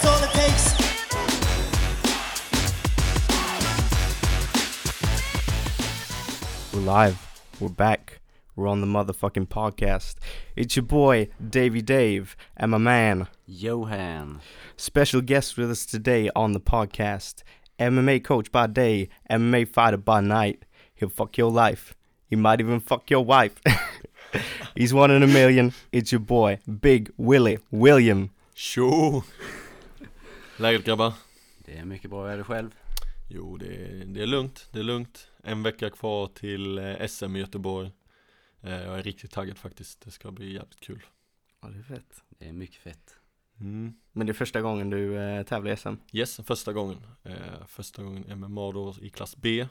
that's all it takes. We're live. We're back. We're on the motherfucking podcast. It's your boy, Davy Dave, and my man, Johan. special guest with us today on the podcast. MMA coach by day, MMA fighter by night. He'll fuck your life. He might even fuck your wife. He's one in a million. It's your boy, Big Willie William. Tjo! Läget grabbar? Det är mycket bra, är det själv? Jo, det är, det är lugnt, det är lugnt. En vecka kvar till eh, SM i Göteborg. Eh, jag är riktigt taggad faktiskt, det ska bli jävligt kul. Ja, det är fett. Det är mycket fett. Mm. Men det är första gången du eh, tävlar i SM? Yes, första gången. Eh, första gången MMA då i klass B.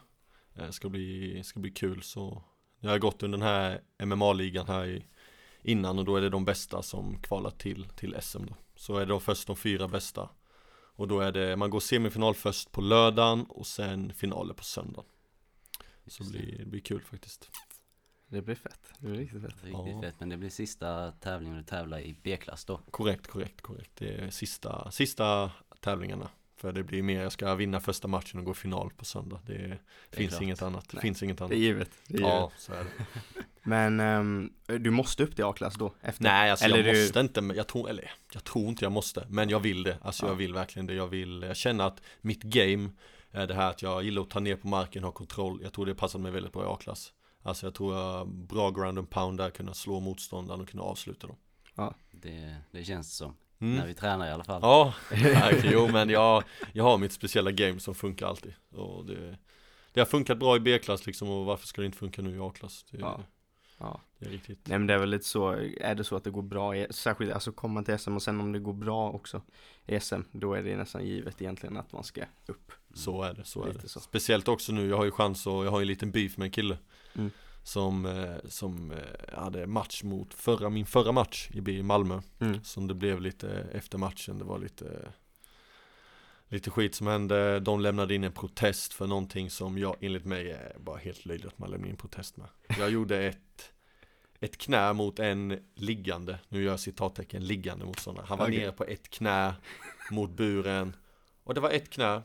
Eh, ska, bli, ska bli kul så jag har gått under den här MMA-ligan här i, innan och då är det de bästa som kvalar till, till SM då. Så är det då först de fyra bästa. Och då är det, man går semifinal först på lördagen och sen finaler på söndagen. Så det blir, det blir kul faktiskt. Det blir fett. Det blir riktigt fett. Riktigt Ja. fett, men det blir sista tävlingen du tävlar i B-klass då. Korrekt, korrekt, korrekt. Det är sista, sista tävlingarna. För det blir mer, jag ska vinna första matchen och gå final på söndag. Det, är finns klart. inget annat. Det Nej. finns inget Det är annat. givet. Det är givet. Ja, så är det. Men ehm, du måste upp till A-klass då? Efter. Nej, alltså Eller jag du- måste inte, jag tror, eller jag tror inte jag måste, men jag vill det. Alltså Ja. jag vill verkligen det. Jag vill, jag känner att mitt game är det här att jag gillar att ta ner på marken, ha kontroll. Jag tror det passar mig väldigt bra i A-klass. Alltså jag tror jag har bra ground and pound där, kunna slå motståndaren och kunna avsluta dem. Det, det känns som. Mm. När vi tränar i alla fall. Ja, tack. jo men jag, jag har mitt speciella game som funkar alltid. Och det, det har funkat bra i B-klass liksom och varför ska det inte funka nu i A-klass? Det, Ja. Ja. det är riktigt. Nej men det är väl lite så, är det så att det går bra, i, särskilt alltså kommer man till SM och sen om det går bra också i SM, då är det nästan givet egentligen att man ska upp. Så är det, så är Lite det. så. Speciellt också nu, jag har ju chans och jag har ju en liten beef med en kille. Mm. Som, eh, som eh, hade match mot förra, min förra match i Malmö. Mm. Som det blev lite efter matchen, det var lite Lite skit som hände, de lämnade in en protest för någonting som jag enligt mig är bara helt löjligt att man lämnar in protest med. Jag gjorde ett Ett knä mot en liggande, nu gör jag citattecken, liggande motståndare. Han var Okej. nere på ett knä mot buren. Och det var ett knä.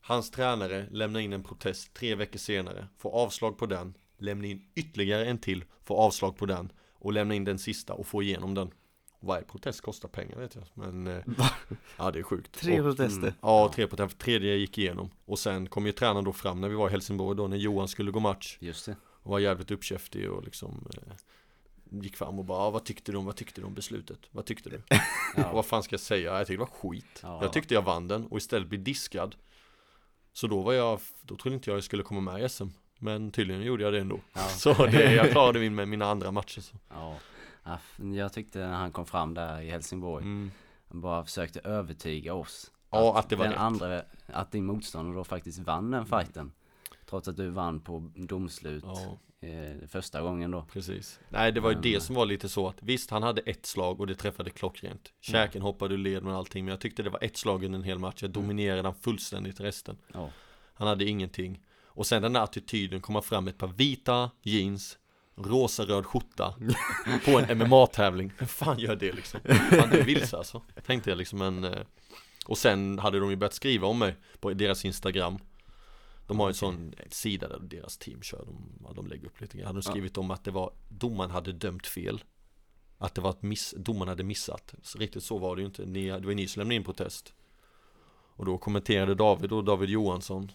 Hans tränare lämnar in en protest tre veckor senare. Får avslag på den Lämnar in ytterligare en till Får avslag på den Och lämnar in den sista och får igenom den Varje protest kostar pengar vet jag Men eh, Ja det är sjukt Tre Och- protester. Ja, tre på den tredje gick igenom Och sen kom ju tränaren då fram när vi var i Helsingborg då när Johan skulle gå match Just det. Och var jävligt uppkäftig och liksom eh, Gick fram och bara, ah, vad tyckte du om, vad tyckte du om beslutet? Vad tyckte du? Ja. vad fan ska jag säga? Jag tyckte det var skit Ja. Jag tyckte jag vann den och istället blir diskad Så då var jag, då trodde inte jag jag skulle komma med i SM Men tydligen gjorde jag det ändå Ja. Så det, jag klarade min med mina andra matcher så. Ja. Jag tyckte när han kom fram där i Helsingborg, Mm. han bara försökte övertyga oss. Ja, att det var den rätt. andra, att din motståndare då faktiskt vann den fighten. Trots att du vann på domslut Ja, eh, första gången då. precis Nej det var ju Men- det som var lite så att Visst han hade ett slag och det träffade klockrent Käken hoppade ur led med allting Men jag tyckte det var ett slag under en hel match Jag dominerade han fullständigt resten Ja. Han hade ingenting Och sen den där attityden, komma fram med ett par vita jeans Rosa-röd skjorta På en MMA-tävling Vem fan gör det liksom? Fan det är vilse alltså. Tänkte jag liksom men eh, Och sen hade de ju börjat skriva om mig På deras Instagram. De har en sån sida där deras team kör. De, de lägger upp lite grann. Hade de skrivit om att det var Domaren hade dömt fel. Att det var ett miss Domaren hade missat. Så Riktigt så var det ju inte. Ni, Det var ju ni som lämnade in protest. Och då kommenterade David och David Johansson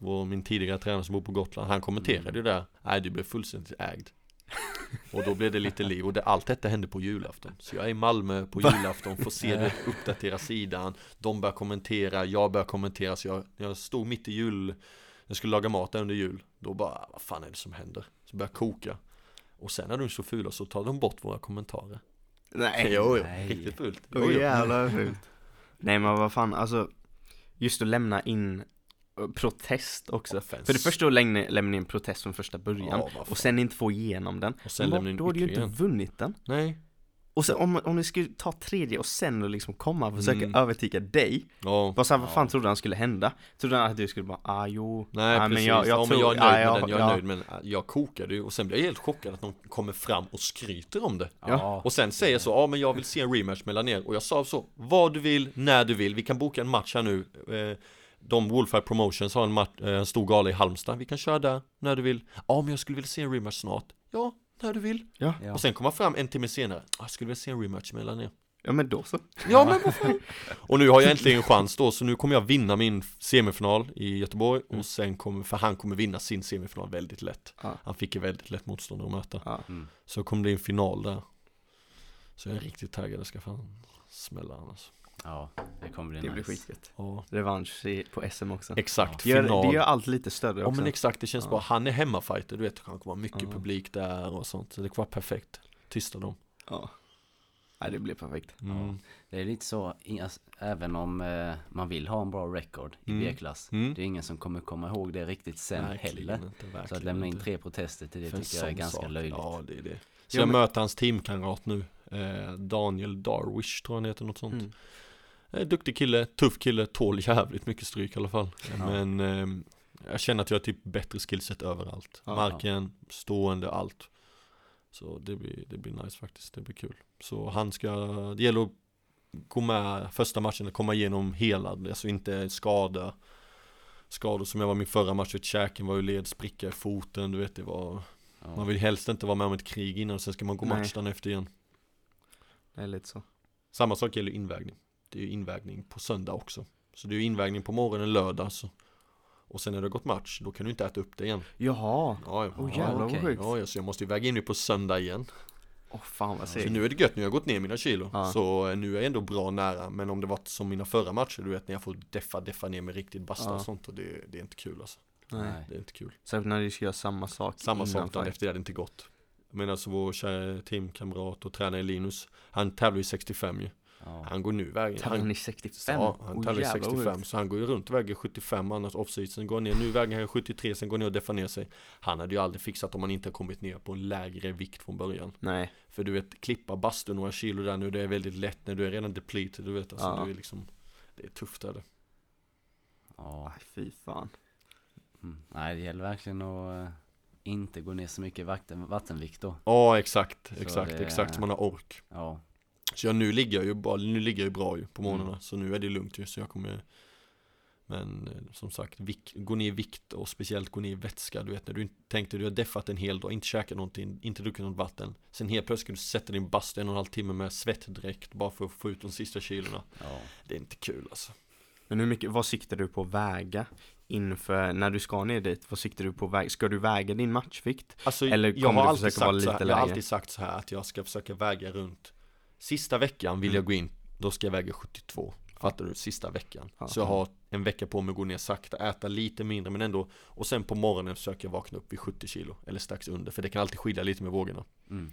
vår, min tidigare tränare som bor på Gotland, han kommenterade ju där Nej du blev fullständigt ägd. Och då blev det lite liv och det, allt detta hände på julafton. Så jag är i Malmö på julafton, får se det, uppdatera sidan. De börjar kommentera, jag börjar kommentera Så jag, jag stod mitt i jul Jag skulle laga mat där under jul. Då bara, vad fan är det som händer? Så började jag koka. Och sen när de är så fula så tar de bort våra kommentarer. Nej, Jo, jo, Nej. riktigt fult. Jo, jo. jävlar vad fult. Nej men vad fan, alltså Just att lämna in protest också. Offense. För det första att lämna, lämna in protest från första början Ja, och sen inte få igenom den. Och sen Men lämna in då har du ju inte vunnit den. Nej, Och sen om, om ni skulle ta tredje och sen då liksom komma och försöka Mm. övertyga dig Ja. Bara såhär, vad fan Ja. trodde han skulle hända? Trodde han att du skulle bara, ah jo Nej ah, precis, men jag, jag ja, tror, men jag är nöjd ja, med den, jag är ja, nöjd men äh, jag kokade ju och sen blir jag helt chockad att någon kommer fram och skryter om det Ja. Och sen säger så, ja men jag vill se en rematch mellan er och jag sa så, vad du vill, när du vill, vi kan boka en match här nu eh, De Wolfire Promotions har en, match, eh, en stor gala i Halmstad, vi kan köra där, när du vill. Ja men jag skulle vilja se en rematch snart. Ja, när du vill. Ja. Ja. Och sen komma fram en timme senare, "Ah, jag skulle vilja se en rematch mellan er. Ja men då så. Ja men vad fan. Och nu har jag äntligen en chans då, så nu kommer jag vinna min semifinal i Göteborg. Mm. Och sen kommer, för han kommer vinna sin semifinal väldigt lätt. Ja. Han fick ju väldigt lätt motståndare att möta. Ja. Mm. Så kommer det en final där. Så jag är riktigt taggad, det ska fan smälla annars Ja, det kommer bli Det blir nice. skitgött Ja, Revansch i- på SM också exakt, det gör, final det gör allt lite större Ja också men exakt, det känns Ja. bra, han är hemmafighter, du vet, han kommer vara mycket Ja. publik där och sånt Så det kommer vara perfekt, tysta dem Ja Nej det blir perfekt mm. Det är lite så, i- alltså, även om eh, man vill ha en bra record i Mm. B-klass. Mm. Det är ingen som kommer komma ihåg det riktigt sen Verkligen heller. inte, Så att verkligen lämna in inte. tre protester till det För en tycker jag är sån ganska sak. löjligt. Ja, det är det. Så Ja, jag men- möter hans teamkamrat nu, eh, Daniel Darwish tror jag han heter, något sånt. mm. Eh, duktig kille, tuff kille, tål jävligt mycket stryk i alla fall. Ja. Men ehm, jag känner att jag har typ bättre skillset överallt. Ja. Marken, stående, allt. Så det blir, det blir nice faktiskt, det blir kul. Så han ska, det gäller att gå med första matchen, att komma igenom hela, alltså inte skada. Skador som jag var min förra match, vet, käken var ju led, spricka i foten, du vet det var Ja. Man vill helst inte vara med om ett krig innan, sen ska man gå Nej. match dagen efter igen Det är lite så Samma sak gäller invägning Det är ju invägning på söndag också. Så det är ju invägning på morgonen lördag så. Och sen när det har gått match, då kan du inte äta upp det igen. Jaha. Ja, Ja, jävlar vad sjukt. Ja, så jag måste ju väga in det på söndag igen. Åh fan vad Så segt. nu är det gött, nu har jag gått ner mina kilo. Ja. Så eh, nu är jag ändå bra nära Men om det varit som mina förra matcher, du vet när jag får deffa, deffa ner med riktigt basta Ja. och sånt Och det, det är inte kul alltså. Nej. Det är inte kul. Särskilt när du ska göra samma sak Samma sak dagen efter, det hade inte gått. Men alltså vår kära teamkamrat och tränare Linus Han tävlar ju 65 ju Ja. Han går nu vägen Tävlar han, ni 65? Ja, han jävlar vad 65 sjukt. Så han går ju runt och väger 75 annars off-season Sen går han ner, nu väger han 73 Sen går ner och deffar ner sig Han hade ju aldrig fixat om han inte kommit ner på en lägre vikt från början Nej, För du vet, klippa bastu några kilo där nu Det är väldigt lätt när du är redan depleted Du vet alltså, Ja. du är liksom Det är tufft är det Ja. Fy fan Mm. Nej, det gäller verkligen att eh, inte gå ner så mycket vatten, vattenvikt då. Ja exakt, Så exakt, det- exakt så man har ork Ja. Så jag, nu ligger jag ju bra, nu ligger jag ju bra ju på morgnarna Mm. Så nu är det lugnt ju så jag kommer Men eh, som sagt, vik, gå ner i vikt och speciellt gå ner i vätska Du vet när du tänkte du har deffat en hel dag, inte käkat någonting, inte druckit något vatten Sen helt plötsligt ska du sätta din bastu en och en halv timme med svettdräkt Bara för att få ut de sista kilorna ja. Det är inte kul alltså Men hur mycket, vad siktar du på att väga inför, när du ska ner dit? Vad siktar du på att väga? Ska du väga din matchvikt? Alltså Eller jag kommer har du försöka vara här, lite Jag har lägre? alltid sagt så här att jag ska försöka väga runt Sista veckan vill Mm. jag gå in, då ska jag väga 72 Fattar du? Sista veckan Ja. Så jag har en vecka på mig att gå ner sakta, äta lite mindre men ändå Och sen på morgonen försöker jag vakna upp vid 70 kilo Eller strax under, för det kan alltid skilja lite med vågorna Mm.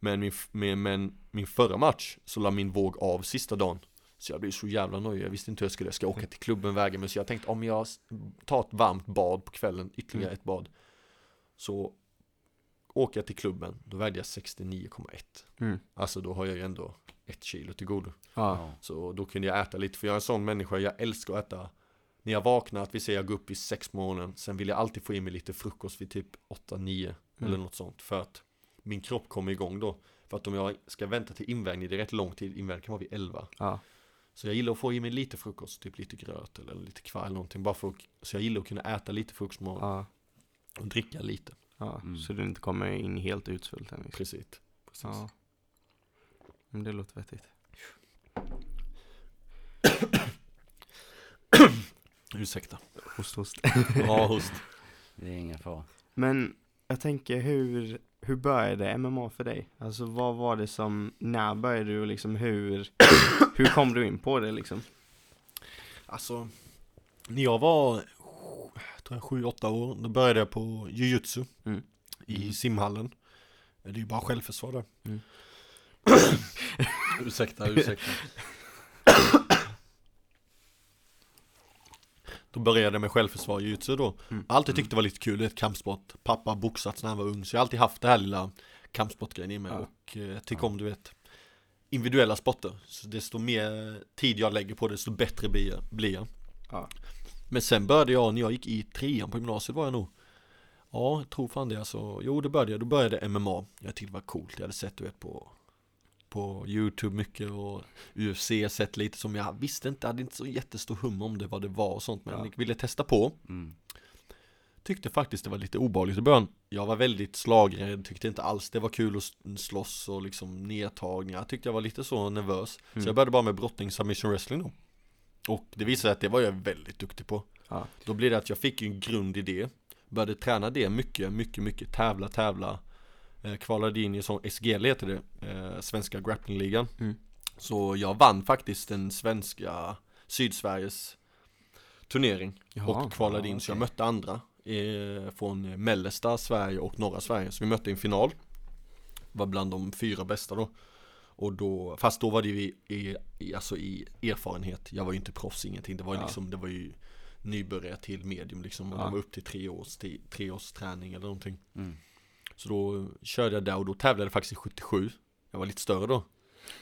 Men min, med, men min förra match så la min våg av sista dagen Så jag blev så jävla nöjd, jag visste inte hur jag skulle Jag ska åka till klubben, väga mig Så jag tänkte om jag tar ett varmt bad på kvällen, ytterligare Mm. ett bad Så åker jag till klubben, då vägde jag 69,1 Mm. Alltså då har jag ju ändå ett kilo till godo. Ja, Ja. Så då kunde jag äta lite, för jag är en sån människa, jag älskar att äta. När jag vaknar, att vi säger jag går upp vid sex på morgonen Sen vill jag alltid få i mig lite frukost vid typ 8-9 eller Mm. något sånt För att min kropp kommer igång då. För att om jag ska vänta till invägning, det är rätt lång tid, invägning kan vara vid 11 ja, Så jag gillar att få i mig lite frukost, typ lite gröt eller lite kvarg eller någonting Bara för att, så jag gillar att kunna äta lite frukost på morgonen ja, och dricka lite ja. Mm. Så du inte kommer in helt utsvulten liksom. Precis, Precis. Ja Men det låter vettigt Ursäkta Host, host Ja, host Det är ingen fara. Men jag tänker hur, hur började MMA för dig? Alltså vad var det som, när började du och liksom hur, hur kom du in på det liksom? Alltså, när jag var, tror jag, sju, åtta år, då började jag på jujutsu Mm. i simhallen. Det är ju bara självförsvar där. Mm. ursäkta, ursäkta. Då började jag med självförsvar i jujutsu då. Mm. Alltid tyckte det var lite kul, det är ett kampsport. Pappa boxats när han var ung, så jag har alltid haft det här lilla kampsportgrejen i mig. Ja. Och eh, jag tycker om, du vet, individuella sporter. Så desto mer tid jag lägger på det, desto bättre blir jag. Blir jag. Ja. Men sen började jag, när jag gick i trean på gymnasiet var jag nog Ja, jag tror fan det alltså. Jo, det började jag. Då började MMA. Jag tyckte det var coolt. Jag hade sett, du vet, på på YouTube mycket och UFC sett lite som jag visste inte, hade inte så jättestor hum om det vad det var och sånt men Ja. jag ville testa på Mm. Tyckte faktiskt det var lite obehagligt i början Jag var väldigt slagrädd, tyckte inte alls det var kul att slåss och liksom nedtagningar Jag tyckte jag var lite så nervös Mm. Så jag började bara med brottning submission wrestling då Och det visade sig att det var jag väldigt duktig på. Ja. Då blev det att jag fick en grund i det Började träna det mycket, mycket, mycket. Tävla, tävla. Eh, Kvalade in i sån SGL heter det eh, Svenska grapplingligan. Mm. Så jag vann faktiskt den svenska Sydsveriges turnering Jaha. och kvalade in. Ja, så jag mötte andra eh, från mellersta Sverige och norra Sverige. Så vi mötte i en final. Var bland de fyra bästa då och då, fast då var det ju i, i, i, alltså i erfarenhet. Jag var ju inte proffs, ingenting. Det var Ja. liksom, det var ju nybörjare till medium liksom. Och Ja. det var upp till tre års, ti- tre års träning eller någonting. Mm. Så då körde jag där och då tävlade jag faktiskt i 77 Jag var lite större då.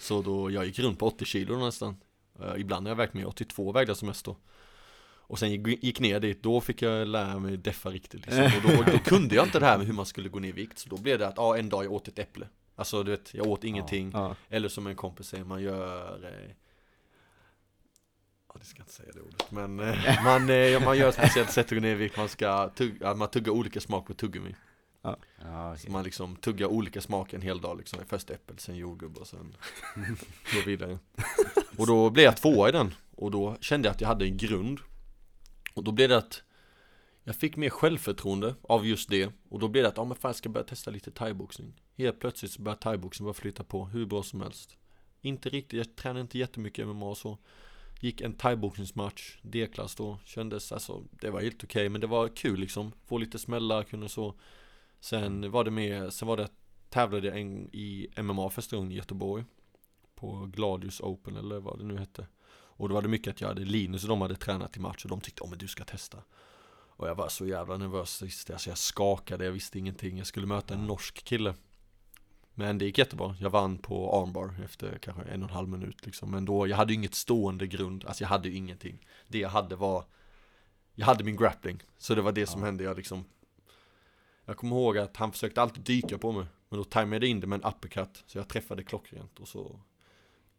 Så då, jag gick runt på 80 kilo nästan. Eh, Ibland har jag vägt med 82 vägde jag som mest då. Och sen gick, gick ner dit, då fick jag lära mig deffa riktigt liksom. Och då, då kunde jag inte det här med hur man skulle gå ner i vikt. Så då blev det att, ja en dag jag åt ett äpple Alltså du vet, jag åt ingenting. Ja. Eller som en kompis säger, man gör eh, Ja, det ska jag inte säga det ordet Men eh, man, eh, man gör ett speciellt sätt att gå ner i vikt. Man ska tugga, man tuggar olika smak på tuggummi. Ja, så okej. man liksom tuggar olika smaker en hel dag liksom. Först äppel, sen jordgubb och sen gå vidare. Och då blev jag tvåa i den. Och då kände jag att jag hade en grund. Och då blev det att jag fick mer självförtroende av just det Och då blev det att, ja men fan jag ska börja testa lite thaiboxning. Helt plötsligt så började thaiboxning bara flytta på hur bra som helst. Inte riktigt, jag tränade inte jättemycket MMA och så Gick en thaiboxningsmatch, D-klass då Kändes alltså, det var helt okej men det var kul liksom. Få lite smällar, kunde så. Sen var det med, sen var det tävlade jag en, i MMA första gången i Göteborg. På Gladius Open eller vad det nu hette. Och då var det mycket att jag hade Linus och de hade tränat i match och de tyckte, åh men du ska testa. Och jag var så jävla nervös sist, alltså jag skakade, jag visste ingenting. Jag skulle möta en norsk kille. Men det gick jättebra, jag vann på armbar efter kanske en och en halv minut liksom. Men då, jag hade ju inget stående grund, alltså jag hade ju ingenting. Det jag hade var Jag hade min grappling, så det var det som Ja. hände, jag liksom jag kommer ihåg att han försökte alltid dyka på mig. Men då tajmade jag in det med en uppercut. Så jag träffade klockrent. Och så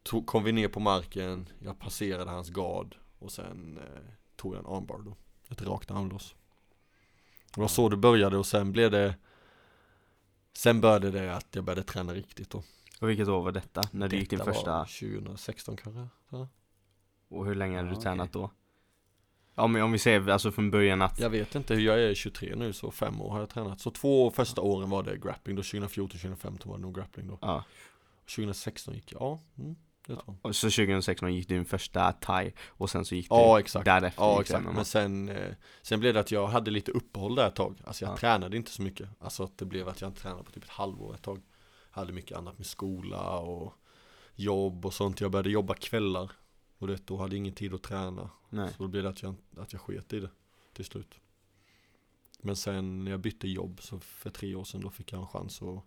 tog, Kom vi ner på marken. Jag passerade hans gard. Och sen eh, tog jag en armbar då Ett rakt armloss Det var så det började och sen blev det Sen började det att jag började träna riktigt då Och vilket år var detta? När du gick din Detta första? var 2016 kanske så. Och hur länge hade du Ja, tränat då? Om, om vi säger alltså från början att Jag vet inte hur jag är 23 nu så fem år har jag tränat Så två första åren var det grappling då 2014, 2015 var det nog grappling då Ja, 2016 gick jag, ja mm, det tror jag. Så 2016 gick din första thai och sen så gick du Ja exakt, därefter ja exakt. Men sen, eh, sen blev det att jag hade lite uppehåll där ett tag. Alltså jag Ja. tränade inte så mycket. Alltså att det blev att jag inte tränade på typ ett halvår ett tag. Hade mycket annat med skola och jobb och sånt. Jag började jobba kvällar. Och det, då hade jag ingen tid att träna. Nej. Så då blev det att jag, att jag sket i det till slut. Men sen när jag bytte jobb så för tre år sedan då fick jag en chans att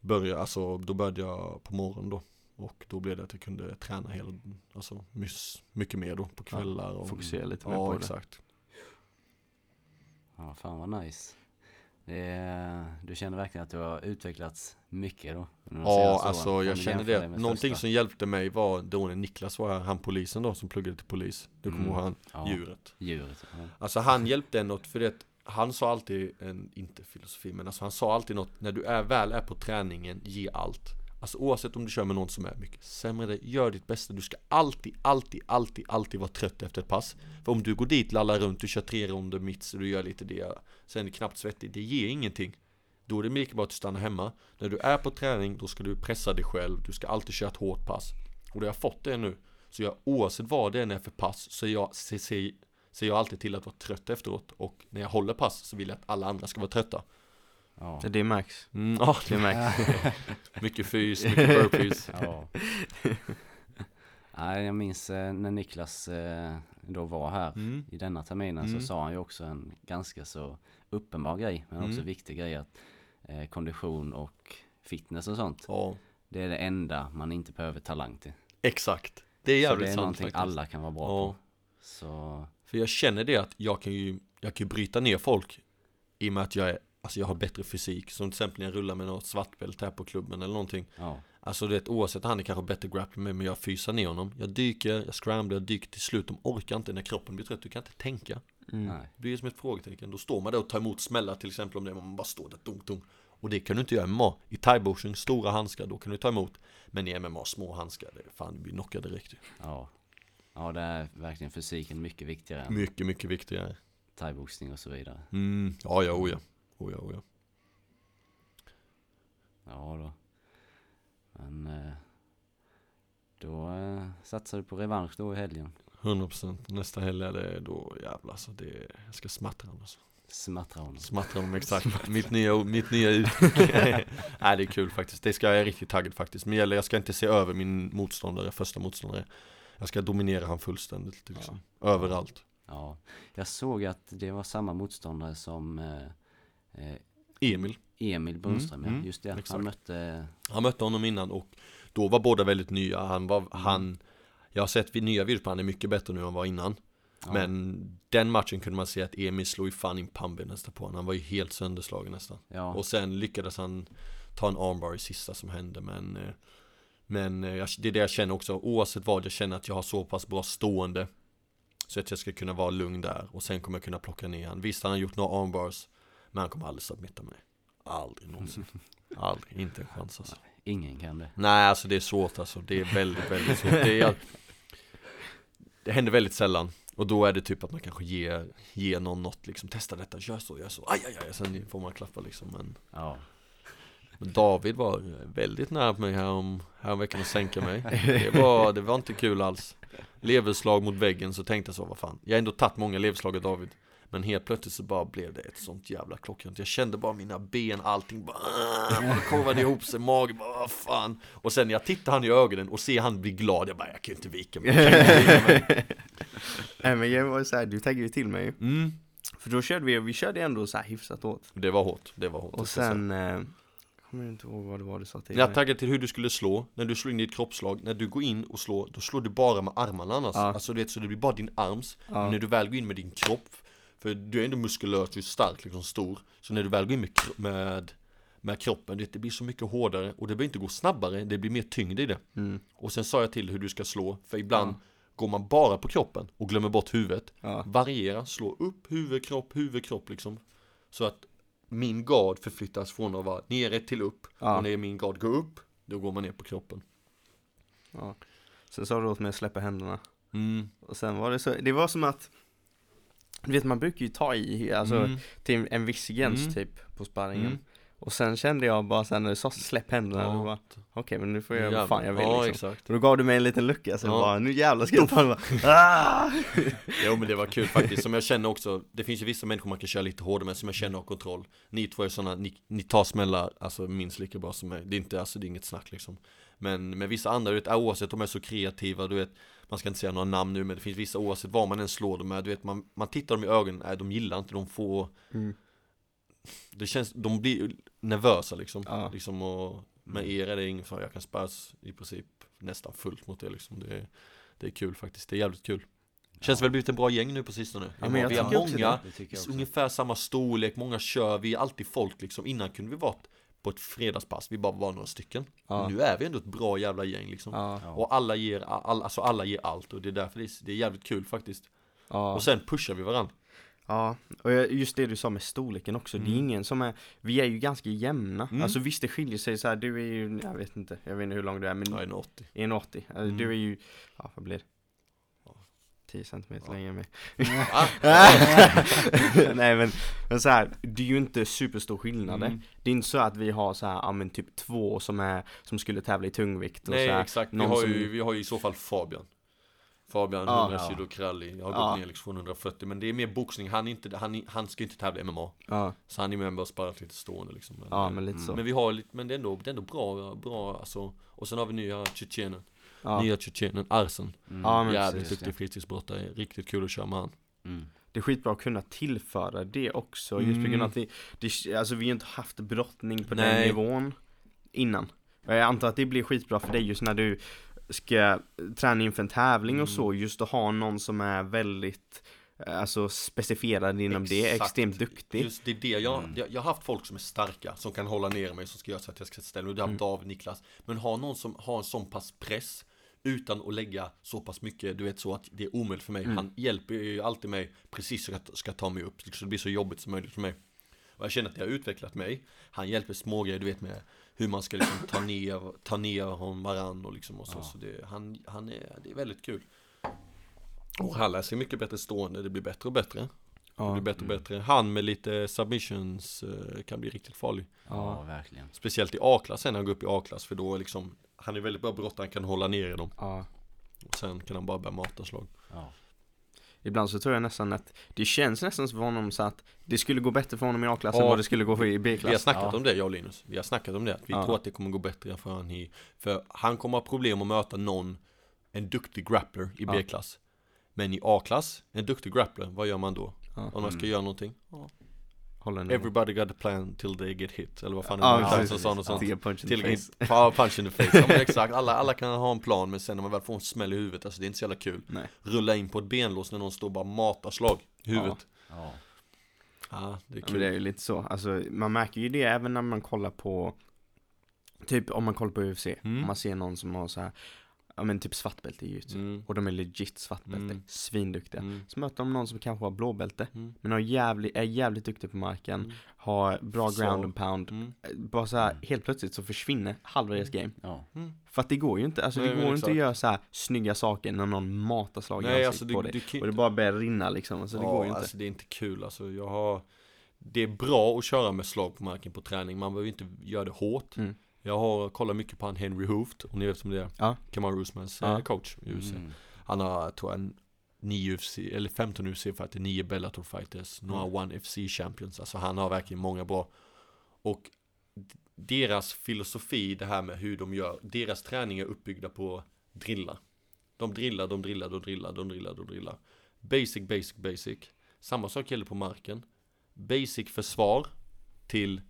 börja Alltså då började jag på morgonen då och då blev det att jag kunde träna hela, alltså mys, mycket mer då på kvällar och Fokusera lite mer Ja på det. exakt Ja, fan vad nice. Är, du känner verkligen att du har utvecklats mycket då? Ja åren, alltså om jag känner det, någonting första. som hjälpte mig var då när Niklas var här, han polisen då som pluggade till polis Du kommer Mm. ihåg han, ja, djuret Djuret. Ja. Alltså han hjälpte en något för det Han sa alltid, en, inte filosofi men alltså han sa alltid något När du är, väl är på träningen, ge allt Alltså oavsett om du kör med någon som är mycket sämre dig, gör ditt bästa. Du ska alltid, alltid, alltid, alltid vara trött efter ett pass. För om du går dit, lallar runt, du kör tre ronder mitt så du gör lite det Sen är det knappt svettig, det ger ingenting. Då är det lika bra att du stannar hemma. När du är på träning, då ska du pressa dig själv. Du ska alltid köra ett hårt pass. Och då har jag fått det nu. Så jag, oavsett vad det än är för pass Så jag ser, ser, ser jag alltid till att vara trött efteråt. Och när jag håller pass så vill jag att alla andra ska vara trötta. Ja. Det märks, mm, ja, det märks Mycket fys, mycket burpees Ja. Nej, jag minns eh, när Niklas eh, då var här mm. i denna terminen Mm. så sa han ju också en ganska så uppenbar grej, men också Mm. viktig grej att eh, kondition och fitness och sånt, Ja, Det är det enda man inte behöver talang till. Exakt. Det är Så jävligt det är sant någonting faktiskt. alla kan vara bra på. Så, För jag känner det att jag kan ju, jag kan ju bryta ner folk i och med att jag är, alltså jag har bättre fysik. Som till exempel när jag rullar med något svartbälte här på klubben eller någonting. ja. Alltså det oavsett han är kanske bättre grappling med men jag fysar ner honom. Jag dyker, jag scramblar, jag dyker till slut. De orkar inte när kroppen blir trött. Du kan inte tänka. Mm. Det blir som ett frågetecken. Då står man där och tar emot smällar till exempel om det man bara står där dunk dunk. Och det kan du inte göra i MMA. I thaiboxning, stora handskar, då kan du ta emot. Men i MMA, små handskar, det är fan, du blir knockad direkt. Ja. Ja, det är verkligen fysiken mycket viktigare än Mycket, mycket viktigare. thaiboxning och så vidare. Mm, ja, ja, oh ja. Oh ja, oh ja. Ja då. Men eh, då eh, satsar du på revansch då i helgen. 100% Nästa helg är det då jävlar alltså det Jag ska smattra honom alltså. Smattra honom. Smattra honom exakt Mitt nya, mitt nya uttryck Nej det är kul faktiskt Det ska jag är riktigt taggad faktiskt Men gäller jag ska inte se över min motståndare Första motståndare Jag ska dominera han fullständigt liksom. Överallt Ja. Jag såg att det var samma motståndare som eh, Emil. Emil Bundström, Mm, ja. mm, Just det, exakt. han mötte... Han mötte honom innan och Då var båda väldigt nya. Han var, han Jag har sett vid nya videos på han är mycket bättre nu än han var innan. Ja. Men den matchen kunde man se att Emil slog ju fan in pannben nästan på honom. Han var ju helt sönderslagen nästan. Ja, Och sen lyckades han ta en armbar i sista som hände men eh, Men eh, det är det jag känner också. Oavsett vad jag känner att jag har så pass bra stående Så att jag ska kunna vara lugn där Och sen kommer jag kunna plocka ner han. Visst han har gjort några armbars Men han kommer aldrig submitta mig. Aldrig någonsin. Aldrig, inte en chans alltså. Ingen kan det. Nej alltså det är svårt alltså. Det är väldigt, väldigt svårt. Det, är, det händer väldigt sällan. Och då är det typ att man kanske ger, ger någon något liksom Testa detta, gör så, gör så. Aj, aj, aj. Sen får man klappa liksom men Ja, men David var väldigt nära på mig härom, häromveckan att sänka mig. Det var, det var inte kul alls. Leverslag mot väggen så tänkte jag så, vad fan. Jag har ändå tagit många leverslag av David Men helt plötsligt så bara blev det ett sånt jävla klockrent. Jag kände bara mina ben, allting bara bara korvade ihop sig, magen bara vad fan. Och sen när jag tittar han i ögonen och ser han bli glad Jag bara, jag kan inte vika mig, jag kan ju inte vika mig. Nej men jag var så här, du taggade ju till mig. Mm. För då körde vi, vi körde ändå så här hyfsat åt Det var hårt, det var hårt. Och sen, eh, kommer inte ihåg vad det var du sa till Jag taggade till hur du skulle slå, när du slår in ditt kroppslag, när du går in och slår, då slår du bara med armarna annars. Ja. Alltså du vet, så det blir bara din arms, Ja. men när du väl går in med din kropp För du är ändå muskulös, du är stark, liksom stor. Så när du väl går in med, med, med kroppen, det blir så mycket hårdare Och det behöver inte gå snabbare, det blir mer tyngd i det. Mm. Och sen sa jag till hur du ska slå, för ibland går man bara på kroppen och glömmer bort huvudet. Ja, Variera, slå upp huvud, kropp, huvud, kropp liksom. Så att min gard förflyttas från att vara nere till upp. Ja. Och när min gard går upp, då går man ner på kroppen. Ja. Sen sa du åt mig att släppa händerna. Mm. Och sen var det så, det var som att Du vet man brukar ju ta i, alltså Mm. till en viss gräns Mm. typ på sparringen Mm. Och sen kände jag bara sen när du sa släpp händerna, Ja. bara Okej men nu får jag Jävlar. vad fan jag vill Ja liksom exakt Och då gav du mig en liten lucka så Ja. jag bara, nu jävlar ska jag ta bara, ah! Jo men det var kul faktiskt, som jag känner också Det finns ju vissa människor man kan köra lite hårdare med som jag känner har kontroll Ni två är sådana, ni, ni tar smällar alltså minst lika bra som mig Det är inte, alltså det är inget snack liksom Men med vissa andra, du vet, oavsett de är så kreativa, du vet Man ska inte säga några namn nu men det finns vissa oavsett vad man än slår dem med, du vet man, man tittar dem i ögonen, nej de gillar inte, de får Mm. Det känns, de blir nervösa liksom, Ja. liksom och med er är det ingen fara, jag kan späras i princip nästan fullt mot det liksom. Det är, det är kul faktiskt, det är jävligt kul. Känns väl blivit en bra gäng nu på sistone. Ja, men Vi har många, det. Också. ungefär samma storlek, många kör, vi är alltid folk liksom. Innan kunde vi vara på ett fredagspass, vi bara var några stycken Ja. Nu är vi ändå ett bra jävla gäng liksom Ja, Ja. Och alla ger, all, alltså alla ger allt och det är därför det är, det är jävligt kul faktiskt ja. Och sen pushar vi varandra Ja, och just det du sa med storleken också, det är Mm. ingen som är, vi är ju ganska jämna. Mm. Alltså visst det skiljer sig så här, du är ju, jag vet inte, jag vet inte hur lång du är men Jag är 80 1,80. Alltså, Mm. Du är ju, ja vad blir det? Ja. 10 centimeter Ja. längre än mig. ah, Nej men, men så här, det är ju inte superstor skillnad. Mm. Det är inte så att vi har så här, ja men typ två som är, som skulle tävla i tungvikt och Nej så här, exakt, vi har, ju, som- vi har ju i så fall Fabian Fabian, Ja. 100 Ja. kilo krallig, jag har Ja. gått ner liksom från 140 Men det är mer boxning, han, inte, han, han ska inte tävla MMA Ja, Så han är med och sparrat lite stående liksom men, men lite så. Men vi har lite, men det är ändå, det är ändå bra, bra alltså Och sen har vi nya tjetjenen, Ja, nya tjetjenen, Arsen Mm. Ja, men Jävligt precis, duktig fritidsbrottare, riktigt kul att köra med han Mm. det är skitbra att kunna tillföra det också, just på Mm. grund av att vi, det, alltså vi har inte haft brottning på Nej. den nivån innan. Jag antar att det blir skitbra för dig just när du ska träna inför en tävling och så, just att ha någon som är väldigt eh, Alltså specifierad inom det, Exakt. extremt duktig Just det är det jag, jag, jag har haft folk som är starka, som kan hålla ner mig, som ska göra så att jag ska ställa mig. Du har haft David, Niklas. Men ha någon som har en sån pass press, utan att lägga så pass mycket, du vet så att det är omöjligt för mig. Han hjälper ju alltid mig precis så att jag ska ta mig upp, så det blir så jobbigt som möjligt för mig. Och jag känner att det har utvecklat mig. Han hjälper smågrejer, du vet med hur man ska liksom ta ner, ta ner honom varann och liksom och så. Så det, han, han är, det är väldigt kul. Och han lär sig mycket bättre stående, det blir bättre och bättre. Det Ja, blir bättre och bättre. Han med lite submissions eh, kan bli riktigt farlig. Ja, verkligen. Speciellt i A-klass sen när han går upp i A-klass för då liksom Han är väldigt bra brottare, han kan hålla ner dem. ja. Och sen kan han bara börja mata slag. Ja. Ibland så tror jag nästan att det känns nästan för honom så att det skulle gå bättre för honom i A-klass Ja. än vad det skulle gå för i Vi har B-klass snackat Ja. om det jag och Linus. Vi har snackat om det. Vi Ja. tror att det kommer gå bättre för han i För han kommer ha problem att möta någon En duktig grappler i Ja. B-klass. Men i A-klass, en duktig grappler, vad gör man då? Ja. Om man ska Mm. göra någonting? Ja. Everybody got a plan till they get hit. Eller vad fan Ja, är det? precis. Tyson sa något sånt. Punch in Till the face. ja, punch in the face. Ja, men exakt, alla, alla kan ha en plan men sen när man väl får en smäll i huvudet, alltså det är inte så jävla kul. Nej. Rulla in på ett benlås när någon står och bara matar slag i huvudet. Ja. Ja, det är Ja, kul. men det är ju lite så, alltså man märker ju det även när man kollar på Typ om man kollar på UFC, Mm. om man ser någon som har så här Ja men typ svartbälte i jiu Mm. Och de är legit svartbälte, Mm. svinduktiga Mm. Så möter de någon som kanske har blåbälte Mm. Men har jävligt, är jävligt duktig på marken Mm. Har bra Så. ground and pound Mm. Bara så här, Mm. helt plötsligt så försvinner halva deras game Ja. Mm. För att det går ju inte, alltså Nej, det går inte exakt. att göra så här snygga saker när någon matar slag i Nej alltså det, på dig Och det bara börjar rinna liksom, alltså det ja, går ju inte alltså det är inte kul alltså. Jag har Det är bra att köra med slag på marken på träning, man behöver inte göra det hårt. Mm. Jag har kollat mycket på han Henry Hooft, och ni vet som det är. Ja. Kamaru Usmans Ja. coach i UFC. Mm. Han har, tror jag, 9 UFC, eller 15 UFC-fighter, 9 Bellator fighters, några Mm. One FC champions. Alltså han har verkligen många bra. Och deras filosofi, det här med hur de gör, deras träning är uppbyggda på drilla. De drillar, de drillar, de drillar, de drillar, de drillar. Basic, basic, basic. Samma sak gäller på marken. Basic försvar till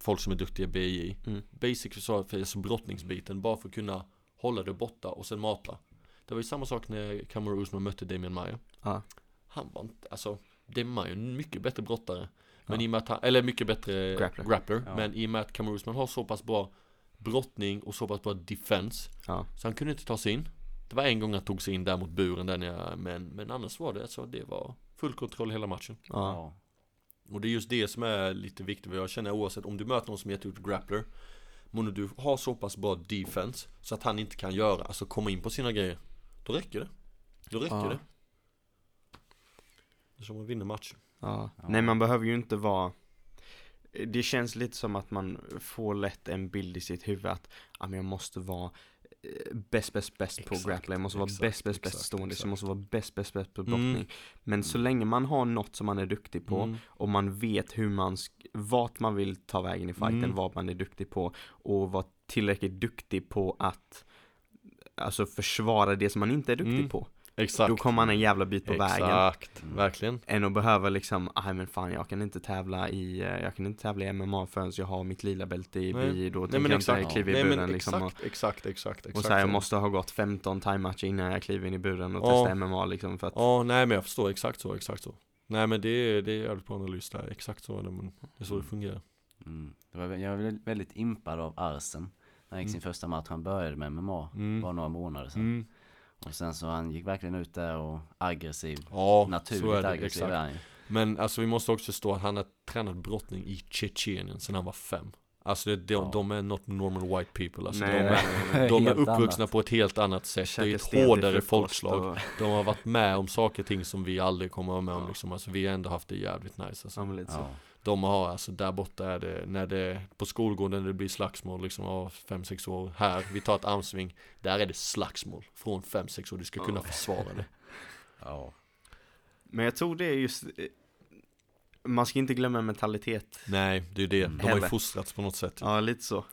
folk som är duktiga i BI. Mm. Basic försvar för alltså brottningsbiten, bara för att kunna hålla det borta och sen mata. Det var ju samma sak när Kamaru Usman mötte Damian Maia. Ja. Han var inte, alltså Damian Maia är en mycket bättre brottare. Men Ja. i och med att han, eller mycket bättre Grappler. grappler. Ja. Men i och med att Kamaru Usman har så pass bra brottning och så pass bra defense. Ja. Så han kunde inte ta sig in. Det var en gång han tog sig in där mot buren där jag, men, men annars var det alltså, det var full kontroll hela matchen. Ja. Och det är just det som är lite viktigt, jag känner oavsett om du möter någon som är jätteduktig grappler Men du har så pass bra defense så att han inte kan göra, alltså komma in på sina grejer Då räcker det Då räcker Ja. det Det är som man vinner matchen Ja. Ja. Nej man behöver ju inte vara Det känns lite som att man får lätt en bild i sitt huvud att ja, men jag måste vara bäst, bäst, bäst på grappling, måste vara bäst, bäst, bäst stående, jag måste vara bäst, bäst, bäst på Mm. brottning Men så länge man har något som man är duktig på Mm. och man vet hur man, vart man vill ta vägen i fighten, Mm. vad man är duktig på och vara tillräckligt duktig på att Alltså försvara det som man inte är duktig Mm. på Exakt Då kommer man en jävla bit på vägen Exakt, Mm. verkligen än att behöva liksom, nej men fan jag kan inte tävla i, eh, jag kan inte tävla i MMA förrän jag har mitt lila bälte i. BI, då Nej tänker jag inte exakt, kliva i nej buren liksom och, exakt, exakt, exakt, exakt och så här, jag måste ha gått 15 time-matcher innan jag kliver in i buren och Ja. testar MMA liksom för att, Ja, nej men jag förstår exakt så, exakt så Nej men det är, det är jävligt bra analys där, exakt så det, men det är så det fungerar Mm. Det var, jag var väldigt- väldigt impad av Arsen. När han gick sin Mm. första match. Han började med MMA Mm. bara några månader sedan. Mm. Och sen så han gick verkligen ut där och aggressiv. Ja, Naturligt så är det, aggressiv exakt är han. Men alltså vi måste också förstå att han har tränat brottning i Tjetjenien sedan han var fem Alltså det, de, Ja. de är not normal white people alltså nej, de, nej, är, nej, de är uppvuxna annat. på ett helt annat sätt Det är ett hårdare folkslag och- De har varit med om saker och ting som vi aldrig kommer att vara med om Ja. liksom Alltså vi har ändå haft det jävligt nice alltså. Ja, Ja. De har, alltså där borta är det, när det, på skolgården det blir slagsmål liksom av 5-6 år Här, vi tar ett armsving Där är det slagsmål från 5-6 år, du ska kunna Ja. försvara det Ja. Men jag tror det är just eh, Man ska inte glömma mentalitet Nej, det är det, de har ju fostrats på något sätt Ja, lite så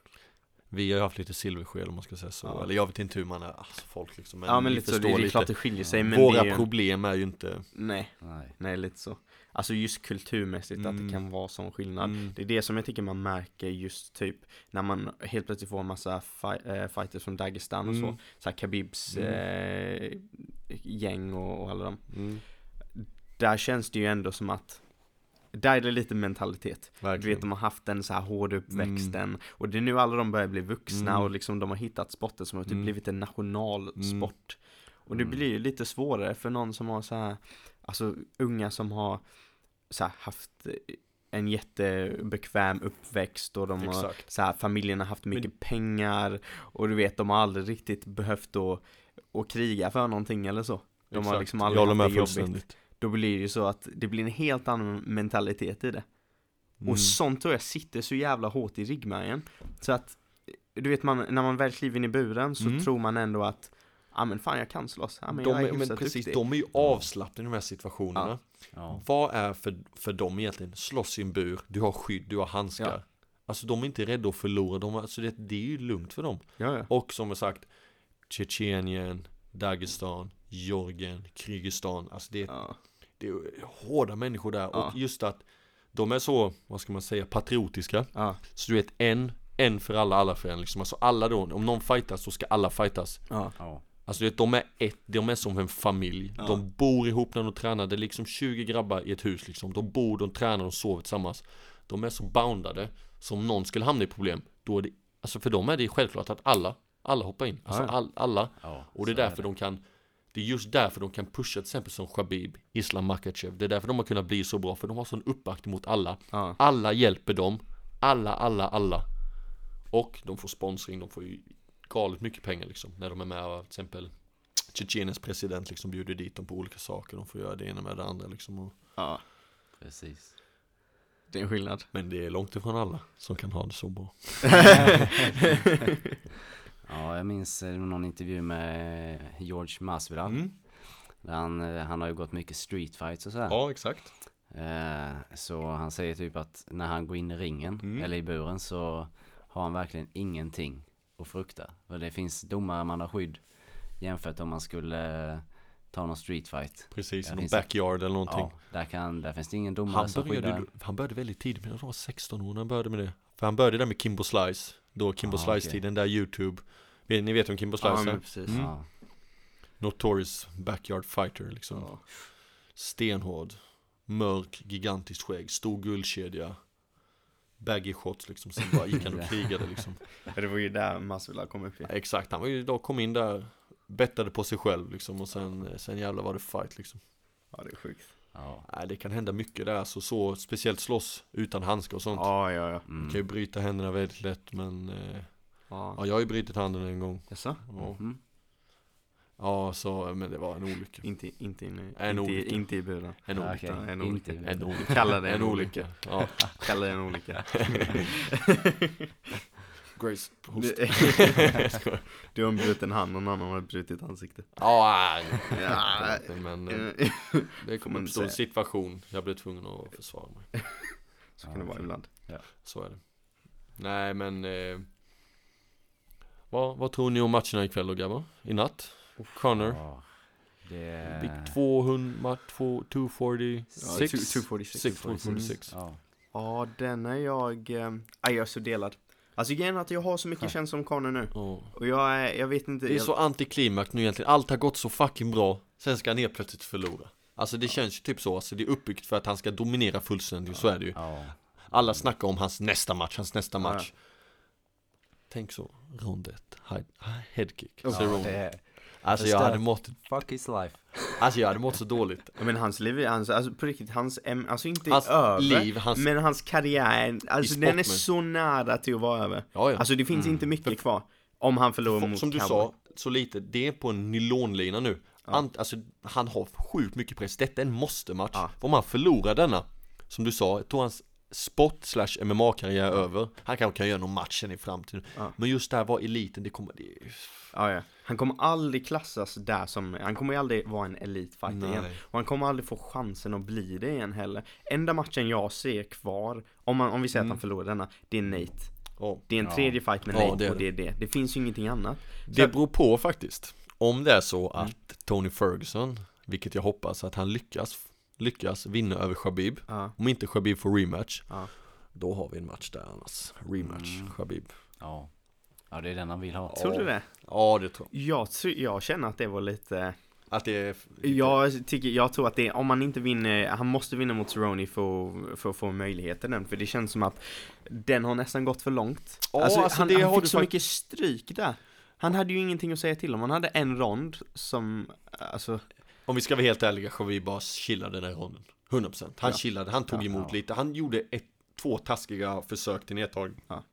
Vi har ju haft lite silversked om man ska säga så, Ja. eller jag vet inte hur man är, alltså folk liksom Men ja men lite så, det, är lite. klart det skiljer sig men Våra är ju, problem är ju inte Nej, Nej. nej lite så Alltså just kulturmässigt att Mm. det kan vara sån skillnad mm, Det är det som jag tycker man märker just typ när man helt plötsligt får en massa fi- eh, fighters från Dagestan och så Mm. Så här Khabibs Mm. eh, gäng och, och alla dem mm, Där känns det ju ändå som att Där är det lite mentalitet Du verkligen vet de har haft den så här hårda uppväxten Och det är nu alla de börjar bli vuxna Mm. och liksom de har hittat sporten som har typ Mm. blivit en nationalsport Och det Mm. blir ju lite svårare för någon som har så här Alltså unga som har så haft en jättebekväm uppväxt och de har Exakt så här, familjen har haft mycket pengar och du vet de har aldrig riktigt behövt då att kriga för någonting eller så. De har Exakt. liksom Jag aldrig haft det jobbigt. Då blir det ju så att det blir en helt annan mentalitet i det. Mm. Och sånt tror jag sitter så jävla hårt i ryggmärgen. Så att, du vet man, när man väl kliver in i buren så Mm. tror man ändå att Ja men fan jag kan slåss, ja men de jag är men precis, duktig. de är ju avslappnade i de här situationerna Ja. Vad är för, för dem egentligen? Slåss i en bur, du har skydd, du har handskar Ja. Alltså de är inte rädda att förlora, de, alltså det, det är ju lugnt för dem Ja, ja. Och som jag sagt Tjetjenien, Dagestan, Georgien, Kyrgyzstan Alltså det, ja. det är hårda människor där Ja. och just att De är så, vad ska man säga, patriotiska ja. Så du vet, en, en för alla, alla för en liksom Alltså alla då, om någon fightas så ska alla fightas ja. Alltså de är ett, de är som en familj. Ja. De bor ihop när de tränar, det är liksom 20 grabbar i ett hus liksom. De bor, de tränar, de sover tillsammans. De är så boundade Så om någon skulle hamna i problem Då är det, alltså för dem är det självklart att alla Alla hoppar in, alltså all, alla. Ja, Och det är därför de kan Det är just därför de kan pusha till exempel som Khabib, Islam Makachev Det är därför de har kunnat bli så bra, för de har sån uppbackning mot alla. Ja. Alla hjälper dem. Alla, alla, alla. Och de får sponsring, de får ju galet mycket pengar liksom När de är med och till exempel Tjetjeniens president liksom bjuder dit dem på olika saker De får göra det ena med det andra liksom och, ja. Precis. Det är en skillnad. Men det är långt ifrån alla som kan ha det så bra Ja, jag minns eh, någon intervju med George Masvidal. mm. Där han, eh, han har ju gått mycket street fights och sådär. Ja, exakt Eh, så han säger typ att när han går in i ringen, Mm. eller i buren, så har han verkligen ingenting att frukta. För det finns domare man har skydd jämfört om man skulle eh, ta någon street fight. Precis, någon backyard eller någonting Ja, där, kan, där finns det ingen domare han som började, skyddar. han började väldigt tidigt, men han var 16 år när han började med det För han började där med Kimbo Slice Då Kimbo Ah, Slice-tiden, där YouTube Ni vet om Kimbo Slice Ja, är? precis. Mm. Ja, Notorious backyard fighter liksom Ja. Stenhård Mörk, gigantiskt skägg, stor guldkedja Baggy shots liksom, sen bara gick han och krigade liksom Det var ju där Masvidal kom upp i. ja, Exakt, han var ju då kom in där Bettade på sig själv liksom och sen, sen jävlar var det fight liksom Ja, det är sjukt. ja. Nej det kan hända mycket där, så, så speciellt slåss utan handskar och sånt Ja, ja, ja. Mm. Kan ju bryta händerna väldigt lätt men eh, Ja. Ja jag har ju brutit handen en gång Jaså? Ja, Mm. Ja så, men det var en olycka Inte, inte, inne, En inte, olycka. inte i buren. En Ja, olycka okej. en Inte olycka. En olycka Kalla det en, En olycka. olycka, ja Kalla det en olycka. Grace, host Du- du har en bruten hand och någon annan har ett brutet ansikte. Ja, Ja. men eh, det får kom man uppstå en situation Jag blev tvungen att försvara mig Så kan det vara ibland. Så är det Nej men eh, vad, vad tror ni om matcherna ikväll då grabbar? I natt? Connor? Ja, det... Big 200, match 246? Ja, 246. 246 Ja. Ja, den är jag... Eh, jag är så delad. Alltså grejen att jag har så mycket känslor om Connor nu. Ja. Och jag är, jag vet inte. Det är jag, så antiklimax nu egentligen, allt har gått så fucking bra Sen ska han helt plötsligt förlora Alltså det känns ju typ så, alltså det är uppbyggt för att han ska dominera fullständigt, så är det ju Ja. Alla snackar om hans nästa match, hans nästa Ja. match Tänk så, rond ett, he- headkick, Ja, det är... Alltså jag hade mått, Fuck his life. alltså jag hade mått så dåligt Men hans liv, hans, alltså på riktigt, hans, alltså inte Hans över. liv, hans, Men hans karriär, alltså den är så nära till att vara över. ja ja Alltså det finns Mm. inte mycket kvar. Om han förlorar mot Som du Cowboy. sa, så lite, det är på en nylonlina nu Ja. Ant, Alltså han har sjukt mycket press, detta är en måste-match Ja. Om han förlorar denna, som du sa, jag tror hans sport slash MMA-karriär är över Han kanske kan göra någon match sen i framtiden Ja. Men just där var eliten, det kommer, det Ja, ja. Han kommer aldrig klassas där som, han kommer aldrig vara en elitfighter igen. Och han kommer aldrig få chansen att bli det igen heller. Enda matchen jag ser kvar, om, man, om vi säger Mm. att han förlorar denna, det är Nate. Ja. Det är en Ja. tredje fight med Ja, Nate det är och det är det. Det finns ju ingenting annat. Det beror på faktiskt. Om det är så Mm. att Tony Ferguson, vilket jag hoppas att han lyckas, lyckas vinna över Khabib. Ja, Om inte Khabib får rematch, ja. då har vi en match där annars. Rematch, Mm. Khabib. Ja. Ja, det är den han vill ha. Tror du det? Ja, det tror jag. Jag, jag känner att det var lite... Att det är... Jag, tycker, jag tror att det, om man inte vinner, han måste vinna mot Cerrone för, för att få möjligheten den, för det känns som att den har nästan gått för långt. Ja, alltså, alltså han, det han har fick så fakt- mycket stryk där. Han hade ju ingenting att säga till om, han hade en rond som, alltså, Om vi ska vara helt ärliga, Khabib bara chillade den här ronden. 100%. Han Ja. chillade, han tog Ja, emot ja. lite. Han gjorde ett, två taskiga försök till nedtag. Ja.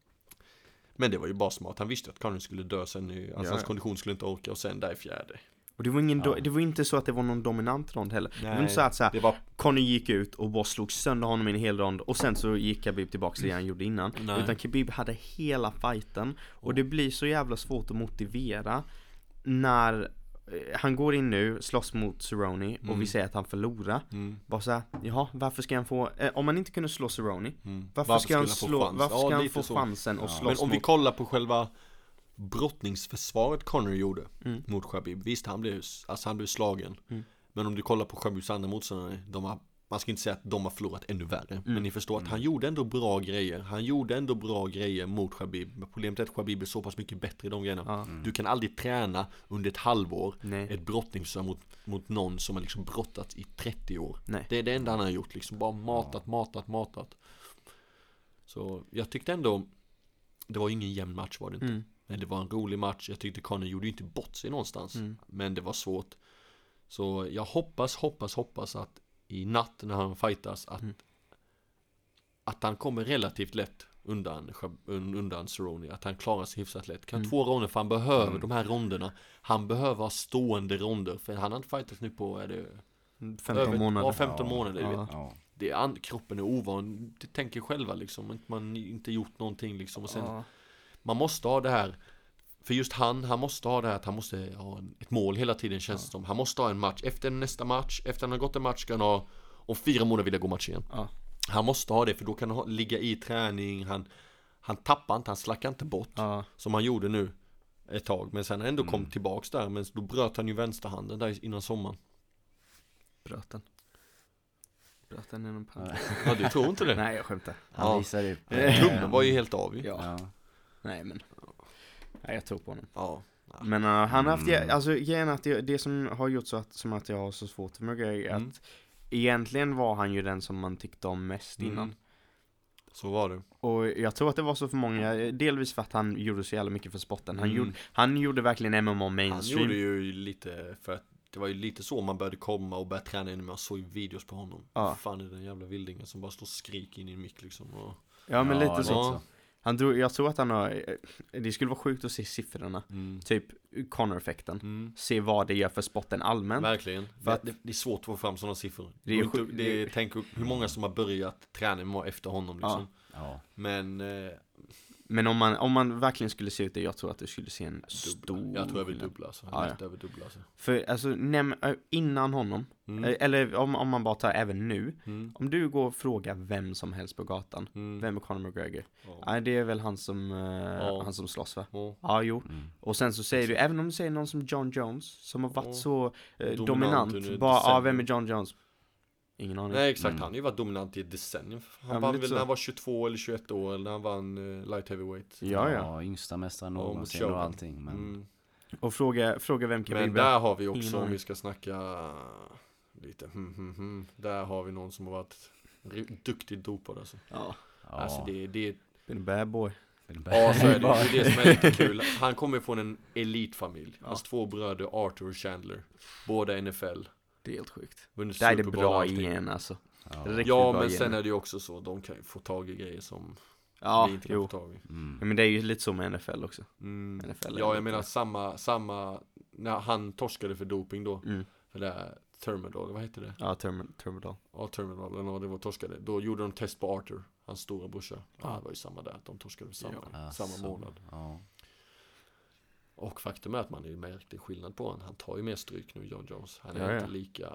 Men det var ju bara smart. Han visste att Conor skulle dö sen. i- Alltså hans kondition skulle inte orka och sen där i fjärde. och det var ingen, Ja. det var inte så att det var någon dominant rond heller. det var Nej, inte så att så här, Det var... Conny gick ut och bara slog sönder honom i en hel rond och sen så gick Khabib tillbaka till det han gjorde innan. Nej. Utan Khabib hade hela fighten och det blir så jävla svårt att motivera när han går in nu, slåss mot Cerrone och vi Mm. säger att han förlorar. Mm, Bara såhär, jaha, varför ska han få, eh, om man inte kunde slå Cerrone, mm. varför, ska han slå, varför Ja, ska han lite få så. chansen att Ja. slåss Men om vi mot, kollar på själva brottningsförsvaret Conor gjorde Mm. mot Khabib. Visst, han blev, alltså han blev slagen. Mm. Men om du kollar på Khabibs andra motståndare, de har, man ska inte säga att de har förlorat ännu värre. Mm. Men ni förstår att han gjorde ändå bra grejer. Han gjorde ändå bra grejer mot Khabib. Problemet är att Khabib är så pass mycket bättre i de grejerna. ja, Du kan aldrig träna under ett halvår nej, ett brottningsförsvar mot, mot någon som har liksom brottats i 30 år. nej, Det är det enda han har gjort, liksom bara matat, matat, matat. Så jag tyckte ändå, det var ingen jämn match var det inte. mm, Men det var en rolig match, jag tyckte Conor gjorde ju inte bort sig någonstans. mm, Men det var svårt. Så jag hoppas, hoppas, hoppas att i natt när han fightas att, Mm. att han kommer relativt lätt undan, undan Cerrone. Att han klarar sig hyfsat lätt. Kan Mm. två ronder för han behöver Mm. de här ronderna. Han behöver ha stående ronder. För han har inte fightats nu på, är det 15 över- månader. Ja, 15 Ja. månader. Ja. Det är, kroppen är ovan. Det tänker själva liksom. Man inte gjort någonting liksom. Och sen, man måste ha det här För just han, han måste ha det här att han måste ha ett mål hela tiden känns det som Han måste ha en match, efter nästa match, efter han har gått en match ska han ha Om fyra månader vill jag gå match igen Ja. Han måste ha det för då kan han ha, ligga i träning Han, han tappar inte, han slackar inte bort Ja, Som han gjorde nu Ett tag, men sen han ändå Mm. kommit tillbaks där Men då bröt han ju vänsterhanden där innan sommaren bröt den. Bröt den genom Ja. pannan. Ja du tror inte det? Nej, jag skämtar. Han Ja. visar upp Eh, Tummen var ju helt av ju Ja, Ja. nej men. Nej, jag tror på honom. Ja, Men uh, han har haft, Mm. alltså grejen att det, det som har gjort så att, som att jag har så svårt för McGregor är Mm. att egentligen var han ju den som man tyckte om mest Mm. innan. Så var det Och jag tror att det var så för många, delvis för att han gjorde så jävla mycket för sporten. Han, Mm. gjorde, han gjorde verkligen MMA Han mainstream. gjorde ju lite för att det var ju lite så man började komma och börja träna mer. Man såg videos på honom. Ja. Fan är den jävla vildingen som bara står och skriker in i en mick liksom. Och, Ja men lite det så. Ja. Han drog, jag tror att han har, det skulle vara sjukt att se siffrorna. mm. Typ Connor-effekten. Mm. Se vad det gör för sporten allmänt. Verkligen. För att- det, det är svårt att få fram sådana siffror. Det är Det är, inte, sjuk- det är, tänk hur många som har börjat träna efter honom liksom. Ja. Men eh, Men om man, om man verkligen skulle se ut det, jag tror att du skulle se en dubbla. stor Jag tror jag vill dubbla alltså. Ja, Lätt över dubbla alltså. För alltså, näm, innan honom, Mm. eh, eller om, om man bara tar även nu, Mm. om du går och frågar vem som helst på gatan, Mm. vem är Conor McGregor? Ja. Nej, det är väl han som, Ja. han som slåss va? Ja. Ja, jo. Mm. Och sen så säger du, även om du säger någon som John Jones, som har varit Ja. så eh, Dominant dominant, bara, ja, decennier. vem är John Jones? Ingen aning. Nej exakt, Mm. han har ju varit dominant i ett decennium. Han Ja, men vann väl så. när han var 22 eller 21 år, eller när han vann uh, light heavyweight. Ja, ja. yngsta mästaren Ja, någonsin Shogun. och allting. Men Mm. Och fråga, fråga vem Men Khabib är. där har vi Ingen också, om vi ska snacka lite hmm, hmm, hmm. Där har vi någon som har varit ri- duktigt dopad alltså. Ja, ja, Alltså det, det, been a bad boy. ja så är det, det är det som är lite kul. Han kommer från en elitfamilj. Ja. Hans två bröder Arthur och Chandler. Båda NFL. Det är helt sjukt. Vunnit Där är det bra igen alltså. Ja. Ja men igen. sen är det ju också så, de kan ju få tag i grejer som Ja, vi inte kan jo. få tag i. Mm. Ja, men det är ju lite så med NFL också. Mm. NFL Ja jag menar samma, samma, när han torskade för doping då. Mm. För det här Thermadol, vad heter det? Ja, term Terminal. Ja, Terminal, eller vad det var torskade. Då gjorde de test på Arthur, hans stora brorsa. Ja, Ja. det var ju samma där, de torskade samma, Ja, samma månad. Ja. Och faktum är att man ju märkte skillnad på honom. Han tar ju mer stryk nu, John Jones. Han är Ja, ja. inte lika,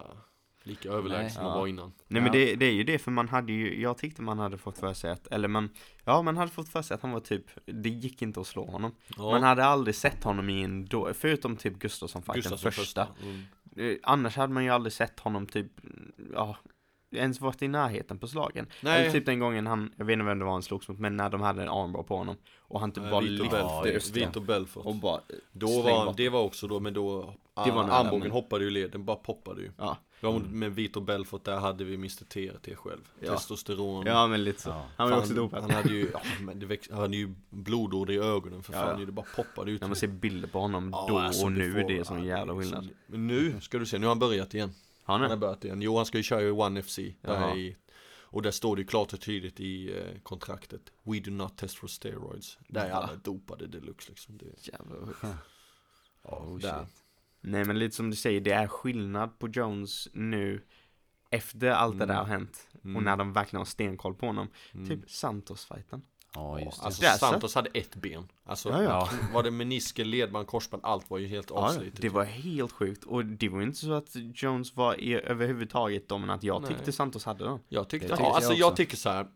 lika överlägsen som Ja. var innan. Nej men det, det är ju det för man hade ju, jag tyckte man hade fått för sig att, eller man, ja man hade fått för sig att han var typ, det gick inte att slå honom. Ja, Man hade aldrig sett honom i en då, förutom typ Gustafsson fighten Gustafsson första. Mm. Eh, Annars hade man ju aldrig sett honom typ, ja, ens varit i närheten på slagen. Nej. Eller typ den gången han, jag vet inte vem det var han slogs mot, men när de hade en armbar på honom. Och han typ Nej, bara Vito lyfte östra. Vito Belfort. Och bara, Då släng var, bort. det var också då, men då, Det var ah, armbågen men- hoppade ju led, den bara poppade ju. ja. Ja, med Vito Belfort, där hade vi Mr TRT själv. Ja. Testosteron. Ja men lite så. Ja. Han var ju också dopad. Han hade ju, ja, men det väx, han hade ju blodår i ögonen för Ja, fan, ja. det bara poppade ut. När man ser bilder på honom Ja, då alltså, och nu, det är sån ja, jävla skillnad. nu ska du se, nu har han börjat igen. Han har han börjat igen. Jo, han ska ju köra i One FC. Där i, och där står det ju klart och tydligt i eh, kontraktet. We do not test for steroids. Där är alla dopade deluxe liksom. Det, Jävlar. ja, Oh, där. shit. Nej men lite som du säger, det är skillnad på Jones nu efter allt det Mm. där har hänt Mm. och när de verkligen har stenkoll på honom. Mm. Typ Santos-fighten. Ja, just det. Alltså Där så. Santos hade ett ben. Alltså Ja, ja. var det menisker, ledband, korsband, allt var ju helt Ja, avslitet. det var helt sjukt och det var inte så att Jones var i, överhuvudtaget dominant. Jag Nej. tyckte Santos hade den. Jag tyckte, Det ja, tycker alltså jag jag, också. tycker så här.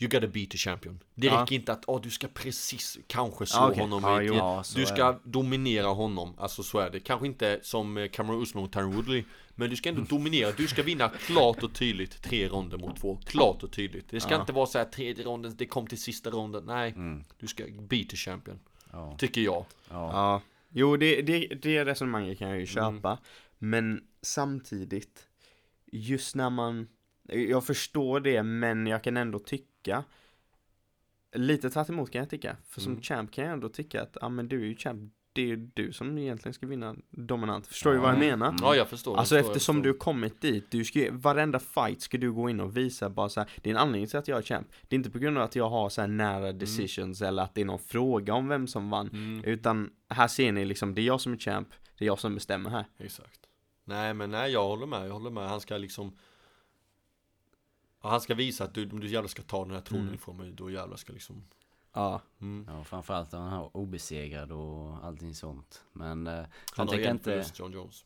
You gotta beat the champion. Det Ja. räcker inte att åh, du ska precis kanske slå Ja, okej. honom Ja, jo. Ja, Du ska det. dominera honom, alltså så är det. Kanske inte som eh, Cameron Usman mot Tyron Woodley. Men du ska ändå dominera, du ska vinna klart och tydligt tre ronder mot två. Klart och tydligt. Det ska Ja. inte vara så här tredje ronden, det kom till sista ronden. Nej, Mm. du ska beat the champion. Ja. Tycker jag. Ja. Ja, jo det, det, det resonemanget kan jag ju Mm. köpa. Men samtidigt, just när man, jag förstår det men jag kan ändå tycka Lite tvärt emot kan jag tycka. För som Mm. champ kan jag ändå tycka att, ja men du är ju champ, det är ju du som egentligen ska vinna dominant. Förstår du vad jag Ja. menar? Mm. Ja, jag förstår. jag Alltså förstår, eftersom förstår. du kommit dit, du ska, ju- varenda fight ska du gå in och visa bara så här, det är en anledning till att jag är champ. Det är inte på grund av att jag har så här nära decisions eller att det är någon fråga om vem som vann. Mm. Utan här ser ni liksom, det är jag som är champ, det är jag som bestämmer här. Exakt. Nej men nej jag håller med, jag håller med. Han ska liksom ja, Han ska visa att du, om du jävlar ska ta den här tronen Mm. ifrån mig, då jävlar ska liksom Ja. mm. Ja, framförallt han har obesegrad och allting sånt. Men eh, Han han tänker inte... förlust, John Jones.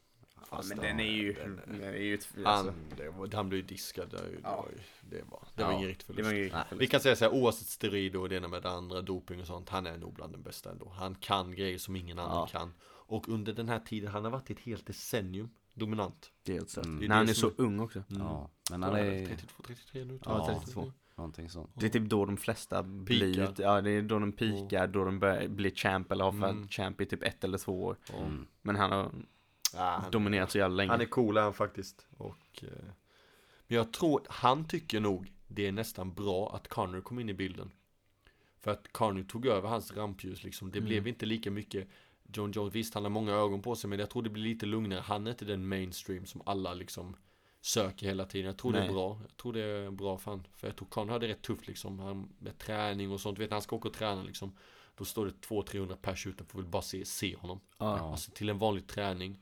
Ja, men den är ju, den den är ju ett, Han, alltså, det var, han blev ju diskad, det, var ju- det, Ja. var, det var, det var Ja, ingen riktig det var förlust. ju Nej, Vi kan säga så här, oavsett steroider och det ena med det andra, doping och sånt, han är nog bland den bästa ändå. Han kan grejer som ingen annan Ja. kan. Och under den här tiden, han har varit ett helt decennium dominant. det är. Mm. Det är När han det är så ung också. Ja, men han är det, är 32, 33 nu? Ja, 32. 32. någonting sånt. Det är typ då de flesta blir, ja det är då de pikar, då de börjar bli champ eller har Mm. champ i typ ett eller två år. Mm. Men han har Ja, han- dominerat så jävla länge. Han är cool han faktiskt. Och, eh, men jag tror, han tycker nog det är nästan bra att Connor kom in i bilden. För att Connor tog över hans rampljus liksom. Det Mm. blev inte lika mycket John Jones, visst han har många ögon på sig men jag tror det blir lite lugnare. Han är inte den mainstream som alla liksom söker hela tiden. Jag tror det Nej. är bra. Jag tror det är bra för han. För jag tror Connor hade rätt tufft liksom. Han, med träning och sånt. Du vet när han ska åka och träna liksom. Då står det 200-300 pers utanför och vill bara se, se honom. Ja. Alltså till en vanlig träning.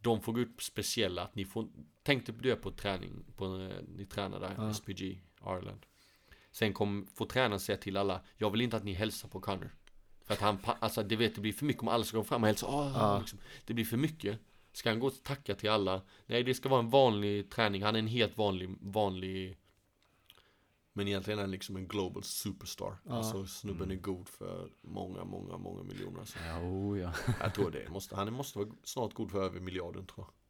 De får gå ut speciella, att ni får, tänk dig du på träning, på, eh, ni tränar där, Ja. SPG, Ireland. Sen kom, får tränaren säga till alla, jag vill inte att ni hälsar på Connor. För att han, alltså det vet, det blir för mycket om alla ska gå fram och hälsa, ah, liksom, det blir för mycket. Ska han gå och tacka till alla? Nej, det ska vara en vanlig träning, han är en helt vanlig, vanlig men egentligen är han liksom en global superstar. Ja. Alltså snubben är god för många, många, många miljoner. Alltså. Jo, ja. Jag tror det. Måste, han måste vara snart god för över miljarden tror jag.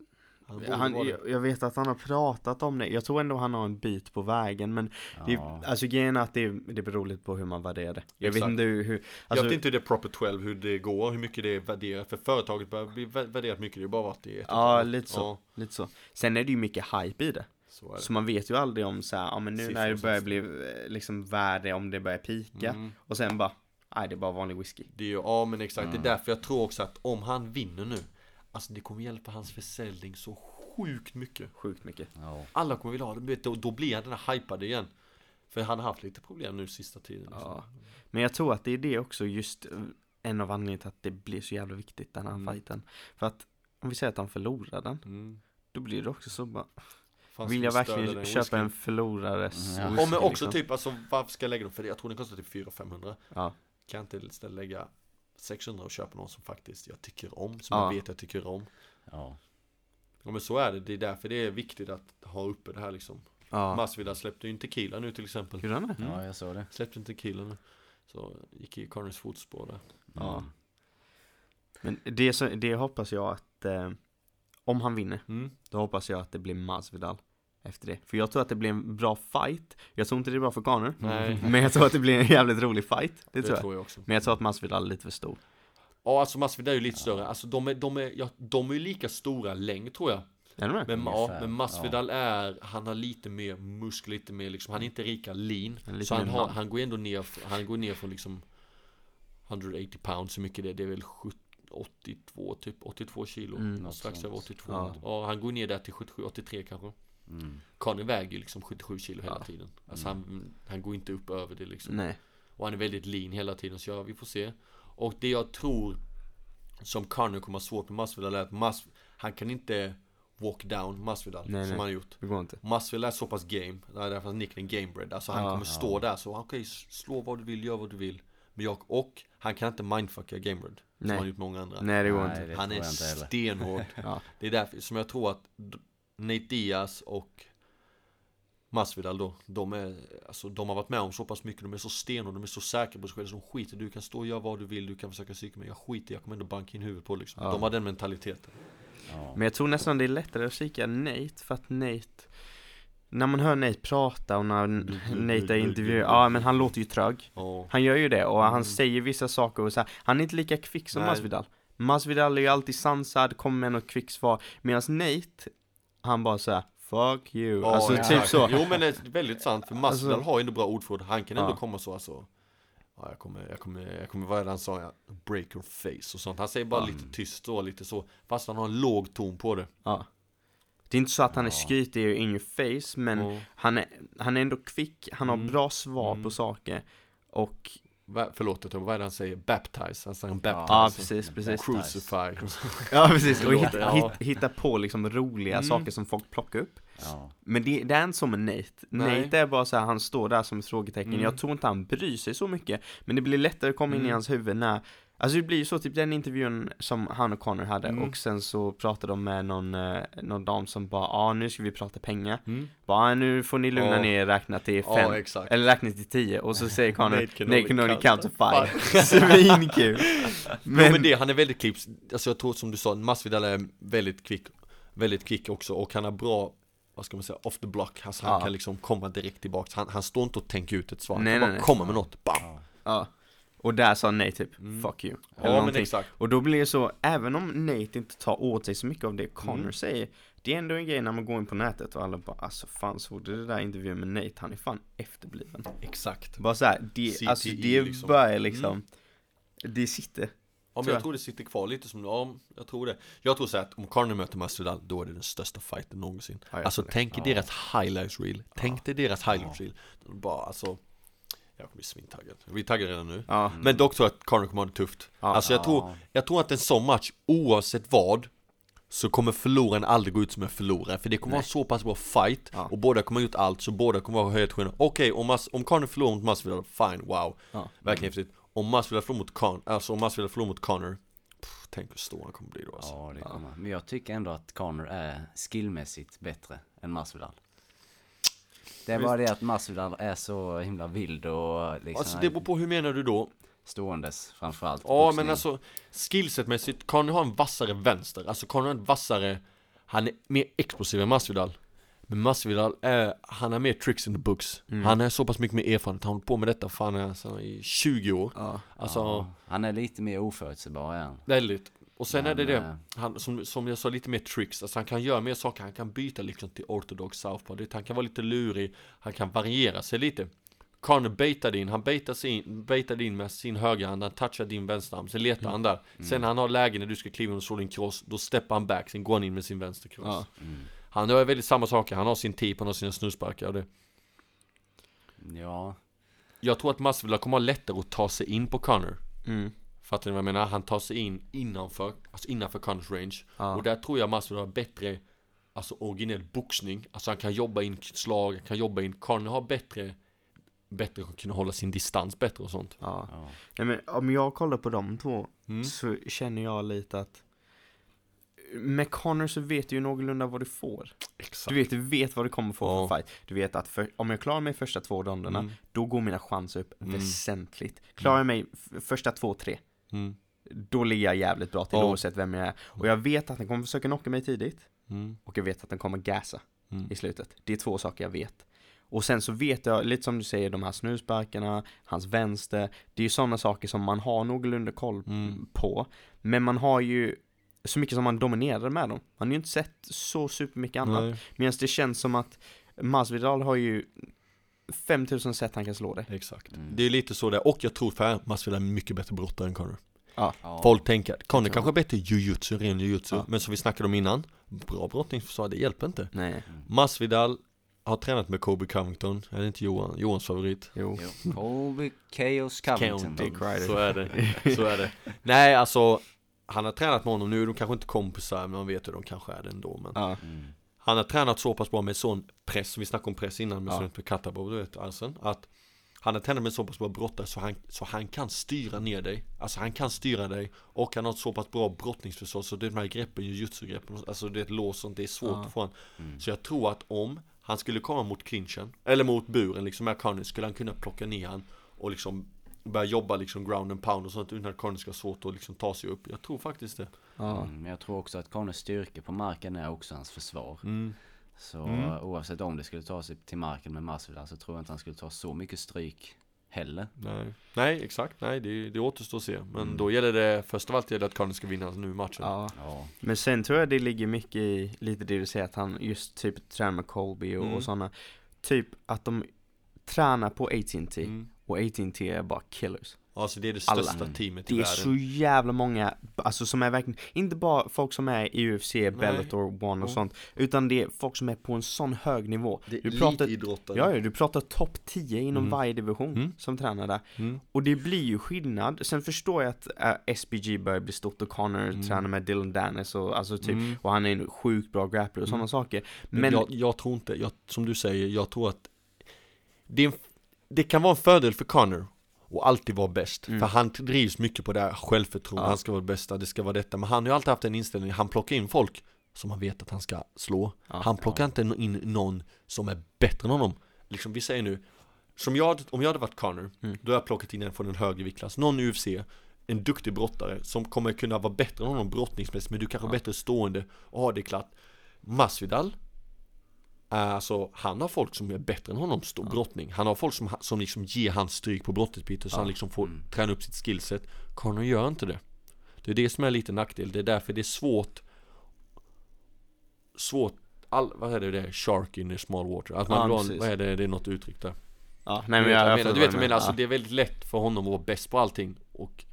Han det. jag, vet att han har pratat om det, jag tror ändå han har en bit på vägen men det, ja. är- alltså grejen är att det, är- det beror lite på hur man värderar det. Jag vet Exakt. inte hur, hur jag alltså, vet inte hur det är proper 12, hur det går, hur mycket det är värderat. För företaget börjar bli vä- värderat mycket, det har bara varit och ett Ja, lite så. Ja, lite så. Sen är det ju mycket hype i det. så är det. Så man vet ju aldrig om så här, ja men nu Siffror när det börjar bli eh, liksom värde, om det börjar pika. Mm. Och sen bara, nej det är bara vanlig whisky. Det är ju, ja men exakt, Mm. det är därför jag tror också att om han vinner nu, alltså det kommer hjälpa hans försäljning så sjukt mycket. Sjukt mycket. ja. Alla kommer vilja ha det, vet, då, då blir han den här hypade igen. För han har haft lite problem nu sista tiden. Liksom. Ja. Men jag tror att det är det också just eh, en av anledningarna till att det blir så jävla viktigt den här Mm. fighten. För att om vi säger att han förlorar den, Mm. då blir det också så bara, Fan, vill jag verkligen köpa en förlorares Mm, ja. whisky, Ja men också liksom? typ, alltså varför ska jag lägga dem? För det? jag tror den kostar typ 400-500 Ja, Kan jag inte istället lägga 600 och köpa någon som faktiskt jag tycker om, som Ja. jag vet jag tycker om ja. Ja men så är det, det är därför det är viktigt att ha uppe det här liksom Ja. Masvidal släppte ju en tequila nu till exempel Gjorde han det? Mm. Ja, jag såg det. Släppte en tequila nu Så gick i Connors fotspår där Ja. Mm. Men det, så, det hoppas jag att, eh, om han vinner, mm. då hoppas jag att det blir Masvidal efter det. För jag tror att det blir en bra fight. Jag tror inte det är bra för Conor. Nej, Men jag tror att det blir en jävligt rolig fight. Det, det tror jag. tror jag också Men jag tror att Masvidal är lite för stor. Ja alltså Masvidal är ju lite större, alltså de är, de är, ja, de är ju lika stora längd tror jag Är med? Men, ja, men Masvidal är, han har lite mer muskler, lite mer liksom, han är inte lika lean Han Så han, har, han går ändå ner, han går ner från liksom 180 pounds, hur mycket det är, det är väl 70, 82 typ, 82 kilo Mm. Strax över 82 Ja. ja. han går ner där till 77, 83 kanske Mm. Conor väger ju liksom 77 kilo hela Ja. tiden Alltså han, han går inte upp över det liksom Nej. Och han är väldigt lean hela tiden, så ja, vi får se Och det jag tror Som Conor kommer ha svårt med Masvidal är att Mas, Han kan inte Walk down Masvidal Nej, som nej. han har gjort Det går inte. Masvidal är så pass game, det är därför han nicknaden gamebred Alltså han Ja. kommer stå där så, okej slå vad du vill, gör vad du vill Men jag, och han kan inte mindfucka gamebred Som Nej. han gjort många andra Nej det går Nej, inte. det Han är stenhård Ja. Det är därför som jag tror att Nate Diaz och Masvidal då, de är, alltså de har varit med om så pass mycket, de är så stenhårda, de är så säkra på sig själva, så de skiter Du kan stå och göra vad du vill, du kan försöka psyka mig, jag skiter jag kommer ändå banka in huvudet på liksom Ja. De har den mentaliteten Ja. Men jag tror nästan det är lättare att kika Nate för att Nate När man hör Nate prata och när Nate är intervjuad, ja men han låter ju trög Ja, Han gör ju det och han Mm. säger vissa saker och så här, Han är inte lika kvick som Nej. Masvidal Masvidal är ju alltid sansad, kommer med något kvick svar Medan Nate Han bara såhär Fuck you, Ja, alltså exakt. typ så Jo men det är väldigt sant, för Masvidal Alltså- har ju ändå bra ordförråd, han kan ändå Ja. komma så alltså Ja, jag kommer, jag kommer, jag kommer, vad är det han sa? Ja, break your face och sånt Han säger bara Ja. lite tyst och lite så Fast han har en låg ton på det Ja Det är inte så att han är skrytig in your face men Ja. han, är, han är ändå kvick, han har Mm. bra svar Mm. på saker Och Va, förlåt, vad är det han säger? Baptize, alltså han Ja, baptize precis, precis. Crucify Ja precis, och hitta, ja. hitta, hitta på liksom roliga Mm. saker som folk plockar upp Ja. Men det, det är inte som med Nate Nej. Nate är bara så här, han står där som ett frågetecken Mm. Jag tror inte han bryr sig så mycket Men det blir lättare att komma in i Mm. hans huvud när Alltså det blir ju så, typ den intervjun som han och Connor hade Mm. och sen så pratade de med någon, eh, någon dam som bara ja ah, nu ska vi prata pengar mm. Bara ah, nu får ni lugna Ja. ner er, räkna till fem exakt Eller räkna till tio och så säger Connor Nate can Nate only can only count to five Svinkul Men, jo, men det, han är väldigt kvick, alltså jag tror som du sa, Masvidal är väldigt kvick Väldigt kvick också och han har bra vad ska man säga, off the block, alltså han Ja. kan liksom komma direkt tillbaks Han, han står inte och tänker ut ett svar, han Nej, nej, bara nej. komma med något, bam! Ja. Och där sa Nate typ Mm. 'fuck you' Ja men exakt Och då blir det så, även om Nate inte tar åt sig så mycket av det Connor Mm. säger Det är ändå en grej när man går in på nätet och alla bara alltså fan såg du det där intervjun med Nate? Han är fan efterbliven Exakt Bara såhär, det, CTE alltså det liksom. börjar liksom Det sitter Ja men jag tror det sitter kvar lite som, ja jag tror det Jag tror så att om Conor möter Masvidal, då är det den största fighten någonsin Ja, Alltså det. tänk Ja. deras highlights reel, tänk dig deras highlights reel Bara alltså Jag kommer bli svintaggad, vi är taggade redan nu Ja, Men dock tror jag att Conor kommer ha det tufft Ja. Alltså jag tror, jag tror att en sån match, oavsett vad Så kommer förloraren aldrig gå ut som en förlorare För det kommer Nej. vara en så pass bra fight Ja. Och båda kommer ha gjort allt, så båda kommer vara sköna Okej, om, Mas- om Conor förlorar mot Masvidal, fine, wow ja. Verkligen häftigt Om Masvidal förlorar mot Conor, alltså om Masvidal förlorar mot Conor pff, Tänk hur stor han kommer bli då alltså Ja, det kommer. Men jag tycker ändå att Connor är skillmässigt bättre än Masvidal. Det är bara det att Masvidal är så himla vild och liksom Alltså det beror på hur menar du då? ståendes framförallt. Ja boxning. men alltså Skillsetmässigt, Conor har en vassare vänster Alltså Conor har en vassare Han är mer explosiv än Masvidal Men Masvidal är, han har mer tricks in the books Mm. Han är så pass mycket mer erfarenhet, han har hållit på med detta fan alltså, i 20 år ja. Alltså, ja, han är lite mer oförutsägbar han. väldigt Och sen är det det, eh, han, som, som jag sa, lite mer tricks. Alltså han kan göra mer saker, han kan byta liksom till ortodox southpaw Det- Han kan vara lite lurig, han kan variera sig lite. Conor baitade in, han baitade in, baitade in med sin högerhand, han touchar din vänsterarm, sen letar han där. Sen när han har läge när du ska kliva in och slå din cross, då steppar han back, sen går han in med sin vänstercross Ja. Mm. Han gör väldigt samma saker, han har sin tip, han har sina snusparkar och det. Ja, Jag tror att Masvidal kommer ha lättare att ta sig in på Conor. Mm. Fattar ni vad jag menar? Han tar sig in innanför, alltså innanför Conors range Ja. Och där tror jag Masvidal har bättre Alltså originell boxning Alltså han kan jobba in slag, han kan jobba in Conor har bättre Bättre att kunna hålla sin distans bättre och sånt ja. ja. Nej men om jag kollar på de två Mm. så känner jag lite att med Connor så vet du ju någorlunda vad du får. Exakt. Du vet, du vet vad du kommer få Ja. för fight. Du vet att för, om jag klarar mig första två ronderna, Mm. då går mina chanser upp Mm. väsentligt. Klarar jag mig första två, tre, Mm. då ligger jag jävligt bra till Ja. oavsett vem jag är. Och jag vet att den kommer försöka knocka mig tidigt, Mm. och jag vet att den kommer gasa Mm. i slutet. Det är två saker jag vet. Och sen så vet jag, lite som du säger, de här snusparkarna, hans vänster, det är ju sådana saker som man har någorlunda koll Mm. på. Men man har ju så mycket som man dominerade med dem. Man har ju inte sett så supermycket annat. Medan det känns som att Masvidal har ju 5000 sätt han kan slå dig. exakt. Mm. Det är lite så där, och jag tror för Masvidal är mycket bättre brottare än Connor. Ja. Folk tänker, att Connor Ja. kanske är bättre jujutsu, ren jujutsu, Ja. men som vi snackade om innan, bra brottningsförsvar, det hjälper inte. Nej, Masvidal har tränat med Kobe Covington, är det inte Johan? Johans favorit? jo. Jo. Colby Chaos Covington. County. Så är det, så är det. Nej alltså, han har tränat med honom nu, är de kanske inte kompisar, men man vet hur de kanske är det ändå. Men Ja, Mm. Han har tränat så pass bra med sån press, vi snackade om press innan med Ja. sånt med Katabov, du vet, Arsen, att han har tränat med så pass bra brottare så han, så han kan styra ner dig Alltså han kan styra dig och han har ett så pass bra brottningsförsvar så det är de här greppen, jujutsu-greppen, alltså det är ett lås sånt, det är svårt Ja. att få han. Mm. Så jag tror att om han skulle komma mot clinchen, eller mot buren liksom med Conny, skulle han kunna plocka ner han och liksom börja jobba liksom ground and pound och sånt utan att Conny ska ha svårt att liksom ta sig upp. Jag tror faktiskt det. Ja. Mm, Men jag tror också att Connors styrka på marken är också hans försvar. Mm. Så Mm. oavsett om det skulle ta sig till marken med Masvidal så tror jag inte han skulle ta så mycket stryk heller. Nej, nej exakt, nej det, det återstår att se. Men Mm. då gäller det, först av allt gäller att Conny ska vinna nu matchen. ja. Ja. Men sen tror jag det ligger mycket i, lite det du säger, att han just typ tränar med Colby och, Mm. och sådana. Typ att de tränar på AT&T Mm. och AT&T är bara killers. Alltså det är det Alla. största teamet i Det är världen. så jävla många, alltså som är verkligen, inte bara folk som är i UFC, Bellator, One och Ja. sånt, utan det är folk som är på en sån hög nivå. Det Du är pratar- elitidrottare. Ja, ja, du pratar topp 10 inom Mm. varje division Mm. som tränar där. Mm. Och det blir ju skillnad. Sen förstår jag att äh, SBG börjar bli stort och Connor Mm. tränar med Dylan Dennis och alltså typ, Mm. och han är en sjukt bra grappler och sådana Mm. saker. Men, jag, jag tror inte, jag, som du säger, jag tror att det, en, det kan vara en fördel för Connor och alltid vara bäst. Mm. För han drivs mycket på det här självförtroende, Ja. han ska vara det bästa, det ska vara detta. Men han har ju alltid haft en inställning, han plockar in folk som han vet att han ska slå. Ja. han plockar inte in någon som är bättre än honom. Liksom vi säger nu, som jag, om jag hade varit Connor, Mm. då har jag plockat in en från en högre viktklass, någon UFC, en duktig brottare som kommer kunna vara bättre än honom brottningsmässigt, men du kanske är Ja. bättre stående och har det klart. Masvidal, Alltså han har folk som är bättre än honom stå Ja. brottning. Han har folk som, som liksom ger han stryk på brottningsbiten så Ja. han liksom får Mm. träna upp sitt skillset. Conor gör inte det. Det är det som är lite nackdel, det är därför det är svårt Svårt, all, vad är det det? Shark in a small water. Att man Ja, en, vad är det, det är något uttryck där. Ja, nej men jag, jag menar, du vet vad jag menar, alltså det är väldigt lätt för honom att vara bäst på allting och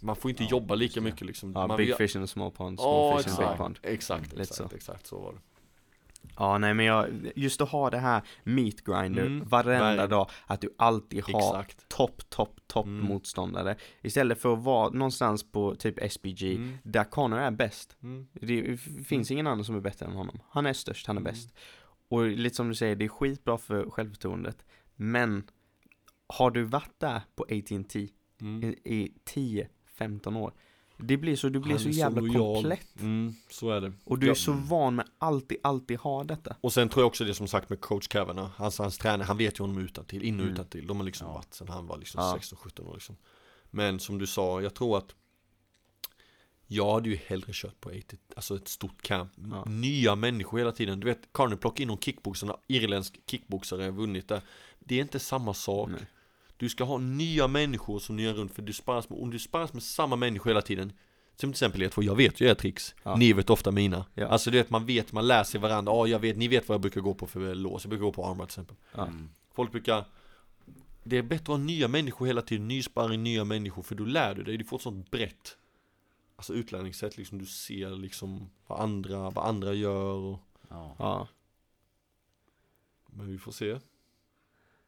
Man får inte jobba lika mycket liksom. Ja, man big vill- fish in a small pond, small Ja, fish in a big pond. exakt, exakt, exakt, så var det Ja, nej men jag, just att ha det här meat grinder Mm, varenda varje- dag, att du alltid har topp, topp, topp Mm. motståndare. Istället för att vara någonstans på typ SPG, Mm, där Connor är bäst. mm, Det finns ingen annan som är bättre än honom. Han är störst, han är Mm. bäst. Och lite som du säger, det är skitbra för självförtroendet. Men har du varit där på AT&T mm. i, i 10-15 år, det blir så, du blir så jävla lojal. komplett. Mm, så är det Och du är Ja. så van med alltid, alltid ha detta. Och sen tror jag också det som sagt med coach Kavanagh Alltså hans tränare, han vet ju honom utan till, in och Mm. utan till. De har liksom Ja. varit sen han var liksom Ja. 16-17 år liksom Men som du sa, jag tror att Jag hade ju hellre kört på ett, alltså ett stort camp Ja. Nya människor hela tiden, du vet Carney plockar in någon kickboxare, irländsk kickboxare vunnit där Det är inte samma sak Nej. Du ska ha nya människor som ni gör runt för du sparras med, om du sparras med samma människor hela tiden Som till exempel er två, jag vet ju era tricks Ja. Ni vet ofta mina Ja. Alltså du vet, man vet, man lär sig varandra Ja, jag vet, ni vet vad jag brukar gå på för lås Jag brukar gå på armbar till exempel Ja. Mm. Folk brukar Det är bättre att ha nya människor hela tiden, ny sparring, nya människor För då lär du dig, du får ett sånt brett Alltså utlärningssätt liksom, du ser liksom vad andra, vad andra gör och, Ja. Ja. Men vi får se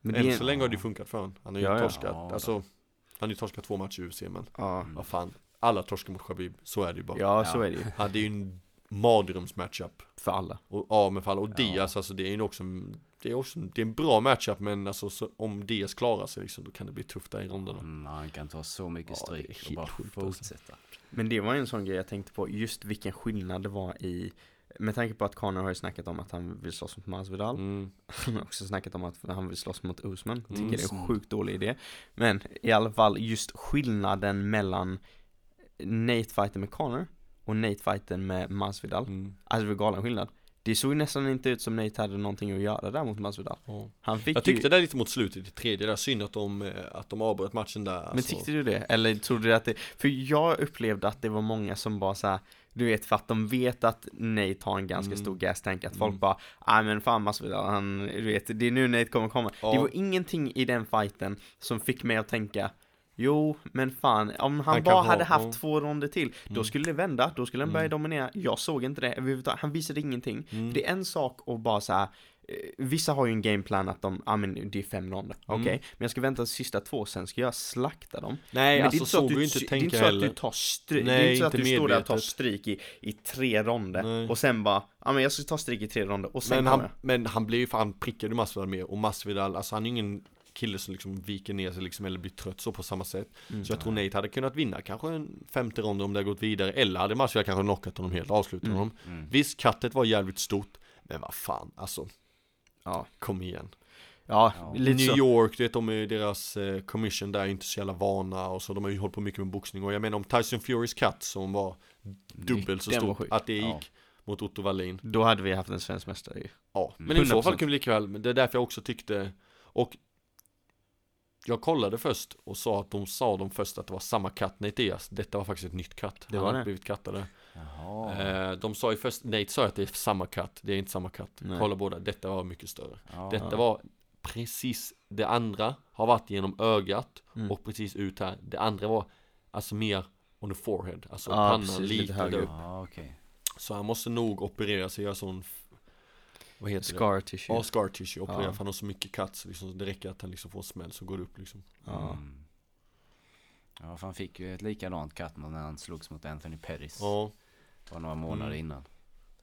Men Än det så länge har det ju funkat för han Han har ju Ja, ja. torskat, Ja, alltså Han har ju torskat två matcher i UFC men ja. Vad fan Alla torskar mot Khabib, så är det ju bara ja, så Ja. är det ju. Han, det är ju en, mardrömsmatchup. För alla. Och, ja, men för alla. Och Ja. Diaz, alltså det är ju också, det är också, det är en bra matchup, men alltså så, om Diaz klarar sig liksom, då kan det bli tufft där i ronderna. Mm, han kan ta så mycket Ja, stryk och helt bara alltså. fortsätta. Men det var ju en sån grej jag tänkte på, just vilken skillnad det var i med tanke på att Conor har ju snackat om att han vill slåss mot Masvidal Mm. Han har också snackat om att han vill slåss mot Usman Tycker Mm. det är en sjukt dålig idé Men i alla fall just skillnaden mellan Nate-fighten med Conor och Nate-fighten med Masvidal Mm. Alltså det var galen skillnad Det såg nästan inte ut som Nate hade någonting att göra där mot Masvidal Ja. Han fick Jag tyckte ju... det lite mot slutet i tredje där, synd att de, eh, att de avbröt matchen där. Men alltså. tyckte du det? Eller trodde du att det, för jag upplevde att det var många som bara så här, du vet för att de vet att Nate har en ganska Mm. stor gas tank, att folk Mm. bara, nej men fan Masvidal, han, du vet, det är nu Nate kommer komma. Ja. Det var ingenting i den fighten som fick mig att tänka, jo men fan, om han, Han bara kan ha- hade haft ja. två ronder till, då Mm. skulle det vända, då skulle han börja Mm. dominera. Jag såg inte det överhuvudtaget, han visade ingenting. Mm. Det är en sak att bara så här. eh, Vissa har ju en gameplan att de, ja men det är fem ronder, okej, Mm. men jag ska vänta till sista två, sen ska jag slakta dem. Nej, Men alltså det så så inte att du, det är tänka inte så att heller. du tar stryk, det Nej, är inte så att du står där och tar stryk i, i tre ronder Nej. och sen bara, ja men jag ska ta stryk i tre ronder och sen Men han, jag. men han blir ju fan prickade Masvidal mer och Masvidal, alltså han är ingen kille som liksom viker ner sig liksom eller blir trött så på samma sätt. Mm. Så jag tror Nate hade kunnat vinna kanske en femte rond om det hade gått vidare eller hade Masvidal kanske knockat honom helt, avslutat Mm. honom. Mm. Visst, kattet var jävligt stort, men vad fan, alltså Ja, kom igen. ja, Ja. New så. York, du vet de är deras eh, commission där är inte så jävla vana och så de har ju hållit på mycket med boxning och jag menar om Tyson Furys katt som var dubbelt så stor, att det gick Ja. mot Otto Wallin. Då hade vi haft en svensk mästare ju. Ja, Mm. men i så 100%. fall kunde vi lika väl, men det är därför jag också tyckte och jag kollade först och sa att de sa de först att det var samma katt, Nate Diaz. Detta var faktiskt ett nytt katt. Det Han hade det. blivit kattade. Jaha. Eh, de sa ju först, Nate sa att det är samma katt, det är inte samma katt. Nej. Kolla båda, detta var mycket större. Ja. Detta var precis, det andra har varit genom ögat Mm. och precis ut här. Det andra var alltså mer on the forehead, alltså Ja, pannan precis, lite, lite högre upp. Ja, okej. Så han måste nog operera sig, göra sån, vad heter det? Scar tissue. Ja, scar tissue, operera Ja. för han har så mycket katt så liksom, det räcker att han liksom får smäll så går det upp liksom. Ja. Mm. Ja, för han fick ju ett likadant katt när han slogs mot Anthony Pettis. Ja, Bara några månader Mm. innan.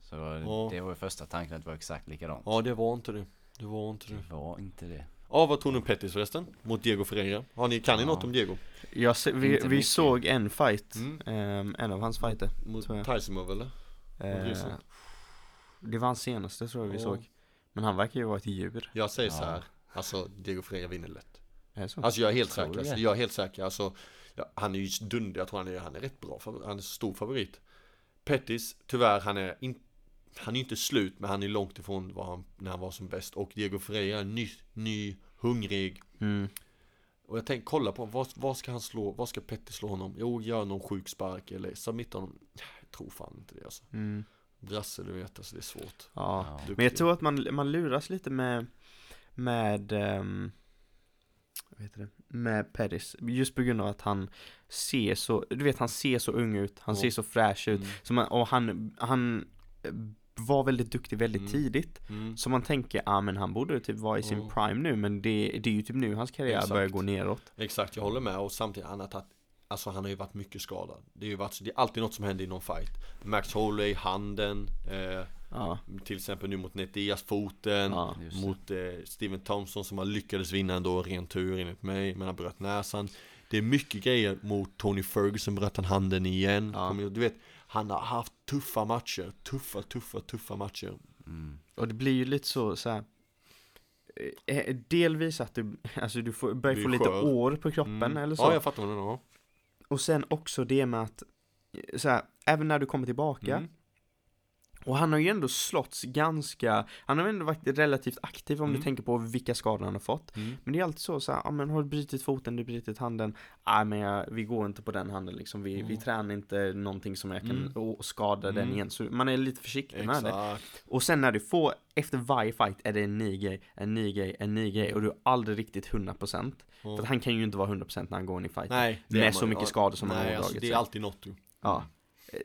Så Ja. det var ju första tanken att det var exakt likadant. ja det var inte det. Det var inte det. Det var inte det. Ja, vad tror ni om Pettis förresten? Mot Diego Ferreira? Har ni, kan ni Ja. något om Diego? Jag se, vi, vi såg en fight, Mm. ehm, en av hans fighter. Mot. Tyson eller? Eh, Grissom. Det var hans senaste tror jag vi Ja. såg. Men han verkar ju vara ett djur. Jag säger Ja. så här. Alltså Diego Ferreira vinner lätt. Så? Alltså jag är helt säker, alltså, jag är helt säker, alltså ja, Han är ju dunder, jag tror han är, han är rätt bra, han är stor favorit Pettis, tyvärr, han är inte Han är inte slut, men han är långt ifrån vad han, när han var som bäst Och Diego Ferreira är ny, ny, hungrig Mm. Och jag tänkte kolla på, vad, vad ska han slå, vad ska Pettis slå honom? Jo, gör någon sjuk spark eller submitta honom Jag tror fan inte det alltså Mm. Brasse, du vet, alltså det är svårt Ja. Ja. Men jag tror att man, man luras lite med, med, um, vad heter det, med Pettis. Just på grund av att han ser så, du vet han ser så ung ut, han Ja. ser så fräsch ut. Mm. Så man, och han, han var väldigt duktig väldigt Mm. tidigt. Mm. Så man tänker, ja ah, men han borde typ vara i sin Ja. prime nu, men det, det är ju typ nu hans karriär Exakt. börjar gå neråt. Exakt, jag håller med och samtidigt han har tagit Alltså han har ju varit mycket skadad Det är ju varit, det är alltid något som händer i någon fight Max Holloway, handen eh, Ja, Till exempel nu mot Nate Diaz, foten ja. Mot eh, Steven Thompson som har lyckades vinna ändå, ren tur enligt mig Men han bröt näsan Det är mycket grejer mot Tony Ferguson, bröt han handen igen Ja. Du vet, han har haft tuffa matcher Tuffa, tuffa, tuffa matcher Mm. Och det blir ju lite så, så här. eh, Delvis att du, alltså du får, börjar få lite år på kroppen Mm. eller så. Ja, jag fattar vad du menar och sen också det med att, eh, så här, även när du kommer tillbaka, mm och han har ju ändå slåtts ganska, han har ändå varit relativt aktiv om Mm. du tänker på vilka skador han har fått. Mm. Men det är alltid så, så här, ja men har du brutit foten, du brutit handen, nej men jag, vi går inte på den handen liksom, vi, vi Mm. tränar inte någonting som jag kan Mm. skada den Mm. igen, så man är lite försiktig med det. Exakt Och sen när du får, efter varje fight är det en ny grej, en ny grej, en ny grej och du är aldrig riktigt 100% För att han kan ju inte vara 100% när han går in i fighten Nej, Med så mycket skador som han Nej, har alltså, ådragit det är alltid något du Ja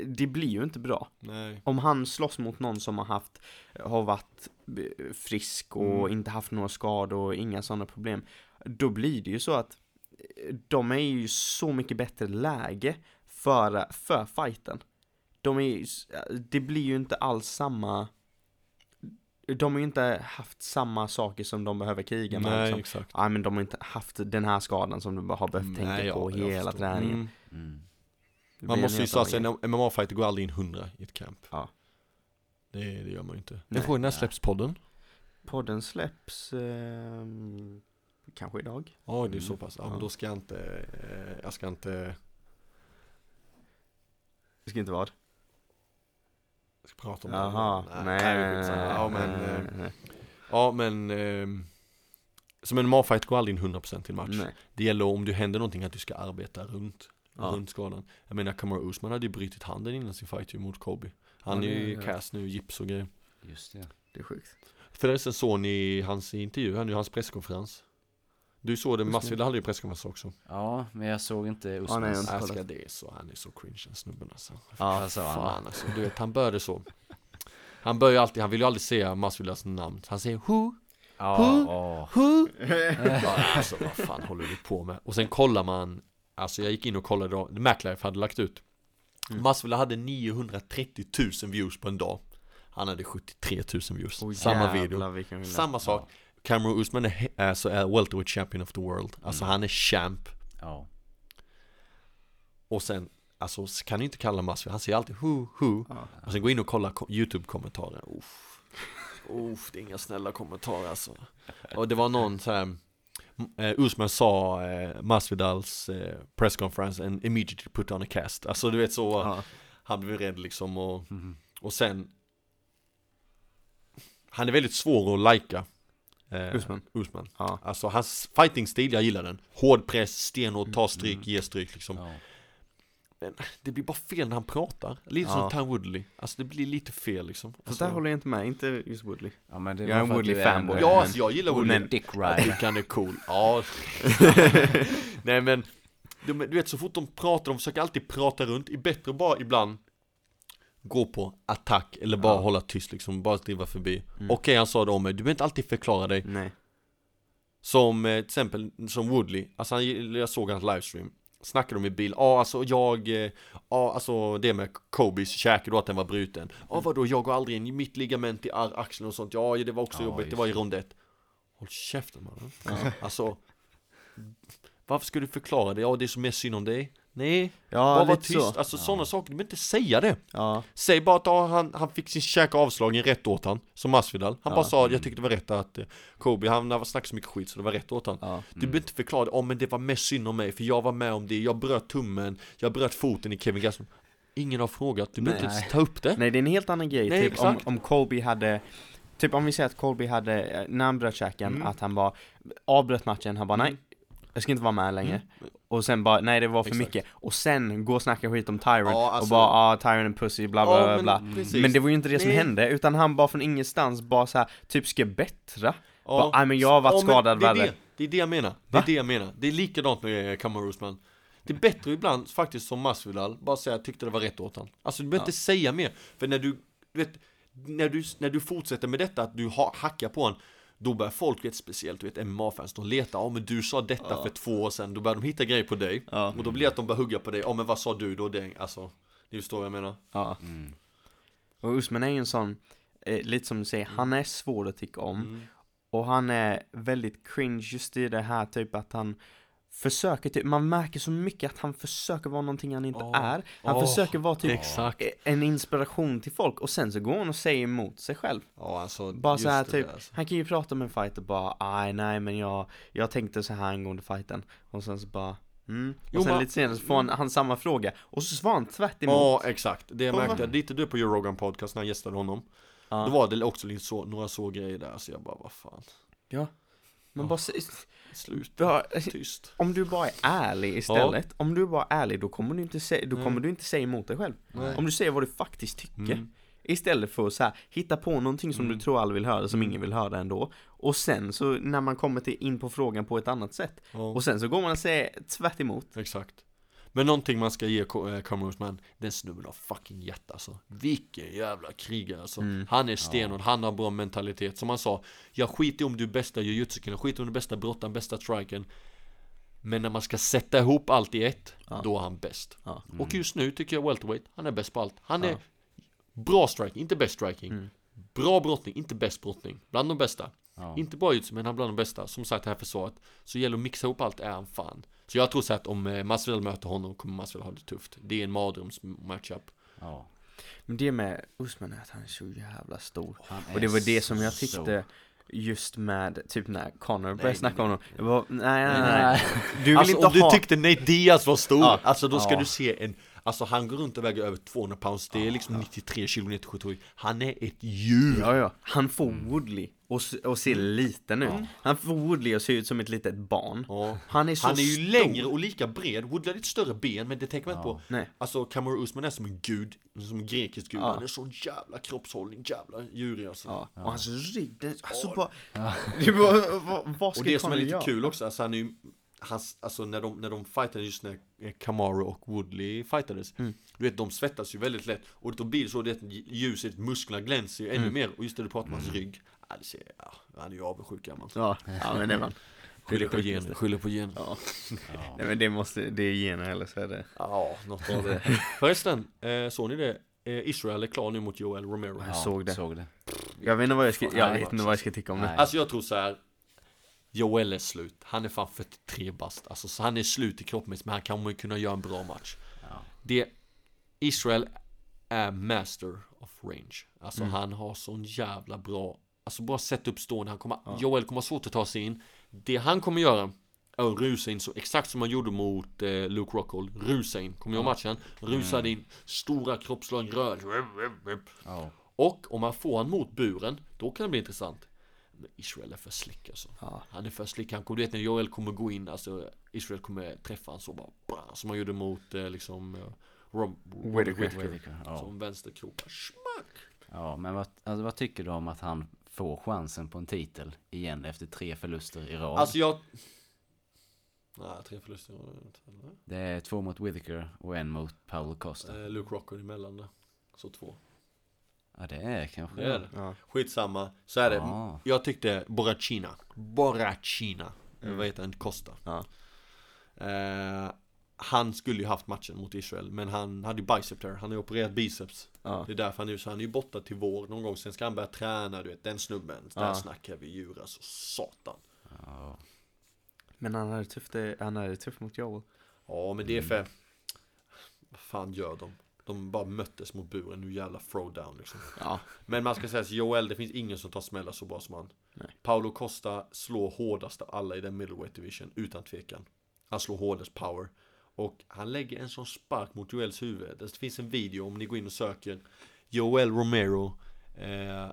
Det blir ju inte bra Nej Om han slåss mot någon som har haft, har varit eh, frisk och Mm. inte haft några skador och inga sådana problem Då blir det ju så att eh, de är ju så mycket bättre läge för, för fighten de är, ju s- det blir ju inte alls samma, de har ju inte haft samma saker som de behöver kriga med. Nej, liksom. exakt. Ja men de har inte haft den här skadan som du bara har behövt tänka Nej, på ja, jag hela förstår. träningen. Mm. Mm. Det Man måste ju säga sig, en MMA-fighter går aldrig in 100 i ett camp. Ja. Det, det gör man ju inte. Nej. Frågan, när släpps podden? Podden släpps ehm, kanske idag. Ja, det är Mm. så pass. Ja, Ja. men då ska jag inte, eh, jag ska inte, Det ska inte vara. jag ska prata om Jaha, det. nej. nej, skitsamma. Ja, men, nej, eh, nej, ja, men som en MMA-fight går aldrig in 100% till match. nej. Det gäller om det händer någonting att du ska arbeta runt, Ja. runt skadan. Jag menar Kamaru Usman hade ju brutit handen innan sin fight mot Kobe. Han Ja, är ju i cast nu, gips och grejer. Just det. Det är sjukt. Förresten såg ni hans intervju, han hans presskonferens. Du såg det. Masvidal hade ju presskonferens också. Ja, men jag såg inte nej, Usmans. inte Jag kollat. ska det är så, han är så cringe den snubben alltså. Ja, han Fan alltså, du vet han började så. Han börjar alltid, han vill ju aldrig säga Masvidals namn. Han säger who, Ja, Who? åh. who. ja, alltså vad fan håller du på med? Och sen kollar man, alltså jag gick in och kollade då, Maclife hade lagt ut. Mm. Masvidal hade 930 000 views på en dag. Han hade 73 000 views. Åh, Samma video. Samma sak. Cameron Usman är, alltså, är welterweight champion of the world. Alltså Mm. han är champ. Ja. Och sen, alltså kan du inte kalla Masvidal, han säger alltid who, who. Ja. Och sen gå in och kolla ko- YouTube-kommentarer. Uff. Uff, det är inga snälla kommentarer alltså. Och det var någon så här. Eh, Usman sa eh, Masvidals eh, pressconference and immediately put on a cast. Alltså du vet så, Ja. han blev rädd liksom och, Mhm. och sen Han är väldigt svår att lajka eh, Usman. Usman. Ja. Alltså hans fighting-stil, jag gillar den. Hård press, stenhård, ta stryk, ge stryk liksom. Ja. Det blir bara fel när han pratar. Lite Ja. som Tom Woodley. Alltså det blir lite fel liksom. Fast Alltså, där håller jag inte med, inte just Woodley. ja, men det Jag är en var för att du Woodley är fanboy. ändå Ja, alltså jag gillar Woodley. Dick Jag Rider. tycker han är cool. Ja. Nej men, de, du vet så fort de pratar, de försöker alltid prata runt. Det är bättre bara ibland gå på attack eller bara Ja. hålla tyst liksom, bara driva förbi. Mm. Okej han sa det om mig, du behöver inte alltid förklara dig. Nej. Som eh, till exempel, som Woodley, alltså han, jag såg hans livestream Snackade de i bil, ja alltså jag, eh, ja alltså det med Kobes käke då att den var bruten. Ja vadå, jag går aldrig in, mitt ligament i axeln och sånt, ja det var också Ja, jobbigt, det var i rond ett Håll käften mannen. Alltså Varför ska du förklara det? Ja det är så mer synd om dig Nej, Ja, bara var lite tyst, så. alltså sådana saker, du behöver inte säga det. Ja. Säg bara att ja, han, han fick sin käke avslagen rätt åt han Som Masvidal Han Ja. bara sa, jag tyckte det var rätt att eh, Kobe, han har snackat så mycket skit så det var rätt åt han. Ja. Du behöver inte förklara det, oh, men det var mest synd om mig för jag var med om det, jag bröt tummen, jag bröt foten i Kevin Gaston Ingen har frågat, du behöver inte ta upp det. Nej, det är en helt annan grej. Nej, typ om, exakt. om Colby hade Typ om vi säger att Colby hade, eh, när han bröt käken, Mm. att han bara avbröt matchen, han bara nej, jag ska inte vara med längre. Och sen bara, nej det var för Exakt. mycket. Och sen gå och snacka skit om Tyron Ja, och alltså- bara, ah Tyron är pussy, bla bla Ja, bla. men bla. Men det var ju inte det som Nej. hände, utan han bara från ingenstans bara så här, typ ska bättra. Ja. Bara, men jag har varit Ja, skadad det är värre. det, det är det jag menar, det är det jag menar Det är likadant med Kamaru Usman Det är bättre ibland faktiskt som Masvidal, bara säga jag tyckte det var rätt åt han Alltså du behöver Ja. inte säga mer, för när du, du vet när du, när du fortsätter med detta, att du ha, hackar på han Då börjar folk, vet speciellt du vet MMA-fans, de letar, ja men du sa detta Ja. för två år sedan Då börjar de hitta grejer på dig Ja. Och då blir det att de börjar hugga på dig, ja men vad sa du då? Det, alltså, det förstår vad jag menar Ja. Mm. Och Usman är ju en sån, eh, lite som du säger, han är svår att tycka om. mm. Och han är väldigt cringe just i det här typ att han försöker typ, man märker så mycket att han försöker vara någonting han inte Åh. är. Han Åh, försöker vara typ Exakt en inspiration till folk och sen så går han och säger emot sig själv. Ja alltså, Bara så här typ, där, alltså. han kan ju prata med en fighter bara, aj nej men jag, jag tänkte så här angående fighten. Och sen så bara, mm. Och Jo, sen men- lite senare så får han, han samma fråga. Och så svarar han tvärt emot. Ja exakt, det jag Och märkte, lite du på Joe Rogan podcast när jag gästade honom Ja. Då var det också lite så, några så grejer där, så jag bara, vad fan ja. Men Ja. bara, säg- Slut, bara, tyst om du bara är ärlig istället, om du bara är ärlig då kommer du inte säga, då Nej. kommer du inte säga emot dig själv. Nej. Om du säger vad du faktiskt tycker. Mm. Istället för att så här, hitta på någonting som Mm. du tror alla vill höra, som Mm. ingen vill höra ändå. Och sen så när man kommer till, in på frågan på ett annat sätt. Ja, Och sen så går man och säger tvärt emot. exakt Men någonting man ska ge Ko- eh, den snubben har fucking hjärta alltså Vilken jävla krigare alltså Mm. Han är stenhård, han har bra mentalitet Som han sa, jag skiter om du är bästa jujutsu jag skiter om du är bästa brottaren, bästa striken Men när man ska sätta ihop allt i ett, Ja. då är han bäst. Ja. Och just nu tycker jag welterweight, han är bäst på allt. Han är Ja. bra striking, inte bäst striking. Mm. Bra brottning, inte bäst brottning. Bland de bästa. Ja. Inte bra ut, men han är bland de bästa. Som sagt, det här försvaret. Så gäller att mixa ihop allt, är han fan. Så jag tror så att om eh, Masvidal möter honom kommer Masvidal ha det tufft. Det är en mardröms-matchup. Ja. Men det med Usman är att han är så jävla stor. Och det var det som jag tyckte just med, typ när Connor började Nej, snacka nej, om honom. Jag var, nej, nej, nej. Du vill alltså inte om du ha... tyckte Nate Diaz var stor, Ja. alltså då ska Ja. du se en Alltså han går runt och väger över 200 pounds, det är liksom 93 kilo ner till 77 Han är ett djur! Ja, ja. Han får Mm. Woodley och, och ser liten ut. Han får Woodley att se ut som ett litet barn. Ja. Han är så Han är ju stor. längre och lika bred, Woodley har lite större ben men det tänker man inte Ja. på Nej. Alltså Kamaru Usman är som en gud, som en grekisk gud, Ja. han är så jävla kroppshållning, jävla djurig alltså Ja. Och hans rygg, den, alltså Ja. bara... Det var, vad, vad ska Och det som är lite göra? kul också, alltså han är ju Hans, alltså när de, när de fightade just när Kamaru och Woodley fightades Mm. Du vet de svettas ju väldigt lätt Och då blir det så det att ljuset, musklerna glänser ju ännu Mm. mer Och just det du pratar om hans rygg ja, det ser, ja, Han är ju avundsjuk gammal Ja, ja men det var Skyller på gener, skyller på gener Ja. Ja. Nej men det måste, det är gener eller så är det... Ja, något av det Förresten, eh, såg ni det? Eh, Israel är klar nu mot Joel Romero Jag såg det. Såg det. Jag vet inte vad jag ska, jag vet inte vad jag ska tycka om det. Nej. Alltså jag tror så här. Joel är slut, han är fan 43 bast. Alltså så han är slut i kroppsmässigt men han kommer kunna göra en bra match. Ja. Det Israel är master of range. Alltså Mm. han har sån jävla bra Alltså sätta upp stående, han kommer, Ja. Joel kommer ha svårt att ta sig in. Det han kommer göra är att rusa in så exakt som han gjorde mot eh, Luke Rockhold. Rusa in, kommer jag matchen? Rusade in, stora kroppsslag, rör. Ja. Och om man får han mot buren, då kan det bli intressant Men Israel är för slick alltså Ja. Han är för slick, han kommer, du vet när Joel kommer gå in, alltså Israel kommer träffa han så bara bra, Som han gjorde mot eh, liksom eh, Rob, Whittaker. Ja. Som vänsterkrokar, smack! ja, men vad, alltså, vad tycker du om att han får chansen på en titel igen efter tre förluster i rad? Alltså jag Nej, tre förluster inte, eller? Det är två mot Whittaker och en mot Paolo Costa. eh, Luke Rockhold emellan där Så två Ja, det är kanske Det är det Ja. Skitsamma, så är det Ja. Jag tyckte Borrachina Borrachina Mm. Vad heter han? Costa Ja. Eh, han skulle ju haft matchen mot Israel Men han hade ju bicep tear, han har ju opererat biceps Ja. Det är därför han är så han är ju borta till vår någon gång Sen ska han börja träna, du vet den snubben Där Ja. snackar vi djur alltså, satan Ja. Men han hade tufft, det- han hade tufft mot Joel. Ja men det är för Vad fan gör de? De bara möttes mot buren, nu jävla throwdown liksom Ja. Men man ska säga att Joel, det finns ingen som tar smällar så bra som han Nej. Paolo Costa slår hårdast av alla i den middleweight division, utan tvekan Han slår hårdast power Och han lägger en sån spark mot Joels huvud Det finns en video om ni går in och söker Joel Romero eh,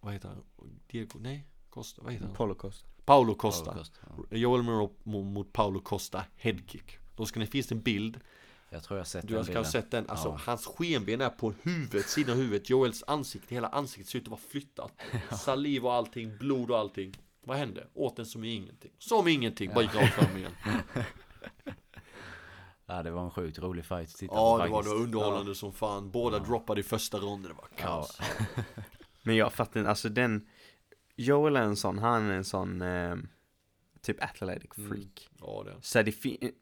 Vad heter han? Diego? Nej? Costa? Vad heter han? Holocaust. Paolo Costa Paolo Costa, ja. Joel Romero mo- mot Paolo Costa headkick Då ska ni, finns det en bild Jag tror jag har sett Du den har kanske sett den, alltså Ja. hans skenben är på huvudet, sidan av huvudet. Joels ansikte, hela ansiktet ser ut att vara flyttat. Saliv och allting, blod och allting. Vad hände? Åt den som ingenting. Som ingenting, bara gick rakt fram igen. Ja, det var en sjukt rolig fight att titta Ja på det var, det var underhållande som fan. Båda droppade i första ronden, det var kaos. Men jag fattar inte, alltså den Joel är en sån, han är en sån eh, typ athletic Mm. freak. Ja det Så det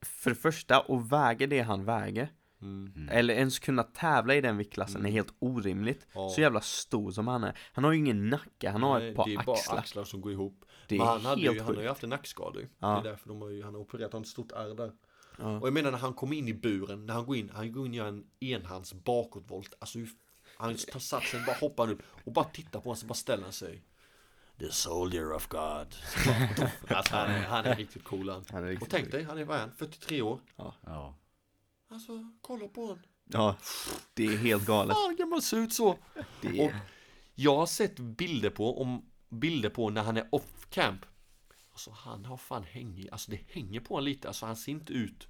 för det första, att väga det han väger, mm. Mm. eller ens kunna tävla i den viktklassen Mm. är helt orimligt. Ja. Så jävla stor som han är. Han har ju ingen nacke, han har Nej, ett par Det är axlar. bara axlar som går ihop Det Men han, hade ju, han har ju sjukt. haft en nackskada Ja. Det är därför de har ju, han har opererat, han har ett stort ärr där Ja. Och jag menar när han kom in i buren, när han går in, han går in och gör en enhands bakåtvolt Alltså han tar satsen, bara hoppar upp och bara tittar på honom så bara ställer han sig The soldier of God alltså, han, är, han är riktigt cool han Han är Och riktigt tänk sjuk. dig, han är vad är han? 43 år Ja. Alltså, kolla på honom Ja, det är helt galet. Fan kan man se ut så? Det Och är, jag har sett bilder på, om bilder på när han är off camp Alltså han har fan hängig, alltså det hänger på honom lite, alltså han ser inte ut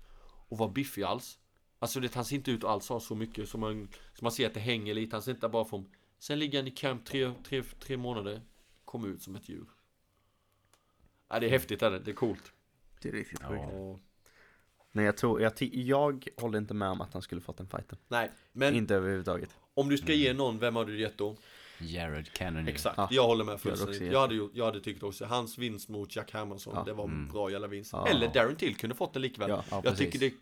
att vara biffig alls Alltså det, han ser inte ut att alls ha så mycket som man, som man ser att det hänger lite, han ser inte bara från Sen ligger han i camp tre, tre, tre månader, kom ut som ett djur Ja det är häftigt är det, det är coolt det är riktigt Ja. sjukt. Och, Men jag tror, jag, jag håller inte med om att han skulle fått den fighten. Nej, men Inte överhuvudtaget. om du ska ge någon, vem har du gett då? Jared Cannonier. Exakt, Ja. jag håller med Jag fullständigt. gett Jag hade, jag hade tyckt också, hans vinst mot Jack Hermansson, Ja. det var en bra jävla vinst. Ja. Eller Darren Till kunde fått det likväl. Ja, ja, jag precis. tycker det,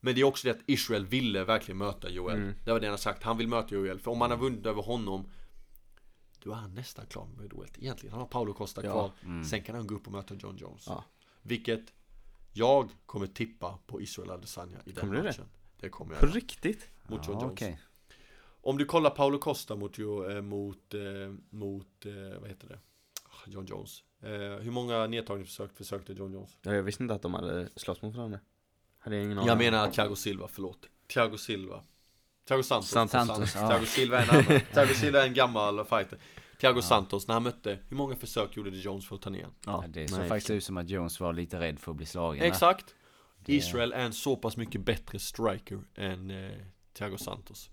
men det är också det att Israel ville verkligen möta Joel. Mm. Det var det han har sagt, han vill möta Joel. För om han har vunnit över honom, då är han nästan klar med Joel. Egentligen, han har Paolo Costa Ja. kvar. Mm. Sen kan han gå upp och möta John Jones. Ja. Vilket jag kommer tippa på Israel Adesanya i den Kommer du det? matchen. Det kommer jag På riktigt? Mot John Ja, Jones. okej. Om du kollar Paolo Costa mot, eh, mot, eh, mot eh, vad heter det? John Jones. Hur många nedtagningsförsök försökte John Jones? Ja, jag visste inte att de hade slåss mot varandra. Hade jag ingen Jag aning. menar Thiago Silva, förlåt. Thiago Silva. Thiago Santos. Santos, Santos, ja. Thiago Silva är en annan. Thiago Silva är en gammal fighter. Thiago Santos, när han mötte, hur många försök gjorde det Jones för att ta ner? Ja, det såg nej, faktiskt ut som att Jones var lite rädd för att bli slagen. Exakt. Det- Israel är en så pass mycket bättre striker än eh, Thiago Santos.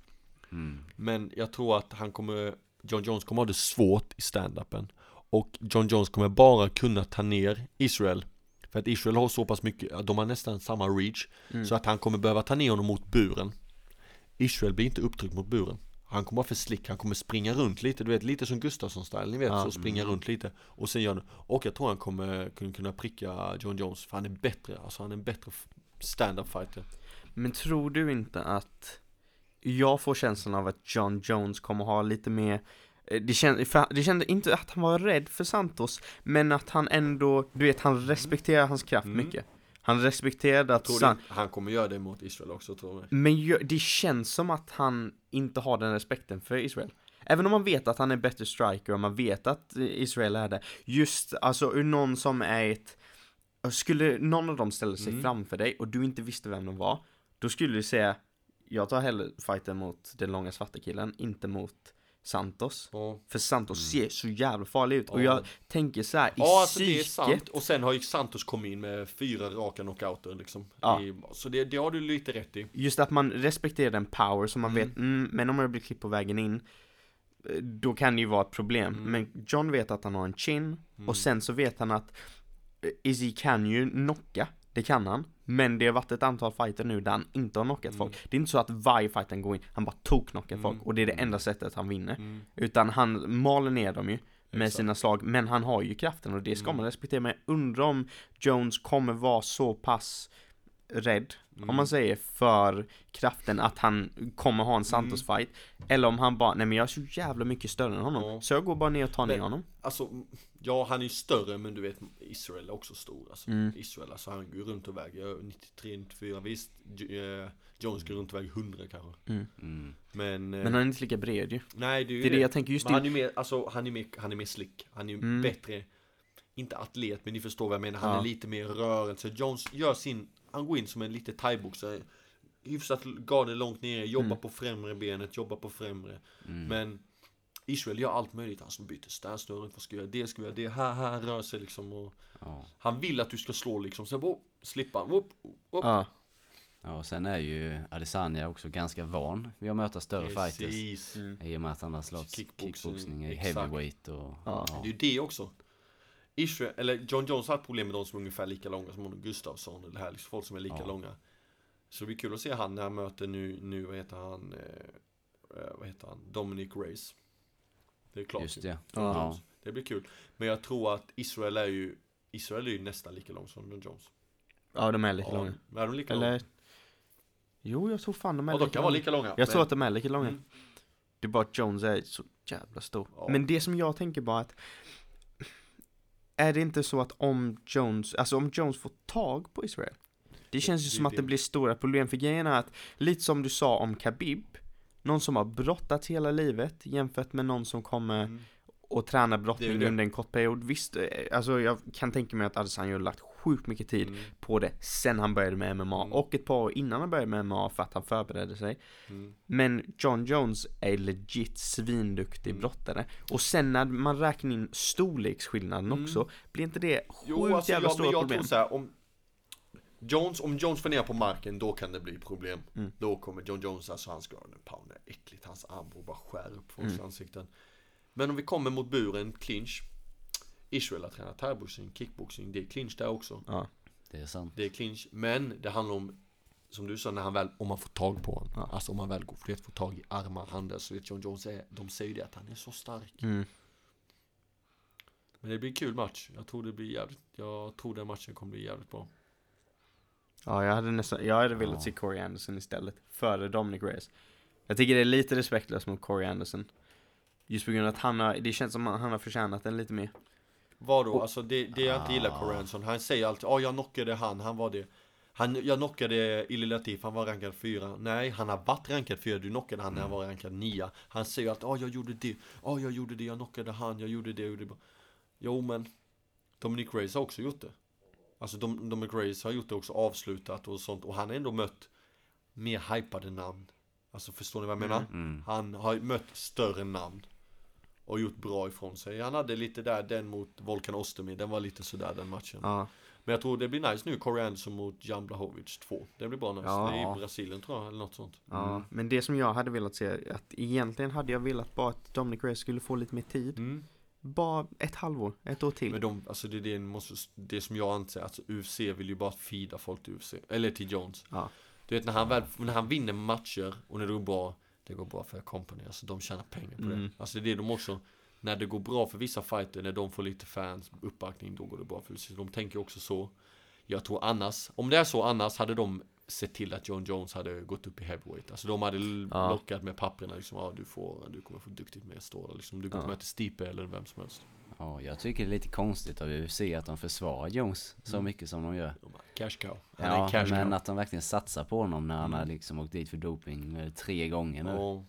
Mm. Men jag tror att han kommer, John Jones kommer ha det svårt i stand-upen. Och John Jones kommer bara kunna ta ner Israel. För att Israel har så pass mycket, de har nästan samma reach. Mm. Så att han kommer behöva ta ner honom mot buren. Israel blir inte upptryckt mot buren. Han kommer vara för slick, han kommer springa runt lite, du vet lite som Gustafsson-style, ni vet Ja. så springa runt lite Och sen gör det, och jag tror han kommer kunna, pricka John Jones För han är bättre, alltså han är en bättre stand-up fighter Men tror du inte att jag får känslan av att John Jones kommer ha lite mer eh, det kände, det kände inte att han var rädd för Santos, men att han ändå, du vet, han respekterar hans kraft Mm. mycket. Han respekterade att San- han kommer göra det mot Israel också tror jag Men det känns som att han inte har den respekten för Israel. Även om man vet att han är bättre striker och man vet att eh, Israel är det. Just, alltså ur någon som är ett... Skulle någon av dem ställa sig Mm. framför dig och du inte visste vem de var, då skulle du säga jag tar hellre fighten mot den långa svarta killen, inte mot Santos. Ja, För Santos ser så jävla farlig ut. Och Ja. jag tänker så här, i ja alltså det är psyket, sant Och sen har ju Santos kommit in med fyra raka knockouter liksom Ja. I, Så det, det har du lite rätt i Just att man respekterar den power som man Mm. vet, mm, men om jag blir klippt på vägen in eh, Då kan det ju vara ett problem, Mm. men John vet att han har en chin Mm. Och sen så vet han att eh, Izzy kan ju knocka, det kan han Men det har varit ett antal fighter nu där han inte har knockat Mm. folk Det är inte så att varje fight han går in, han bara tok-knockar Mm. folk Och det är det enda sättet han vinner Mm. Utan han maler ner dem ju med Exakt. sina slag, men han har ju kraften och det ska Mm. man respektera Men jag undrar om Jones kommer vara så pass rädd Mm. om man säger, för kraften att han kommer ha en Santos-fight Eller om han bara, nej men jag är så jävla mycket större än honom Ja. Så jag går bara ner och tar ner Men- honom Alltså, ja han är ju större men du vet Israel är också stor alltså. Mm. Israel alltså han går ju runt och väger 93, 94 visst eh, Jones går runt och väger 100 kanske Mm. Men, eh, Men han är inte lika bred ju nej det är ju Det är det jag tänker, just Men han det är mer, alltså han är mer, han är mer slick Han är ju Mm. bättre Inte atlet men ni förstår vad jag menar Han Ja. är lite mer rörelse Jones gör sin, han går in som en liten thaiboxare Hyfsat garden långt nere, jobbar Mm. på främre benet, jobbar på främre Mm. Men Israel gör allt möjligt, han byter stance vad ska jag göra, det ska jag göra, det här, här, rör sig liksom och Ja. Han vill att du ska slå liksom, sen bara slippa, whoop, whoop. Ja, ja, och sen är ju Adesanya också ganska van vid att möta större fighters. Precis Mm. I och med att han har slått Kickboxing, kickboxning, i heavyweight och... Ja. Det är ju det också Israel, eller John Jones har ett problem med de som är ungefär lika långa som honom, Gustafsson eller här, liksom folk som är lika Ja. långa Så det blir kul att se han när han möter nu, nu vad heter han, eh, eh, vad heter han, Dominic Reyes Det är klart Just ju. det. Ja. Det blir kul Men jag tror att Israel är ju Israel är ju nästan lika lång som John Jones ja de är lika ja, långa Är de lika långa? Eller Jo, jag tror fan de är Ja, de lika kan vara långa lika långa Jag men- tror att de är lika långa Mm. Det är bara att Jones är så jävla stor Ja. Men det som jag tänker bara att Är det inte så att om Jones, alltså om Jones får tag på Israel Det känns ju det som att det blir stora problem för grejen är att Lite som du sa om Khabib Någon som har brottats hela livet jämfört med någon som kommer Mm. och tränar brottning under en kort period. Visst, eh, alltså jag kan tänka mig att Adesanya har lagt sjukt mycket tid Mm. på det sen han började med MMA Mm. och ett par år innan han började med MMA för att han förberedde sig Mm. men John Jones är legit svinduktig Mm. brottare. Och sen när man räknar in storleksskillnaden Mm. också, blir inte det sjukt Jo, alltså jävla men stora jag problem? tror så här, om Jones, om Jones får ner på marken, då kan det bli problem. Mm. Då kommer John Jones, alltså hans ground and pound är äckligt. Hans armbåge bara skär upp folks Mm. ansikten. Men om vi kommer mot buren, clinch. Israel har tränat thaiboxning, kickboxing, det är clinch där också. Ja. Det är sant. Det är clinch, men det handlar om som du sa, när han väl, om man får tag på honom. Ja. Alltså om man väl går, vet, får tag i armar, handlar, så vet John Jones är, de säger ju det att han är så stark. Mm. Men det blir en kul match. Jag tror det blir jävligt, jag tror den matchen kommer bli jävligt bra. Ja, jag hade nästan, jag hade velat Ja. se Corey Anderson istället. Före Dominic Reyes. Jag tycker det är lite respektlöst mot Corey Anderson. Just på grund av att han har, det känns som att han har förtjänat den lite mer. Vad då? Och- Alltså det, det jag inte gillar Ah. på Ranson, han säger alltid ja jag knockade han, han var det. Han, jag knockade Illy Latif, han var rankad fyra. Nej, han har varit rankad fyra, du knockade han när han var rankad nia. Han säger att ja jag gjorde det, ja jag gjorde det, jag knockade han, jag gjorde det, jag gjorde det. Jo men, Dominic Reyes har också gjort det. Alltså Dom, Dominic Reyes har gjort det också, avslutat och sånt. Och han har ändå mött mer hypade namn. Alltså förstår ni vad jag menar? Mm. Han har mött större namn Och gjort bra ifrån sig Han hade lite där, den mot Volkan Ostermin Den var lite sådär den matchen Ja, Men jag tror det blir nice nu, Corey Anderson mot Jan Blachowicz 2 Det blir bra nice, Ja. det är i Brasilien tror jag, eller något sånt ja. Mm. Men det som jag hade velat se, att egentligen hade jag velat bara att Dominic Reyes skulle få lite mer tid. mm. Bara ett halvår, ett år till. Men de, alltså det är det, måste, det som jag anser, alltså UFC vill ju bara feeda folk till UFC Eller till Jones Ja. Du vet när han väl, när han vinner matcher och när det går bra Det går bra för company, alltså de tjänar pengar på Mm. det Alltså det är de också När det går bra för vissa fighter, när de får lite fans, uppbackning, då går det bra för UFC De tänker också så. Jag tror annars, om det är så annars hade de sett till att John Jones hade gått upp i heavyweight Alltså de hade Ja. lockat med papperna liksom, ja du får, du kommer få duktigt med stå där liksom Du kommer Ja. möta Stipe eller vem som helst Ja, jag tycker det är lite konstigt av UFC att de försvarar Jones så Mm. mycket som de gör. Cash cow Han Ja, cash men cow att de verkligen satsar på honom när han Mm. har liksom åkt dit för doping eh, tre gånger nu. Ja.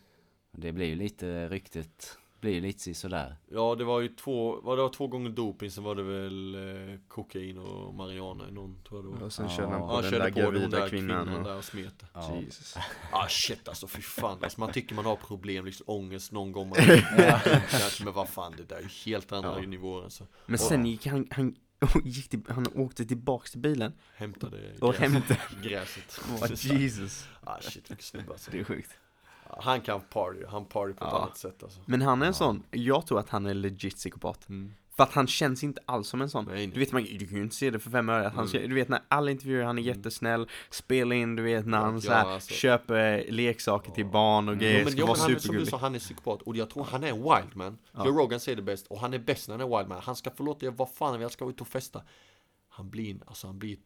Det blir ju lite ryktet, blir lite sådär. Ja det var ju två, var det var två gånger doping, sen var det väl eh, kokain och marijuana i någon tror jag det var Och sen Ja. körde han Ja, på Ja, den där gravida där kvinnan. kvinnan och- där och smet Ja. Jesus. Ah shit alltså fy fan alltså, man tycker man har problem, liksom ångest någon gång man kanske, Men vad fan det där är ju helt andra Ja. nivåer alltså Men sen gick han, han, gick till, han åkte tillbaks till bilen Hämtade och gräset, hämtade. gräset Oh, Jesus. Ah shit vilken snubbe alltså Det är sjukt. Han kan party, han party på ett Ja. annat sätt alltså Men han är en Ja. sån, jag tror att han är legit psykopat. mm. För att han känns inte alls som en sån. Nej, Du nej. vet, man, du kan ju inte se det för fem öre. Mm. Du vet när alla intervjuer, han är Mm. jättesnäll, spelar in, du vet när Ja, han ja, så här, alltså. köper leksaker till barn och Mm. grejer, Jo, men, ska jo, vara han är som du sa, han är psykopat och jag tror han är en wild man Ja. Joe Rogan säger det bäst och han är bäst när han är wild man Han ska få låta göra vad fan han vill, han ska ut och festa Han blir, alltså han blir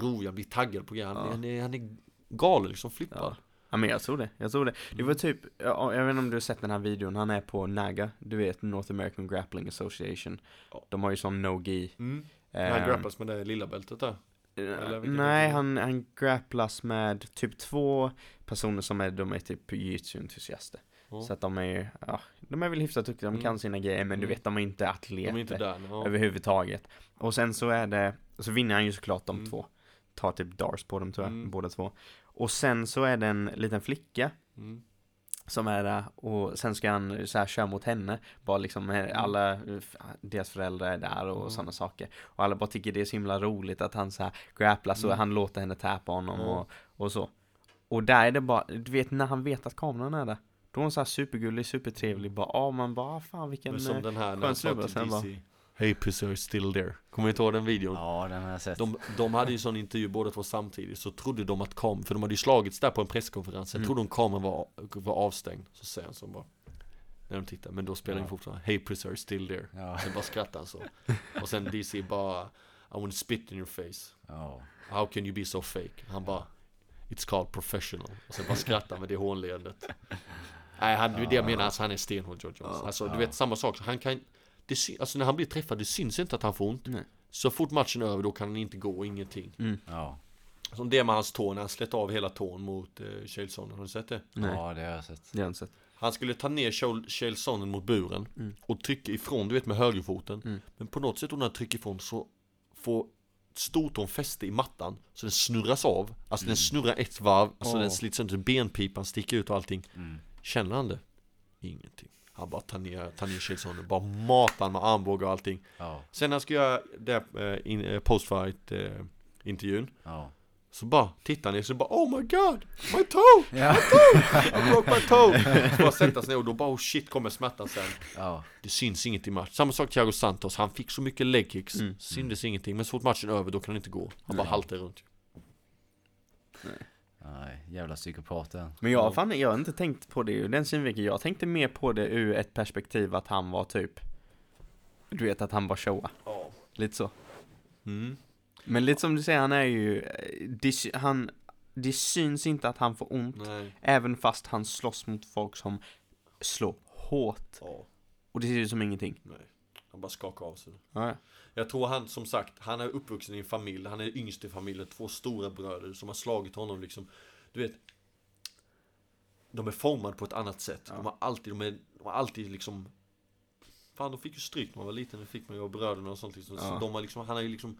rolig, han blir taggad på grejer, han, Ja. han, är, han är galen liksom, flippad Ja. Men jag tror det, jag tror det. Det var typ, ja, jag vet inte om du har sett den här videon, han är på NAGA, du vet North American Grappling Association. De har ju sån no-gi. mm. ehm, Han grapplas med det lilla bältet där vilket Nej, han, han grapplas med typ två personer som är, de är typ jiu-jitsu-entusiaster. Ja. Så att de är, ja, de är väl hyfsat duktiga, de Mm. kan sina grejer, men du Mm. vet, de är inte atleter. De är inte där ja. överhuvudtaget. Och sen så är det, så vinner han ju såklart de Mm. två. Tar typ Dars på dem tror jag, Mm. båda två. Och sen så är det en liten flicka mm. som är där och sen ska han så här köra mot henne. Bara liksom eh, alla, deras föräldrar är där och Mm. sådana saker. Och alla bara tycker det är så himla roligt att han så här grapplas och Mm. han låter henne täpa honom och, och så. Och där är det bara, du vet när han vet att kameran är där. Då är hon så här supergullig, supertrevlig, bara, ja man bara, ah, fan vilken... Men som eh, den här när han sa till DC Hey pussy are still there Kommer ni inte ihåg den videon? Ja, den har jag sett. De, de hade ju sån intervju båda två samtidigt Så trodde de att kameran, för de hade ju slagits där på en presskonferens Sen Mm. trodde de kameran var, var avstängd Så säger han så bara När de tittar, men då spelar Ja. han fortfarande Hey pussy are still there Ja, Sen bara skrattar han så Och sen DC bara I wanna spit in your face ja. How can you be so fake? Han bara It's called professional Och sen bara skrattar med det hånleendet Nej, han, det är det jag menar, alltså, han är stenhård George Jones Ja. Alltså du vet samma sak, han kan det, Alltså när han blir träffad, det syns inte att han får ont Nej. Så fort matchen är över, då kan han inte gå, ingenting Mm. Ja. Som det med hans tå, när han slet av hela tån mot eh, Chaelson, har du sett det? Nej, ja, det har jag sett. det har jag inte sett. Han skulle ta ner Chaelsonen mot buren Mm. och trycka ifrån, du vet med högerfoten Mm. Men på något sätt när han trycker ifrån så får stortån fäste i mattan Så den snurras av, alltså den snurrar ett varv, alltså Åh. den slits sönder, benpipan sticker ut och allting Mm. Känner han det? Ingenting Han bara tar ner, tar ner Chaelsonen, bara matar med armbågar och allting Ja, Sen när han ska göra det, eh, eh, postfight eh, intervjun ja. Så bara tittar ner så bara Oh my god! My toe! Ja. I broke my toe! Så bara sätta sig ner och då bara oh shit kommer smärtan sen Ja, Det syns inget i match Samma sak Thiago Santos, han fick så mycket leg kicks Mm. Syntes ingenting, men så fort matchen är över då kan han inte gå Han bara haltar runt Nej, jävla psykopaten. Men jag, fan, jag har inte tänkt på det ur den synvinkeln. Jag tänkte mer på det ur ett perspektiv att han var typ Du vet att han var showa. Ja. Lite så. Mm. Men lite som du säger, han är ju det, han, det syns inte att han får ont. Nej. Även fast han slåss mot folk som slår hårt. Ja. Och det ser ut som ingenting. Nej. Han bara skakar av sig. Ja, ja. Jag tror han, som sagt, han är uppvuxen i en familj, han är yngst i familjen, två stora bröder som har slagit honom liksom. Du vet, de är formade på ett annat sätt. De har alltid, de, är, de har alltid liksom Fan de fick ju stryk när man var liten, det fick man ju av bröderna och sånt liksom. Så Ja. de har liksom, han har ju liksom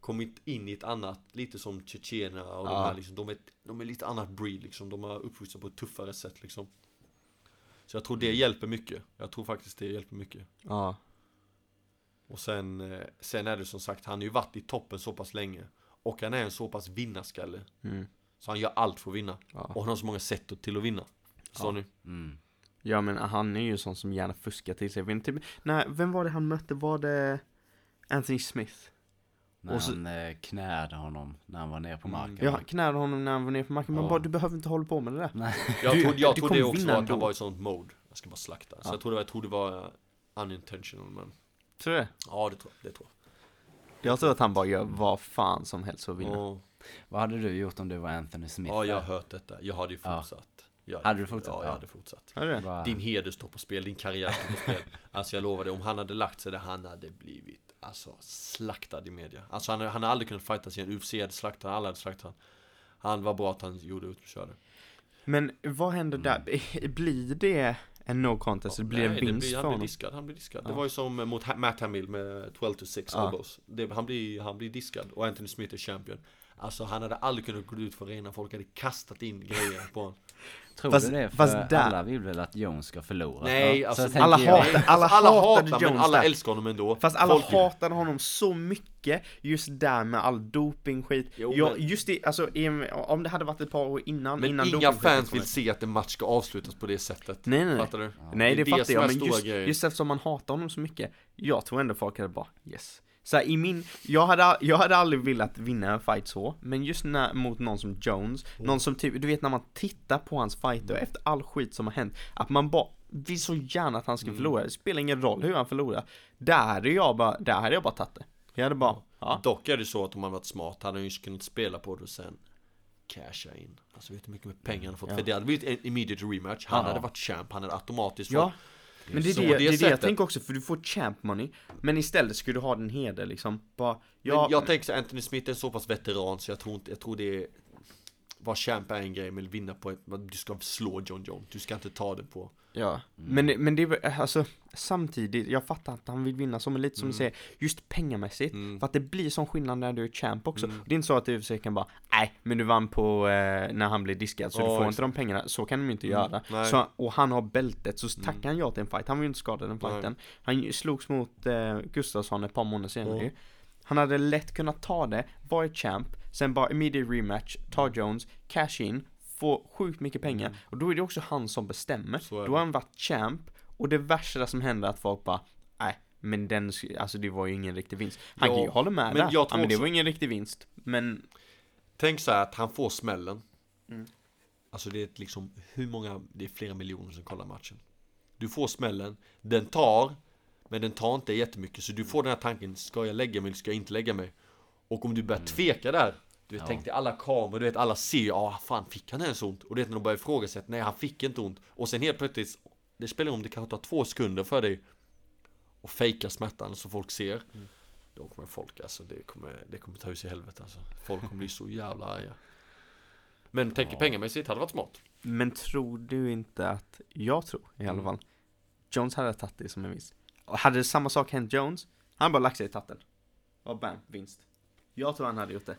Kommit in i ett annat, lite som tjetjenerna och de Ja. här liksom, de är, de är lite annat breed liksom. De har uppvuxna på ett tuffare sätt liksom. Så jag tror det hjälper mycket. Jag tror faktiskt det hjälper mycket. ja. Och sen, eh, sen är det som sagt, han har ju varit i toppen så pass länge. Och han är en så pass vinnarskalle. Mm. Så han gör allt för att vinna. Ja. Och han har så många sätt till att vinna. Så Ja. ni? Mm. Ja men han är ju sån som gärna fuskar till sig. Men typ, nej, vem var det han mötte? Var det Anthony Smith? När Och så- han eh, knäde honom när han var nere på Mm. marken. Jag knäade honom när han var nere på marken. Men Ja. bara, du behöver inte hålla på med det där. Nej. Jag tror, jag kommer det också var att han var i sånt mode. Jag ska bara slakta. Så Ja. jag tror det var, jag tror det var unintentional men. Tror du det? Ja det tror jag. Det tror Jag tror att han bara gör vad fan som helst för att jag. vinna. Ja. Vad hade du gjort om du var Anthony Smith? ja jag har hört detta. Jag hade ju fortsatt. Jag Hade du fortsatt? Ja Ja. jag hade fortsatt. Vad- Din heder står på spel, din karriär står på spel. Alltså jag lovar dig, om han hade lagt sig där, han hade blivit alltså slaktad i media. Alltså han, han har aldrig kunnat fightas igen, UFC hade slaktat honom, alla hade slaktat honom. Han var bra att han gjorde ut och körde. Men vad händer där? Blir det en no contest? Ja, blir det en nej, vinst blir, för Han blir honom? diskad, han blir diskad. Ja. Det var ju som mot Ha- Matt Hamill med 12 to 6 Ja. elbows. Det, han, blir, han blir diskad och Anthony Smith är champion. Alltså han hade aldrig kunnat gå ut för arena, folk hade kastat in grejer på honom. Tror Fast- du det? För där- alla vill väl att Jones ska förlora? Nej, Så alltså tänker alla jag- hatar- alla alla hatade hatar men Jones alla där. älskar honom ändå. Fast alla Folk- hatade honom så mycket just där med all dopingskit. Jo, ja, men- just det, alltså om det hade varit ett par år innan, Men innan inga fans vill se att en match ska avslutas på det sättet. Nej, nej. Fattar du? Nej det, Det fattar jag, men just, just eftersom man hatar honom så mycket Jag tror ändå folk hade bara yes så här, i min, jag hade, jag hade aldrig velat vinna en fight så Men just när, mot någon som Jones, Mm. någon som typ, du vet när man tittar på hans fighter efter all skit som har hänt Att man bara vill så gärna att han ska Mm. förlora, det spelar ingen roll hur han förlorar Där hade jag bara, där hade jag bara tagit det Jag hade bara, ja, Dock är det så att om han varit smart hade han ju kunnat spela på det och sen casha in. Alltså vet du hur mycket med pengar han fått? Ja. För det hade blivit en immediate rematch. Han Ja. hade varit champ, han hade automatiskt ja fått men det är det, det, det är det jag tänker också, för du får champ money Men istället skulle du ha din heder liksom, bara, ja, Men jag tänker så Anthony Smith är så pass veteran så jag tror inte, jag tror det är Var champ är en grej, men vinna på ett, du ska slå John Jones, du ska inte ta det på Ja, Mm. men, men det är väl, alltså samtidigt, jag fattar att han vill vinna men lite som du säger, just pengamässigt, Mm. för att det blir sån skillnad när du är champ också. Mm. Det är inte så att UFC kan bara, nej, men du vann på eh, när han blev diskad, så Ja, du får exakt. inte de pengarna, så kan de inte Mm, göra. Så, och han har bältet, så Mm. tackar han ja till en fight, han var ju inte skadad den fighten. Han slogs mot eh, Gustafsson ett par månader senare Ja. ju. Han hade lätt kunnat ta det, varit champ, sen bara immediate rematch, ta Jones, cash in, få sjukt mycket pengar. Mm. Och då är det också han som bestämmer. Då har han varit champ, och det värsta som händer är att folk bara, nej, men den, alltså det var ju ingen riktig vinst. Han Ja, kan ju hålla med men där, jag ja, men det var ingen riktig vinst. Men, Tänk så här att han får smällen Mm. Alltså det är liksom hur många, det är flera miljoner som kollar matchen Du får smällen, den tar Men den tar inte jättemycket så du får den här tanken Ska jag lägga mig eller ska jag inte lägga mig? Och om du börjar tveka där Du vet, Ja. dig alla kameror, du vet alla ser Ja, ah, fan fick han ens ont? Och du vet när de börjar ifrågasätta Nej, han fick inte ont Och sen helt plötsligt Det spelar om det kanske tar två sekunder för dig Och fejka smärtan så folk ser Då kommer folk alltså, det kommer, det kommer ta hus i helvete alltså Folk kommer bli så jävla arga Men tänker Ja. pengamässigt hade varit smart men tror du inte att, jag tror i alla Mm. fall, Jones hade tagit det som en vinst. Hade samma sak hänt Jones, han bara lagt sig i tatten. Och bam, vinst. Jag tror han hade gjort det.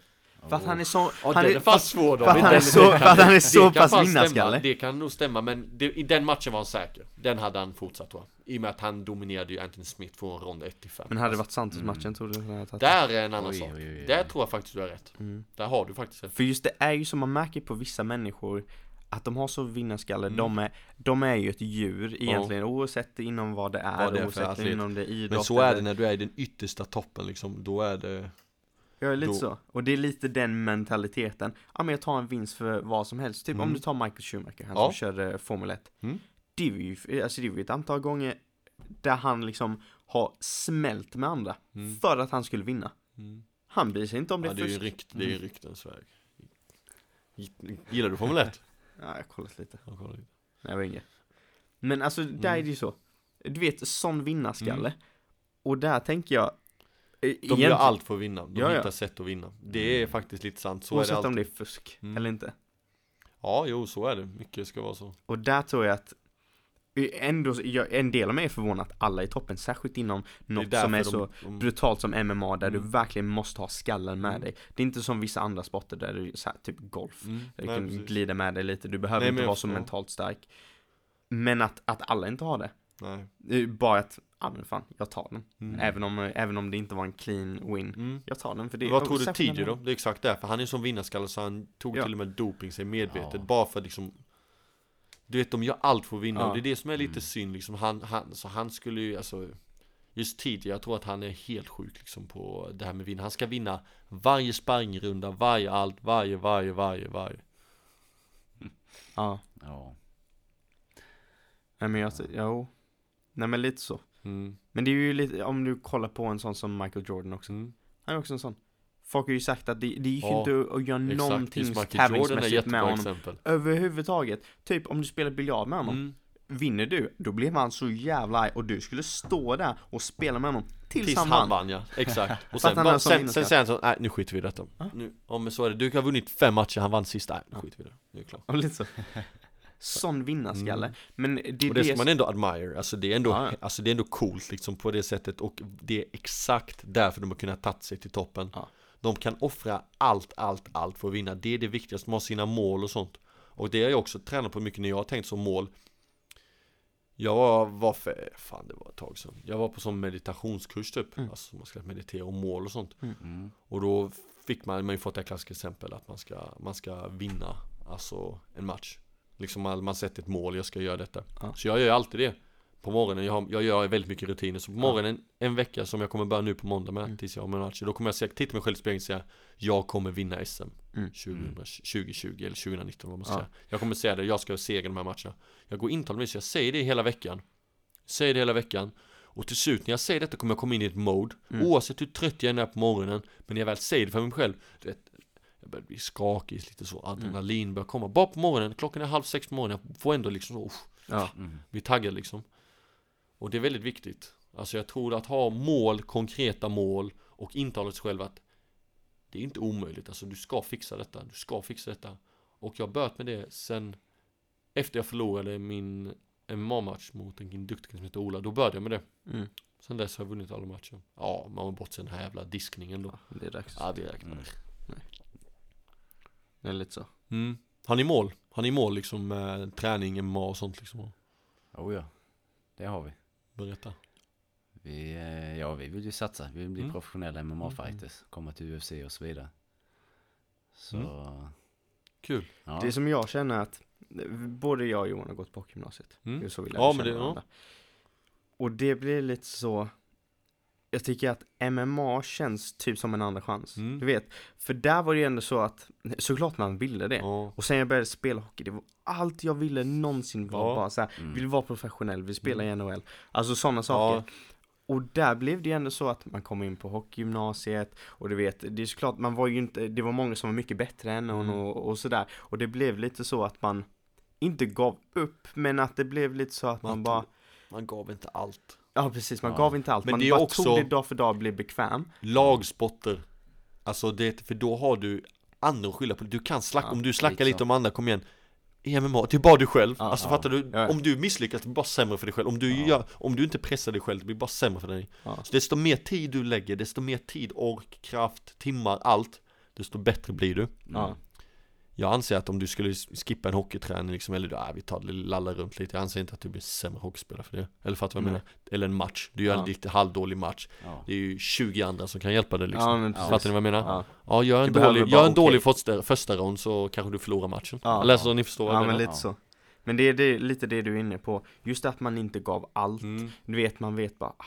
För att han är så, Ja han är fan svår för att han är Den- så- för att han är så pass vinnarskalle. Det kan nog stämma men det, i den matchen var han säker. Den hade han fortsatt tror jag I och med att han dominerade ju Anthony Smith från rond 1 till 5 men hade det varit Santos-matchen tror du? Att? Där är en annan Oj, sak. oj, oj, oj. Där tror jag faktiskt du har rätt. Mm. Där har du faktiskt rätt. För just det är ju som man märker på vissa människor att de har så vinnarskalle, Mm. de, är, de är ju ett djur egentligen oavsett inom vad det är, Vad det är oavsett inom det är idrott Men så är det när du är i den yttersta toppen liksom. Då är det Jag är lite Då- så. Och det är lite den mentaliteten. Ja men jag tar en vinst för vad som helst. Typ om Mm. du tar Michael Schumacher, han Ja. som körde Formel 1. Mm. Det är ju, alltså det är ju ett antal gånger där han liksom har smält med andra. Mm. För att han skulle vinna. Mm. Han bryr sig inte om det Ja, det är ju rykt, det är ju ryktens väg. Gillar du Formel 1? Ja, jag har kollat lite. Ja, kolla lite. när jag var yngre. Men alltså, där Mm. är det ju så. Du vet, sån vinnarskalle. Och där tänker jag... eh, De gör allt för att vinna, de Ja, ja. hittar sätt att vinna. Det är faktiskt lite sant, så är det Oavsett alltid. om det är fusk Mm. eller inte. Ja, jo, så är det. Mycket ska vara så. Och där tror jag att Ändå, en del av mig är förvånad att alla är i toppen, särskilt inom något som är så de- brutalt som MMA där Mm. du verkligen måste ha skallen med Mm. dig. Det är inte som vissa andra sporter där du, här, typ golf, Mm, där du nej, kan precis. glida med dig lite, du behöver Nej, inte vara så mentalt stark. Men att, att alla inte har det. Nej. Är Bara att, ja men fan, jag tar den. Mm. Även, om, även om det inte var en clean win. Mm. Jag tar den för det Vad tror du TJ då? Det är exakt därför, han är som vinnarskalle så han tog Ja. till och med doping sig medvetet Ja. bara för att liksom Du vet de gör allt för att vinna Ja. och det är det som är lite Mm. synd liksom han, han, så han skulle ju alltså Just TJ, jag tror att han är helt sjuk liksom på det här med vinna Han ska vinna varje sparringrunda, varje allt, varje, varje, varje, varje Ja, Ja. nej men jag, jo. Nej men lite så. Mm. Men det är ju lite, om du kollar på en sån som Michael Jordan också. Mm. Han är också en sån. Folk har ju sagt att det, det gick Ja, inte att göra någonting tävlingsmässigt med honom. exempel Överhuvudtaget. Typ om du spelar biljard med honom. mm. Vinner du, då blir han så jävla arg och du skulle stå där och spela med honom tills, Tills han han vann. ja, exakt Och sen, bara, sen, sen säger han så, nej nu skiter vi i detta Ja. nu, men så är det, du har vunnit fem matcher, han vann sist, nej nu skiter vi i det, nu är det klart lite så. Sån vinnarskalle. Mm. Men det är Och det ska det man ändå admire, alltså det är ändå, Ja, alltså det är ändå coolt liksom på det sättet och det är exakt därför de har kunnat tagit sig till toppen Ja. De kan offra allt, allt, allt för att vinna, det är det viktigaste, de har sina mål och sånt Och det har jag också tränat på mycket när jag har tänkt som mål Jag var, var för, fan det var ett tag sedan Jag var på sån meditationskurs typ, Mm. alltså man ska meditera om mål och sånt Mm. och då fick man, man har ju fått det här klassiska exempel att man ska, man ska vinna, alltså en match Liksom man, man sätter ett mål, jag ska göra detta Ja. Så jag gör alltid det På morgonen, jag, har, jag gör väldigt mycket rutiner Så på morgonen, en vecka som jag kommer börja nu på måndag med Mm. Tills jag har med matcher Då kommer jag säga, titta mig själv i spegeln och säga Jag kommer vinna SM Mm. 20, 2020 eller 2019 vad man ska Ja. säga Jag kommer säga det, jag ska segra de här matcherna Jag går så jag säger det hela veckan Säger det hela veckan och till slut när jag säger detta kommer jag komma in i ett mode Mm. Oavsett hur trött jag än är på morgonen Men när jag väl säger det för mig själv du vet, börjar bli skakig, lite så Adrenalin börjar komma. Bara på morgonen, klockan är halv sex på morgonen Jag får ändå liksom så, uff, Ja. Mm. bli taggad liksom. Och det är väldigt viktigt. Alltså jag tror att ha mål, konkreta mål Och intala sig själv att Det är inte omöjligt, alltså du ska fixa detta Du ska fixa detta. Och jag har börjat med det sen Efter jag förlorade min MMA-match mot en duktig kille som heter Ola Då började jag med det. Mm. Sen dess har jag vunnit alla matcher. Ja, man har bort den här jävla diskningen då. Det är dags. Ja, det räknar Mm. Det är lite så. mm. Har ni mål? Har ni mål liksom med träning, MMA och sånt liksom? Oh ja, det har vi. Berätta Vi, eh, ja, vi vill ju satsa. Vi vill bli Mm. professionella MMA-fighters. Komma till UFC och så vidare. Så, Mm. Kul ja. Det som jag känner att både jag och Johan har gått på gymnasiet. Mm. Det är så vi Ja, lärde men känna det- ja. varandra. Och det blir lite så jag tycker att MMA känns typ som en andra chans. Mm. Du vet, för där var det ju ändå så att såklart man ville det. Ja, Och sen jag började spela hockey, det var allt jag ville någonsin var Ja. bara så här, Mm. vill vara professionell, vill spela Mm. i NHL. Alltså sådana saker. Och där blev det ju ändå så att man kom in på hockeygymnasiet och du vet, det är såklart, man var ju inte, det var många som var mycket bättre än en Mm. och, och sådär. Och det blev lite så att man inte gav upp, men att det blev lite så att man, Man bara, man gav inte allt ja precis, man Ja. gav inte allt. Men man det är bara också- tog det dag för dag, blev bekväm. Lagsporter Alltså det, för då har du andra att skylla på Du kan slacka, Ja, om du snackar lite lite så. om andra, kom igen I MMA, det är bara du själv, Ja, alltså fattar du? Om du misslyckas, det blir bara sämre för dig själv Om du, gör, om du inte pressar dig själv, det blir bara sämre för dig. Så desto mer tid du lägger, desto mer tid, ork, kraft, timmar, allt Desto bättre blir du Ja. Jag anser att om du skulle skippa en hockeyträning liksom, eller äh, vi tar det lalla runt lite Jag anser inte att du blir sämre hockeyspelare för det Eller fattar du vad jag Nej. menar? Eller en match, du gör Ja. en lite halvdålig match Ja. Det är ju 20 andra som kan hjälpa dig liksom Ja, men. Fattar ni vad jag menar? Ja. Ja, gör en Du dålig, gör en dålig okej. första, första rond så kanske du förlorar matchen Ja. Eller så ni förstår vad Ja jag men menar lite Ja. så. Men det är, det är lite det du är inne på. Just att man inte gav allt. mm. Du vet, man vet bara, ah,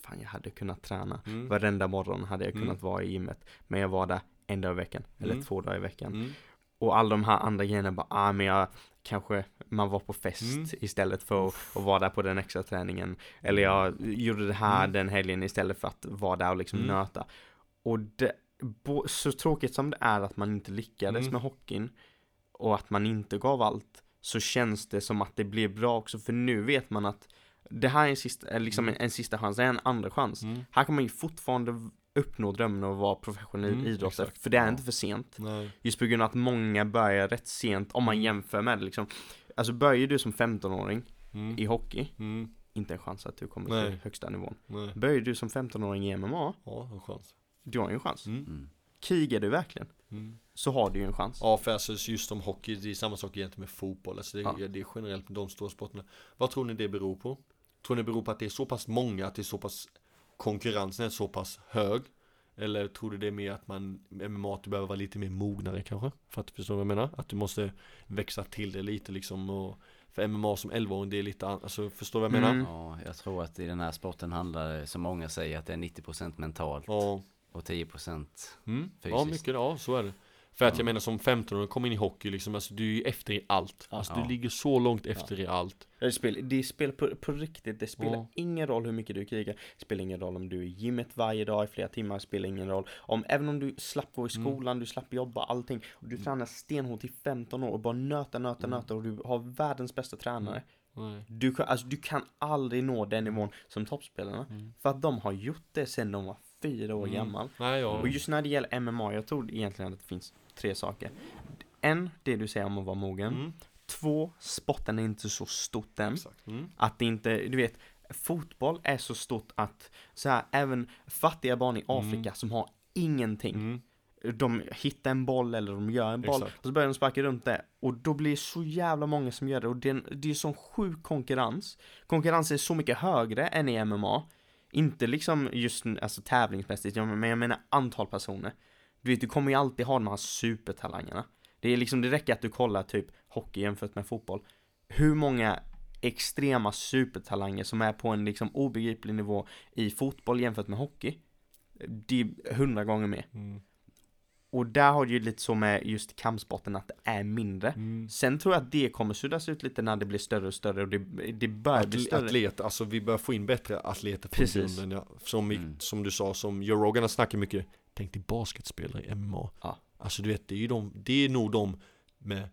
fan jag hade kunnat träna. Mm. Varenda morgon hade jag kunnat Mm. vara i gymmet. Men jag var där en dag i veckan, eller Mm. två dagar i veckan. Mm. Och alla de här andra grejerna bara, ah men jag kanske, man var på fest Mm. istället för att, att vara där på den extra träningen. Eller jag gjorde det här Mm. den helgen istället för att vara där och liksom Mm. nöta. Och det, bo, så tråkigt som det är att man inte lyckades Mm. med hockeyn och att man inte gav allt, så känns det som att det blir bra också, för nu vet man att det här är en sista, liksom en, en sista chans, det är en andra chans. Mm. Här kan man ju fortfarande uppnå drömmen att vara professionell Mm, idrottare, för det är Ja. inte för sent. Nej. Just på grund av att många börjar rätt sent om man Mm. jämför med det liksom. Alltså börjar du som 15-åring Mm. i hockey, Mm. inte en chans att du kommer Nej. till högsta nivån. Nej. Börjar du som 15-åring i MMA, Ja, en chans. du har ju en chans. Mm. Mm. Krigar du verkligen, Mm. så har du ju en chans. Ja, för alltså just som hockey, det är samma sak egentligen med fotboll. Alltså det, Ja. ja. det är generellt med de stora sporterna. Vad tror ni det beror på? Tror ni det beror på att det är så pass många, att det är så pass konkurrensen är så pass hög? Eller tror du det är mer att man, MMA, du behöver vara lite mer mognare kanske? För att förstå vad jag menar? Att du måste växa till det lite liksom och för MMA som 11-åring det är lite an- alltså förstår du vad jag menar? Mm. Ja, jag tror att i den här sporten handlar det, som många säger, att det är 90% mentalt Ja, och 10% mm. ja Fysiskt. mycket, ja så är det. För att Ja. jag menar som 15-åring kommer in i hockey liksom, alltså du är ju efter i allt. Alltså Ja. du ligger så långt efter i allt. Det, spel, det är spel på, på riktigt, det spelar Ja. ingen roll hur mycket du krigar. Det spelar ingen roll om du är i gymmet varje dag i flera timmar, det spelar ingen roll. Om, även om du slapp vara i Mm. skolan, du slapp jobba, allting. Och du tränar stenhårt i 15 år och bara nöta, nöta, Mm. nöta och du har världens bästa tränare. Nej. Du, kan- alltså, du kan aldrig nå den nivån som toppspelarna. Mm. För att de har gjort det sedan de var fyra år Mm. gammal. Nej, ja. Och just när det gäller MMA, jag tror egentligen att det finns tre saker. En, det du säger om att vara mogen. Mm. Två, sporten är inte så stort än. Mm. Att det inte, du vet, fotboll är så stort att så här, även fattiga barn i Afrika Mm. som har ingenting. Mm. De hittar en boll eller de gör en boll Exakt. och så börjar de sparka runt det. Och då blir det så jävla många som gör det och det är, en- det är sån sjuk konkurrens. Konkurrensen är så mycket högre än i MMA. Inte liksom just alltså tävlingsmässigt, men jag menar antal personer. Du vet, du kommer ju alltid ha de här supertalangerna. Det är liksom, det räcker att du kollar typ hockey jämfört med fotboll. Hur många extrema supertalanger som är på en liksom obegriplig nivå i fotboll jämfört med hockey. Det är hundra gånger mer. Mm. Och där har du ju lite så med just kampsporten att det är mindre. Mm. Sen tror jag att det kommer suddas ut lite när det blir större och större och det, det börjar bli Atle- större. atlet, alltså vi börjar få in bättre atleter från Precis. grunden ja. som, Mm. som du sa, som Joe Rogan har snackat mycket Tänk dig basketspelare i MMA Ja. Alltså du vet, det är ju de, det är nog de med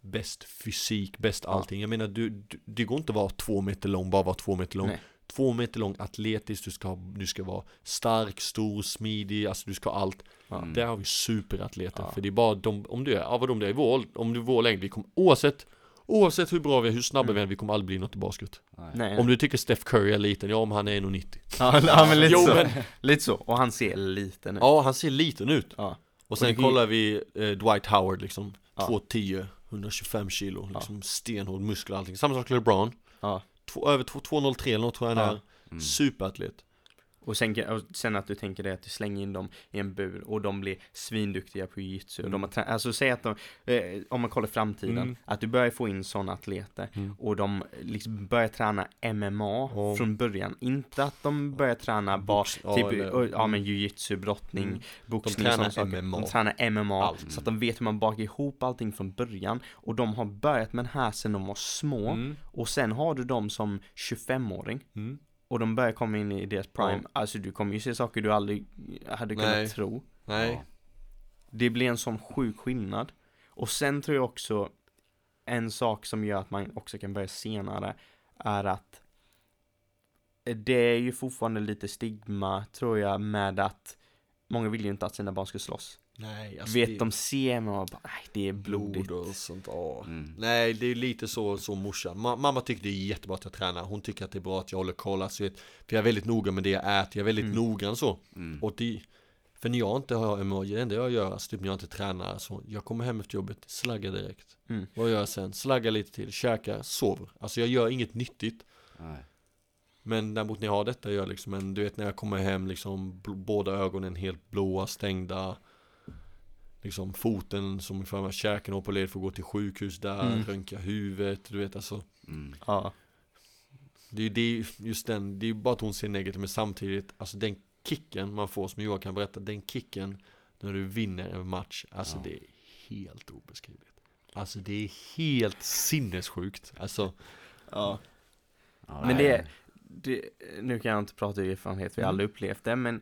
bäst fysik, bäst Ja. allting Jag menar, du, du, det går inte att vara två meter lång, bara vara två meter lång Nej. Två meter lång, atletisk, du ska, du ska vara stark, stor, smidig, alltså du ska ha allt Ja. Mm. Där har vi superatleter, Ja. för det är bara de, om du är, ja vad de är i vår, om du är vår längd, vi kommer oavsett Oavsett hur bra vi är, hur snabba Mm. vi är, vi kommer aldrig bli något i basket Nej. Om du tycker Steph Curry är liten, ja om han är 1,90 ja, ja, men lite Jo, så. men- Lite så. Och han ser liten ut. Ja, han ser liten ut Ja. Och sen det kan- kollar vi eh, Dwight Howard liksom Ja. 2,10 125 kilo, liksom stenhård muskler och allting Samma sak med LeBron Ja. Två, Över 2- 2,03 eller något tror jag han Ja. är Mm. Superatlet Och sen, och sen att du tänker det att du slänger in dem i en bur och de blir svinduktiga på. Och de har trä- alltså säg att de, eh, om man kollar framtiden, Mm. att du börjar få in sådana atleter Mm. och de liksom börjar träna MMA Ja. från början. Inte att de börjar träna bara typ, eller- och- ja men jiu-jitsu, brottning, Mm. boxning, tränar sådana saker. MMA. De tränar MMA. Allt. Så att de vet hur man bakar ihop allting från början. Och de har börjat med det här sedan de var små. mm. Och sen har du dem som 25-åring. Och de börjar komma in i deras prime. Ja. Alltså du kommer ju se saker du aldrig hade kunnat Nej. tro. Nej, Ja. Det blir en sån sjuk skillnad. Och sen tror jag också en sak som gör att man också kan börja senare är att det är ju fortfarande lite stigma tror jag med att många vill ju inte att sina barn ska slåss. Nej, alltså Vet det- de ser mig och bara, nej det är blodigt. blod och sånt, ja. Mm. Nej, det är lite så, så morsan. Ma- mamma tycker det är jättebra att jag tränar. Hon tycker att det är bra att jag håller koll. Alltså, vet, för jag är väldigt noga med det jag äter. Jag är väldigt Mm. noggrann så. Mm. Och det, för när jag inte har emoji, det enda jag gör, alltså typ när jag inte tränar, så jag kommer hem efter jobbet, slaggar direkt. Mm. Vad gör jag sen? Slaggar lite till, käkar, sover. Alltså jag gör inget nyttigt. Nej. Men däremot när jag har detta, jag liksom en, du vet när jag kommer hem liksom, båda ögonen helt blåa, stängda. Liksom foten som för mig, käken och led får gå till sjukhus där, Mm. röntga huvudet, du vet alltså. Mm. Ja. Det är ju det, just den, det är ju bara att hon ser negativt men samtidigt, alltså den kicken man får som Johan kan berätta, den kicken när du vinner en match, alltså Ja. det är helt obeskrivligt. Alltså det är helt sinnessjukt, alltså Ja. Ja, Men det är, det, nu kan jag inte prata ur erfarenhet, vi har Mm. aldrig upplevt det, men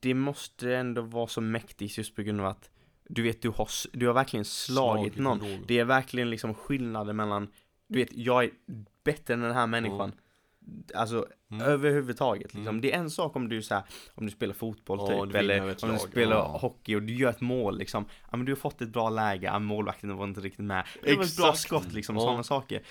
det måste ändå vara så mäktigt just på grund av att du vet, du har, du har verkligen slagit någon. någon. Det är verkligen liksom skillnaden mellan, du vet, jag är bättre än den här människan. Alltså Mm. överhuvudtaget liksom. Mm. Det är en sak om du så här, om du spelar fotboll Ja, typ, du eller om du lag. spelar Ja. hockey och du gör ett mål liksom. Ja men du har fått ett bra läge, ja, målvakten var inte riktigt med. Det var ett bra skott liksom, Ja. sådana saker.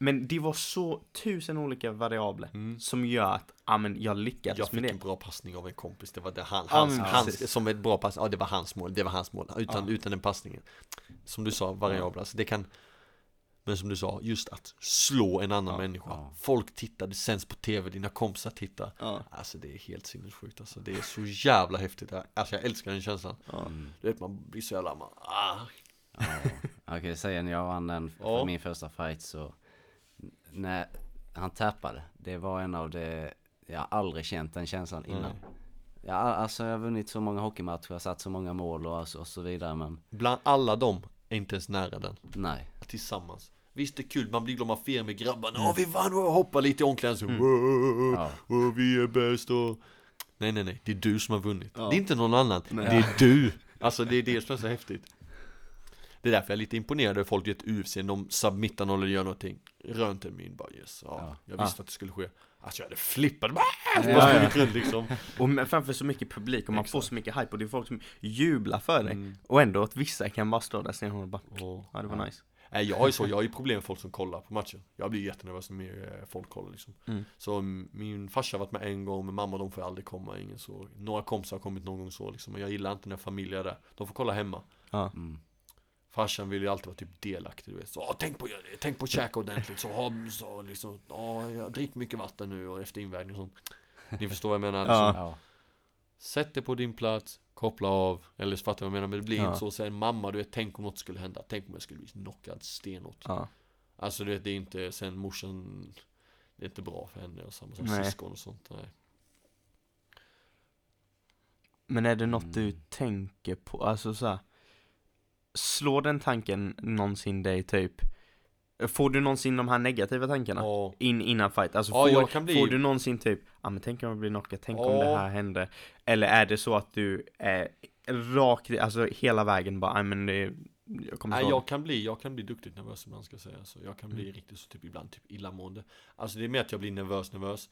Men det var så tusen olika variabler Mm. som gör att, ja men jag lyckades Jag med fick det. en bra passning av en kompis, det var det han, Ja, hans, men hans, som ett bra pass, ja det var hans mål, det var hans mål, utan, Ja. utan den passningen. Som du sa, variabler, alltså det kan Men som du sa, just att slå en annan Ja, människa ja. Folk tittar, det sänds på tv, dina kompisar tittar Ja. Alltså det är helt sinnessjukt alltså, det är så jävla häftigt Alltså jag älskar den känslan Ja. Mm. Du vet man blir så jävla, man, ah, Ja, jag kan säga när jag vann den, Ja. min första fight så När han tappade, det var en av det Jag har aldrig känt den känslan innan Nej. ja, Alltså jag har vunnit så många hockeymatcher, jag har satt så många mål och, så- och så vidare men Bland alla dem är inte ens nära den nej Tillsammans Visst det är kul, man blir glad, man firar med grabbarna Åh vi vann och hoppar lite i omklädningsrummet Mm. Ja. Vi är bäst och Nej nej nej, det är du som har vunnit Ja. Det är inte någon annan, Nej. det är du Alltså det är det som är så häftigt Det är därför jag är lite imponerad över folk i ett UFC, de submittar någon eller gör någonting Röntgenmin bara yes, ja, Ja. jag visste att det skulle ske Alltså jag hade flippat, bara, Ja, bara ja. runt liksom Och framför så mycket publik och man får Exakt. så mycket hype och det är folk som jublar för dig. Mm. Och ändå att vissa kan bara stå där sen och bara, Och- ja det var Ja. nice. Nej jag har ju så, jag har ju problem med folk som kollar på matchen Jag blir jättenervös när mer eh, folk kollar liksom Mm. Så mm, min farsa har varit med en gång, men mamma de får aldrig komma, ingen så Några kompisar har kommit någon gång så liksom, men jag gillar inte när familj är där De får kolla hemma Ja. mm. Farsan vill ju alltid vara typ delaktig du vet Så "Ah, tänk på, tänk på att käka ordentligt, så ha, så liksom Ja, jag drick mycket vatten nu och efter invägning och sånt Ni förstår vad jag menar? Ja. Liksom, Ja, Sätt dig på din plats, koppla av Eller så fattar du vad jag menar, men det blir Ja. inte så Säg mamma du vet, tänk om något skulle hända Tänk om jag skulle bli knockad stenhårt Ja. Alltså du vet, det är inte, sen morsan Det är inte bra för henne och samma Nej. syskon och sånt nej. Men är det något du Mm. tänker på, alltså så här, Slår den tanken någonsin dig typ? Får du någonsin de här negativa tankarna? Ja, In, innan fight? Alltså Ja, får, bli- får du någonsin typ, ja ah, men tänk om jag blir knockad, tänk om Ja. det här hände? Eller är det så att du är rakt, alltså hela vägen bara, nej men det, jag kommer Nej jag kan bli, jag kan bli duktigt nervös ibland ska jag säga så Jag kan bli Mm. riktigt så typ ibland typ illamående Alltså det är mer att jag blir nervös nervös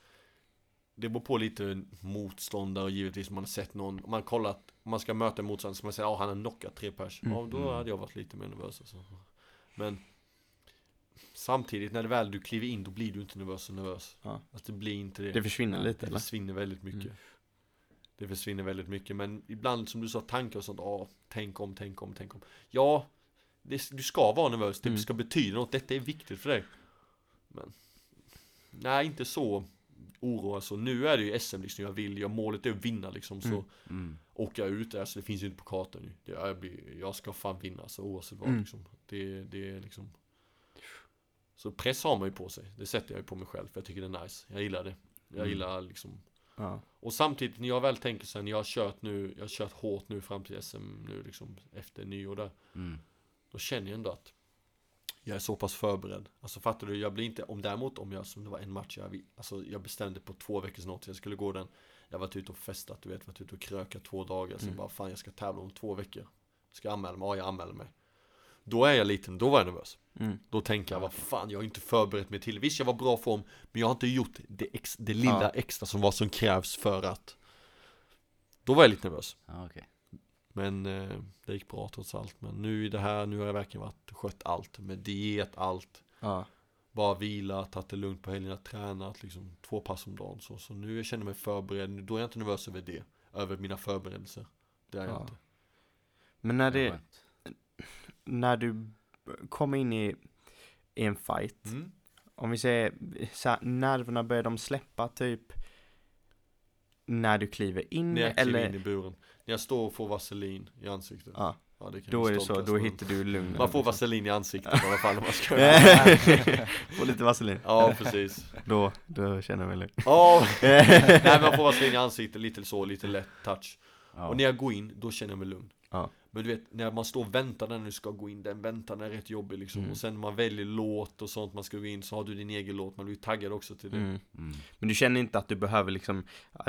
Det beror på lite motståndare och givetvis om man har sett någon Om man kollat, om man ska möta en motståndare så man säger ja han har knockat tre pers Mm. Ja då Mm. hade jag varit lite mer nervös alltså. Men Samtidigt när det väl du kliver in då blir du inte nervös och nervös Ja. Alltså det blir inte det Det försvinner lite Det eller? försvinner väldigt mycket Mm. Det försvinner väldigt mycket men ibland som du sa tankar och sånt, ja tänk om, tänk om, tänk om Ja det, Du ska vara nervös, det Mm. ska betyda något, detta är viktigt för dig Men Nej inte så oroa så Nu är det ju SM liksom jag vill, jag målet är att vinna liksom så Mm. Åker jag ut där så det finns ju inte på kartan nu det, jag, blir, jag ska fan vinna så oavsett vad Mm. liksom det, det är liksom Så press har man ju på sig, det sätter jag ju på mig själv för jag tycker det är nice Jag gillar det Jag Mm. gillar liksom Ja. och samtidigt när jag väl tänker sen, jag har kört nu, jag har kört hårt nu fram till SM nu liksom efter nyår där. Mm. Då känner jag ändå att jag är så pass förberedd. Alltså fattar du, jag blir inte, om däremot om jag, som det var en match, jag, alltså jag bestämde på två veckors notis, jag skulle gå den. Jag har varit ute och festat, du vet, varit ute och krökat två dagar, sen Mm. bara fan jag ska tävla om två veckor. Ska jag anmäla mig? Ja, jag anmäler mig. Då är jag liten, då var jag nervös. Mm. Då tänker jag, vad fan, jag har inte förberett mig till Visst, jag var bra form, men jag har inte gjort det, ex, det lilla Ja. extra som vad som krävs för att Då var jag lite nervös Ja, okej. Men eh, det gick bra trots allt Men nu i det här, nu har jag verkligen varit, skött allt Med diet, allt Ja. Bara vila, tagit det lugnt på helgerna, tränat liksom Två pass om dagen så, så nu jag känner mig förberedd nu, Då är jag inte nervös över det Över mina förberedelser Det är jag Ja. inte Men när Det när du kommer in i, i en fight, mm. om vi säger så här, nerverna börjar de släppa typ när du kliver in När jag kliver eller? in i buren När jag står och får vaselin i ansiktet Ja. Ja, Då är det så, då hittar du lugn. Man får vaselin i ansiktet i alla fall om man ska Får lite vaselin. Ja, precis Då, då känner jag mig lugn. Ja, nej man får vaselin i ansiktet, lite så, lite lätt touch Ja. Och när jag går in, då känner jag mig lugn Ja. Men du vet, när man står och väntar när du ska gå in, den väntan är rätt jobbig liksom Mm. Och sen när man väljer låt och sånt, man ska gå in, så har du din egen låt, man blir taggad också till det Mm. Mm. Men du känner inte att du behöver liksom,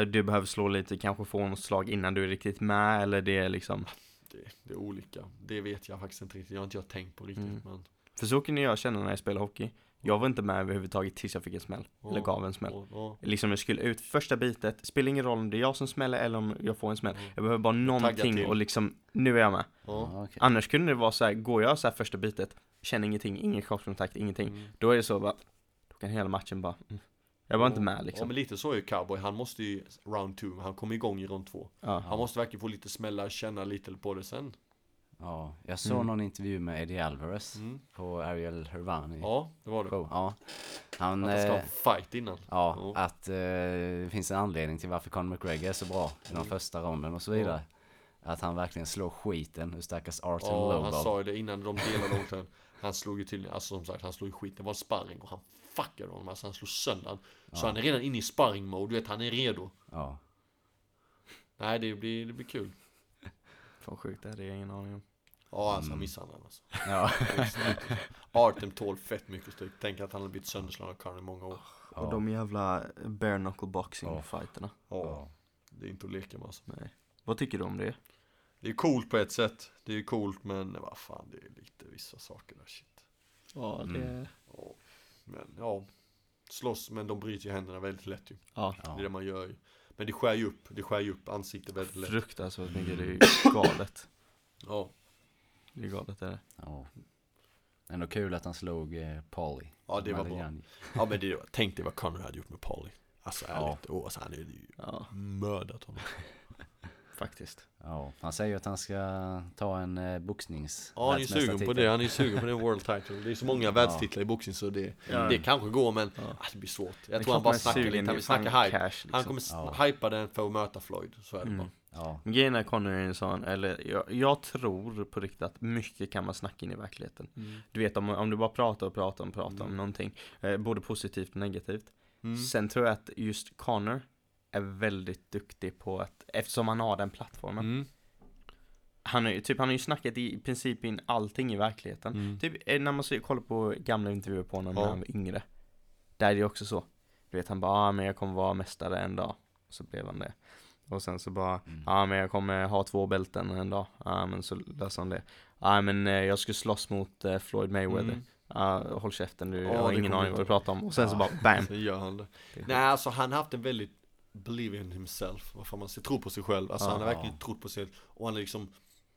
du behöver slå lite, kanske få något slag innan du är riktigt med, eller det är liksom det, det är olika, det vet jag faktiskt inte riktigt, jag har inte jag tänkt på riktigt Mm. men För så kunde jag känna när jag spelade hockey. Jag var inte med överhuvudtaget tills jag fick en smäll, Ja. eller gav en smäll. ja, ja. Liksom jag skulle ut första bitet, spelar ingen roll om det är jag som smäller eller om jag får en smäll. Jag behöver bara någonting och liksom, nu är jag med. Ja. Ja, okej. Annars kunde det vara så här, går jag så här första bitet, känner ingenting, ingen kroppskontakt, ingenting. Mm. Då är det så bara, då kan hela matchen bara, mm. Jag var inte med Ja liksom. men lite så är ju cowboy, han måste ju round two, han kommer igång i rond två Ja. Han måste verkligen få lite smällar, känna lite på det sen Ja, jag såg Mm. någon intervju med Eddie Alvarez mm. på Ariel Hervani Ja, det var det show. Ja. Han, Att det ska ha eh, en fight innan ja, Ja. att eh, det finns en anledning till varför Conor McGregor är så bra i den Mm. första ronden och så vidare. Att han verkligen slår skiten ur stackars Artem Ja, Lobov. han sa ju det innan de delade långt Han slog ju till, alltså som sagt, han slog ju skit, det var sparring och han fuckade honom, alltså han slog sönder han. Så Ja. han är redan inne i sparring-mode, du vet, han är redo Ja. Nej, det blir, det blir kul Fan sjukt, det hade jag ingen aning om. Ja, alltså Mm. han missade han alltså Ja. Artem tål fett mycket stryk, tänk att han har blivit sönderslagen av Conor i många år Ja. Och de jävla bare knuckle boxing Ja. fighterna. Ja, Ja. det är inte att leka med alltså Nej. Vad tycker du om det? Det är coolt på ett sätt, det är coolt men vad fan, det är lite vissa saker där shit Ja, det- det... Ja, men ja Slåss, men de bryter ju händerna väldigt lätt ju Ja. Ja. Det är det man gör ju Men det skär ju upp, det skär ju upp ansiktet väldigt lätt Fruktansvärt mycket, det är ju galet. Ja, Det är galet är det. ja. Ändå kul att han slog eh, Paulie. ja det var bra. Ja men det, tänk dig vad Conor hade gjort med Paulie Alltså Ja. ärligt, åh alltså han hade ju Ja, mördat honom faktiskt. Ja, han säger att han ska ta en eh, boxnings Ja han är sugen på det, han är sugen på den world title Det är så många världstitlar i boxning så det, Ja. det kanske går men Ja. ah, det blir svårt Det Jag är tror han bara snackar lite, det han vill snacka hype cash, liksom. Han kommer Ja. hypa den för att möta Floyd, så är det Mm. bara Ja, Grejen är Conor är en sån, eller jag, jag tror på riktigt att mycket kan man snacka in i verkligheten. Du vet om, om du bara pratar och pratar och pratar om Mm. någonting, eh, både positivt och negativt. Mm. Sen tror jag att just Connor är väldigt duktig på att, eftersom han har den plattformen. Mm. Han, är, ju- typ, han har ju snackat i princip in allting i verkligheten. Mm. Typ eh, när man ser, kollar på gamla intervjuer på honom när Ja. han var yngre. Där är det också så. Du vet han bara, ah, men jag kommer vara mästare en dag. Så blev han det. Och sen så bara, Mm. ja ah, men jag kommer ha två bälten en dag. Ja ah, men så löser han det. Ja ah, men eh, jag ska slåss mot eh, Floyd Mayweather. Mm. Ja håll käften du, Ja, jag har ingen aning vad du pratar om. Och sen så Ja. bara bam. Så gör han det. Nej alltså han har haft en väldigt Believe in himself, vad fan man säger, tro på sig själv. Alltså Ja. han har verkligen trott på sig själv. Och han har liksom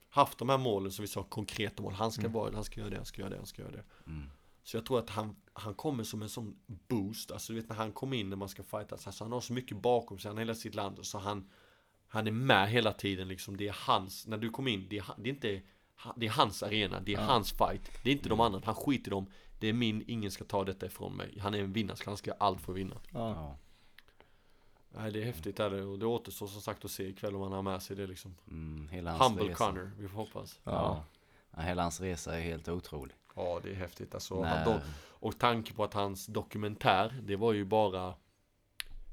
haft de här målen som vi sa, konkreta mål. Han ska Mm. vara, han ska göra det, han ska göra det, han ska göra det. Mm. Så jag tror att han, han kommer som en sån boost. Alltså du vet när han kommer in när man ska fightas Alltså han har så mycket bakom sig, han har hela sitt land Så han Han är med hela tiden liksom. Det är hans, när du kommer in, det är, det är inte Det är hans arena, det är Ja. hans fight. Det är inte de andra, han skiter i dem. Det är min, ingen ska ta detta ifrån mig. Han är en vinnare, han ska göra allt för att vinna. Ja. Ja. Nej det är häftigt är det och det återstår som sagt att se ikväll om han har med sig det liksom Mm, hela hans Humble resa. Connor, vi får hoppas Ja. ja. Hela hans resa är helt otrolig. Ja det är häftigt alltså då, Och tanke på att hans dokumentär Det var ju bara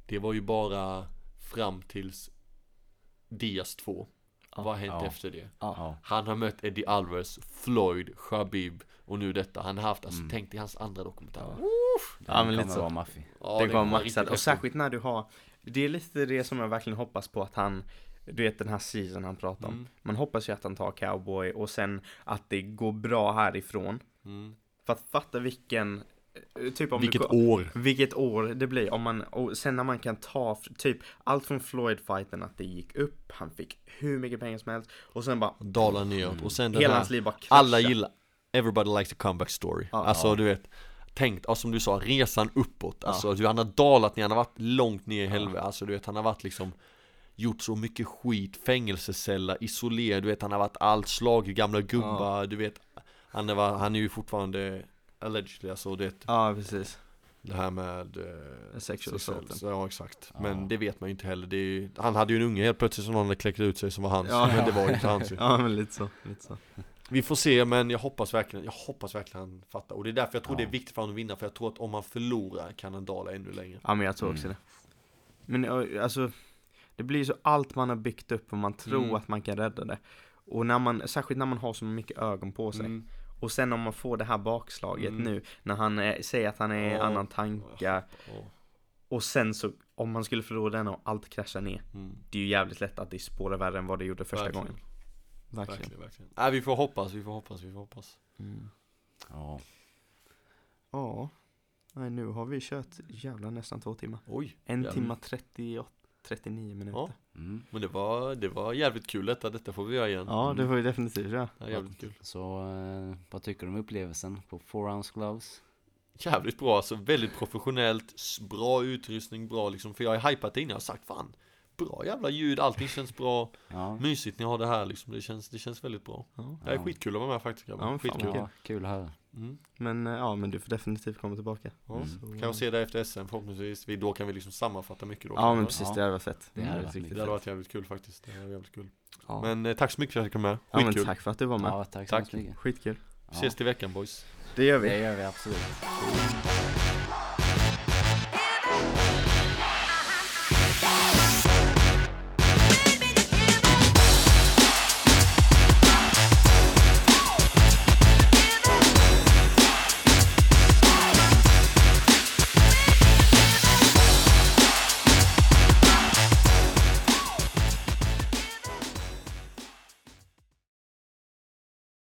Det var ju bara Fram tills Diaz 2 Ja. Vad har hänt Ja. efter det? Ja. Han har mött Eddie Alvarez, Floyd, Khabib och nu detta Han har haft, alltså Mm. tänk dig hans andra dokumentär Ja. Den Ja, men lite så. vara maffig. Ja, det den kommer vara maxat. Och särskilt när du har, det är lite det som jag verkligen hoppas på att han, du vet den här season han pratar om. Mm. Man hoppas ju att han tar cowboy och sen att det går bra härifrån. mm. För att fatta vilken, eh, typ om Vilket du, år! vilket år det blir. Om man, och sen när man kan ta, typ allt från Floyd-fighten att det gick upp, han fick hur mycket pengar som helst. Och sen bara, Dalar neråt och sen den hela här hans liv bara kraschar. Alla gillar Everybody likes a comeback story Ja. Alltså Ja. du vet Tänk, ja, som du sa, resan uppåt Alltså du, han har dalat ner, han har varit långt ner i helvete Alltså du vet, han har varit liksom Gjort så mycket skit, fängelseceller, isolerad Du vet, han har varit allt, slagit gamla gubbar Du vet, han är, han är ju fortfarande Allegedly alltså, du vet Ja, precis. Det här med eh, Sexual assault. Ja exakt. Ja. Men det vet man ju inte heller. Det är ju, han hade ju en unge helt plötsligt som någon hade kläckt ut sig som var hans. Ja. Men det var ju inte hans. Ja men lite så, lite så. Vi får se men jag hoppas verkligen, jag hoppas verkligen han fattar. Och det är därför jag tror Ja. det är viktigt för honom att vinna. För jag tror att om han förlorar kan han dala ännu längre. Ja men jag tror också Mm. det. Men alltså, det blir så allt man har byggt upp och man tror Mm. att man kan rädda det. Och när man, särskilt när man har så mycket ögon på sig. Mm. Och sen om man får det här bakslaget Mm. nu, när han är, säger att han är i Ja. annan tankar. Ja. Och sen så, om man skulle förlora den och allt kraschar ner. Mm. Det är ju jävligt lätt att det spårar värre än vad det gjorde första Verkligen. gången. Verkligen. Verkligen, verkligen. Nej vi får hoppas, vi får hoppas, vi får hoppas. Mm. Ja. Ja. Nej, nu har vi kört jävla nästan två timmar. Oj. En jävlar. timma 38, 39 minuter. Ja. Mm. Men det var, det var jävligt kul detta, detta får vi göra igen. Ja, det får vi definitivt göra. Är jävligt kul. Så eh, vad tycker du om upplevelsen på Four Ounce Gloves? Jävligt bra, alltså väldigt professionellt, bra utrustning, bra liksom, för jag har hypat det innan, jag har sagt fan, bra jävla ljud, allting känns bra, Ja, mysigt ni har det här liksom, det känns, det känns väldigt bra. Ja. Det är skitkul att vara med faktiskt grabbar, Ja, skitkul. ja kul höra. Mm. Men eh, ja, men du får definitivt komma tillbaka. Mm. Så, Kan jag se det efter SM förhoppningsvis, vi, då kan vi liksom sammanfatta mycket då. Ja, men det precis, Ja. det hade varit fett. Det hade varit riktigt hade fett. varit jävligt kul faktiskt, det var jävligt kul. Ja. Men eh, tack så mycket för att jag kom med, ja, men skitkul. tack för att du var med. Ja, tack så Tack. mycket. Skitkul. Ja, Ses till veckan boys. Det gör vi. det gör vi absolut.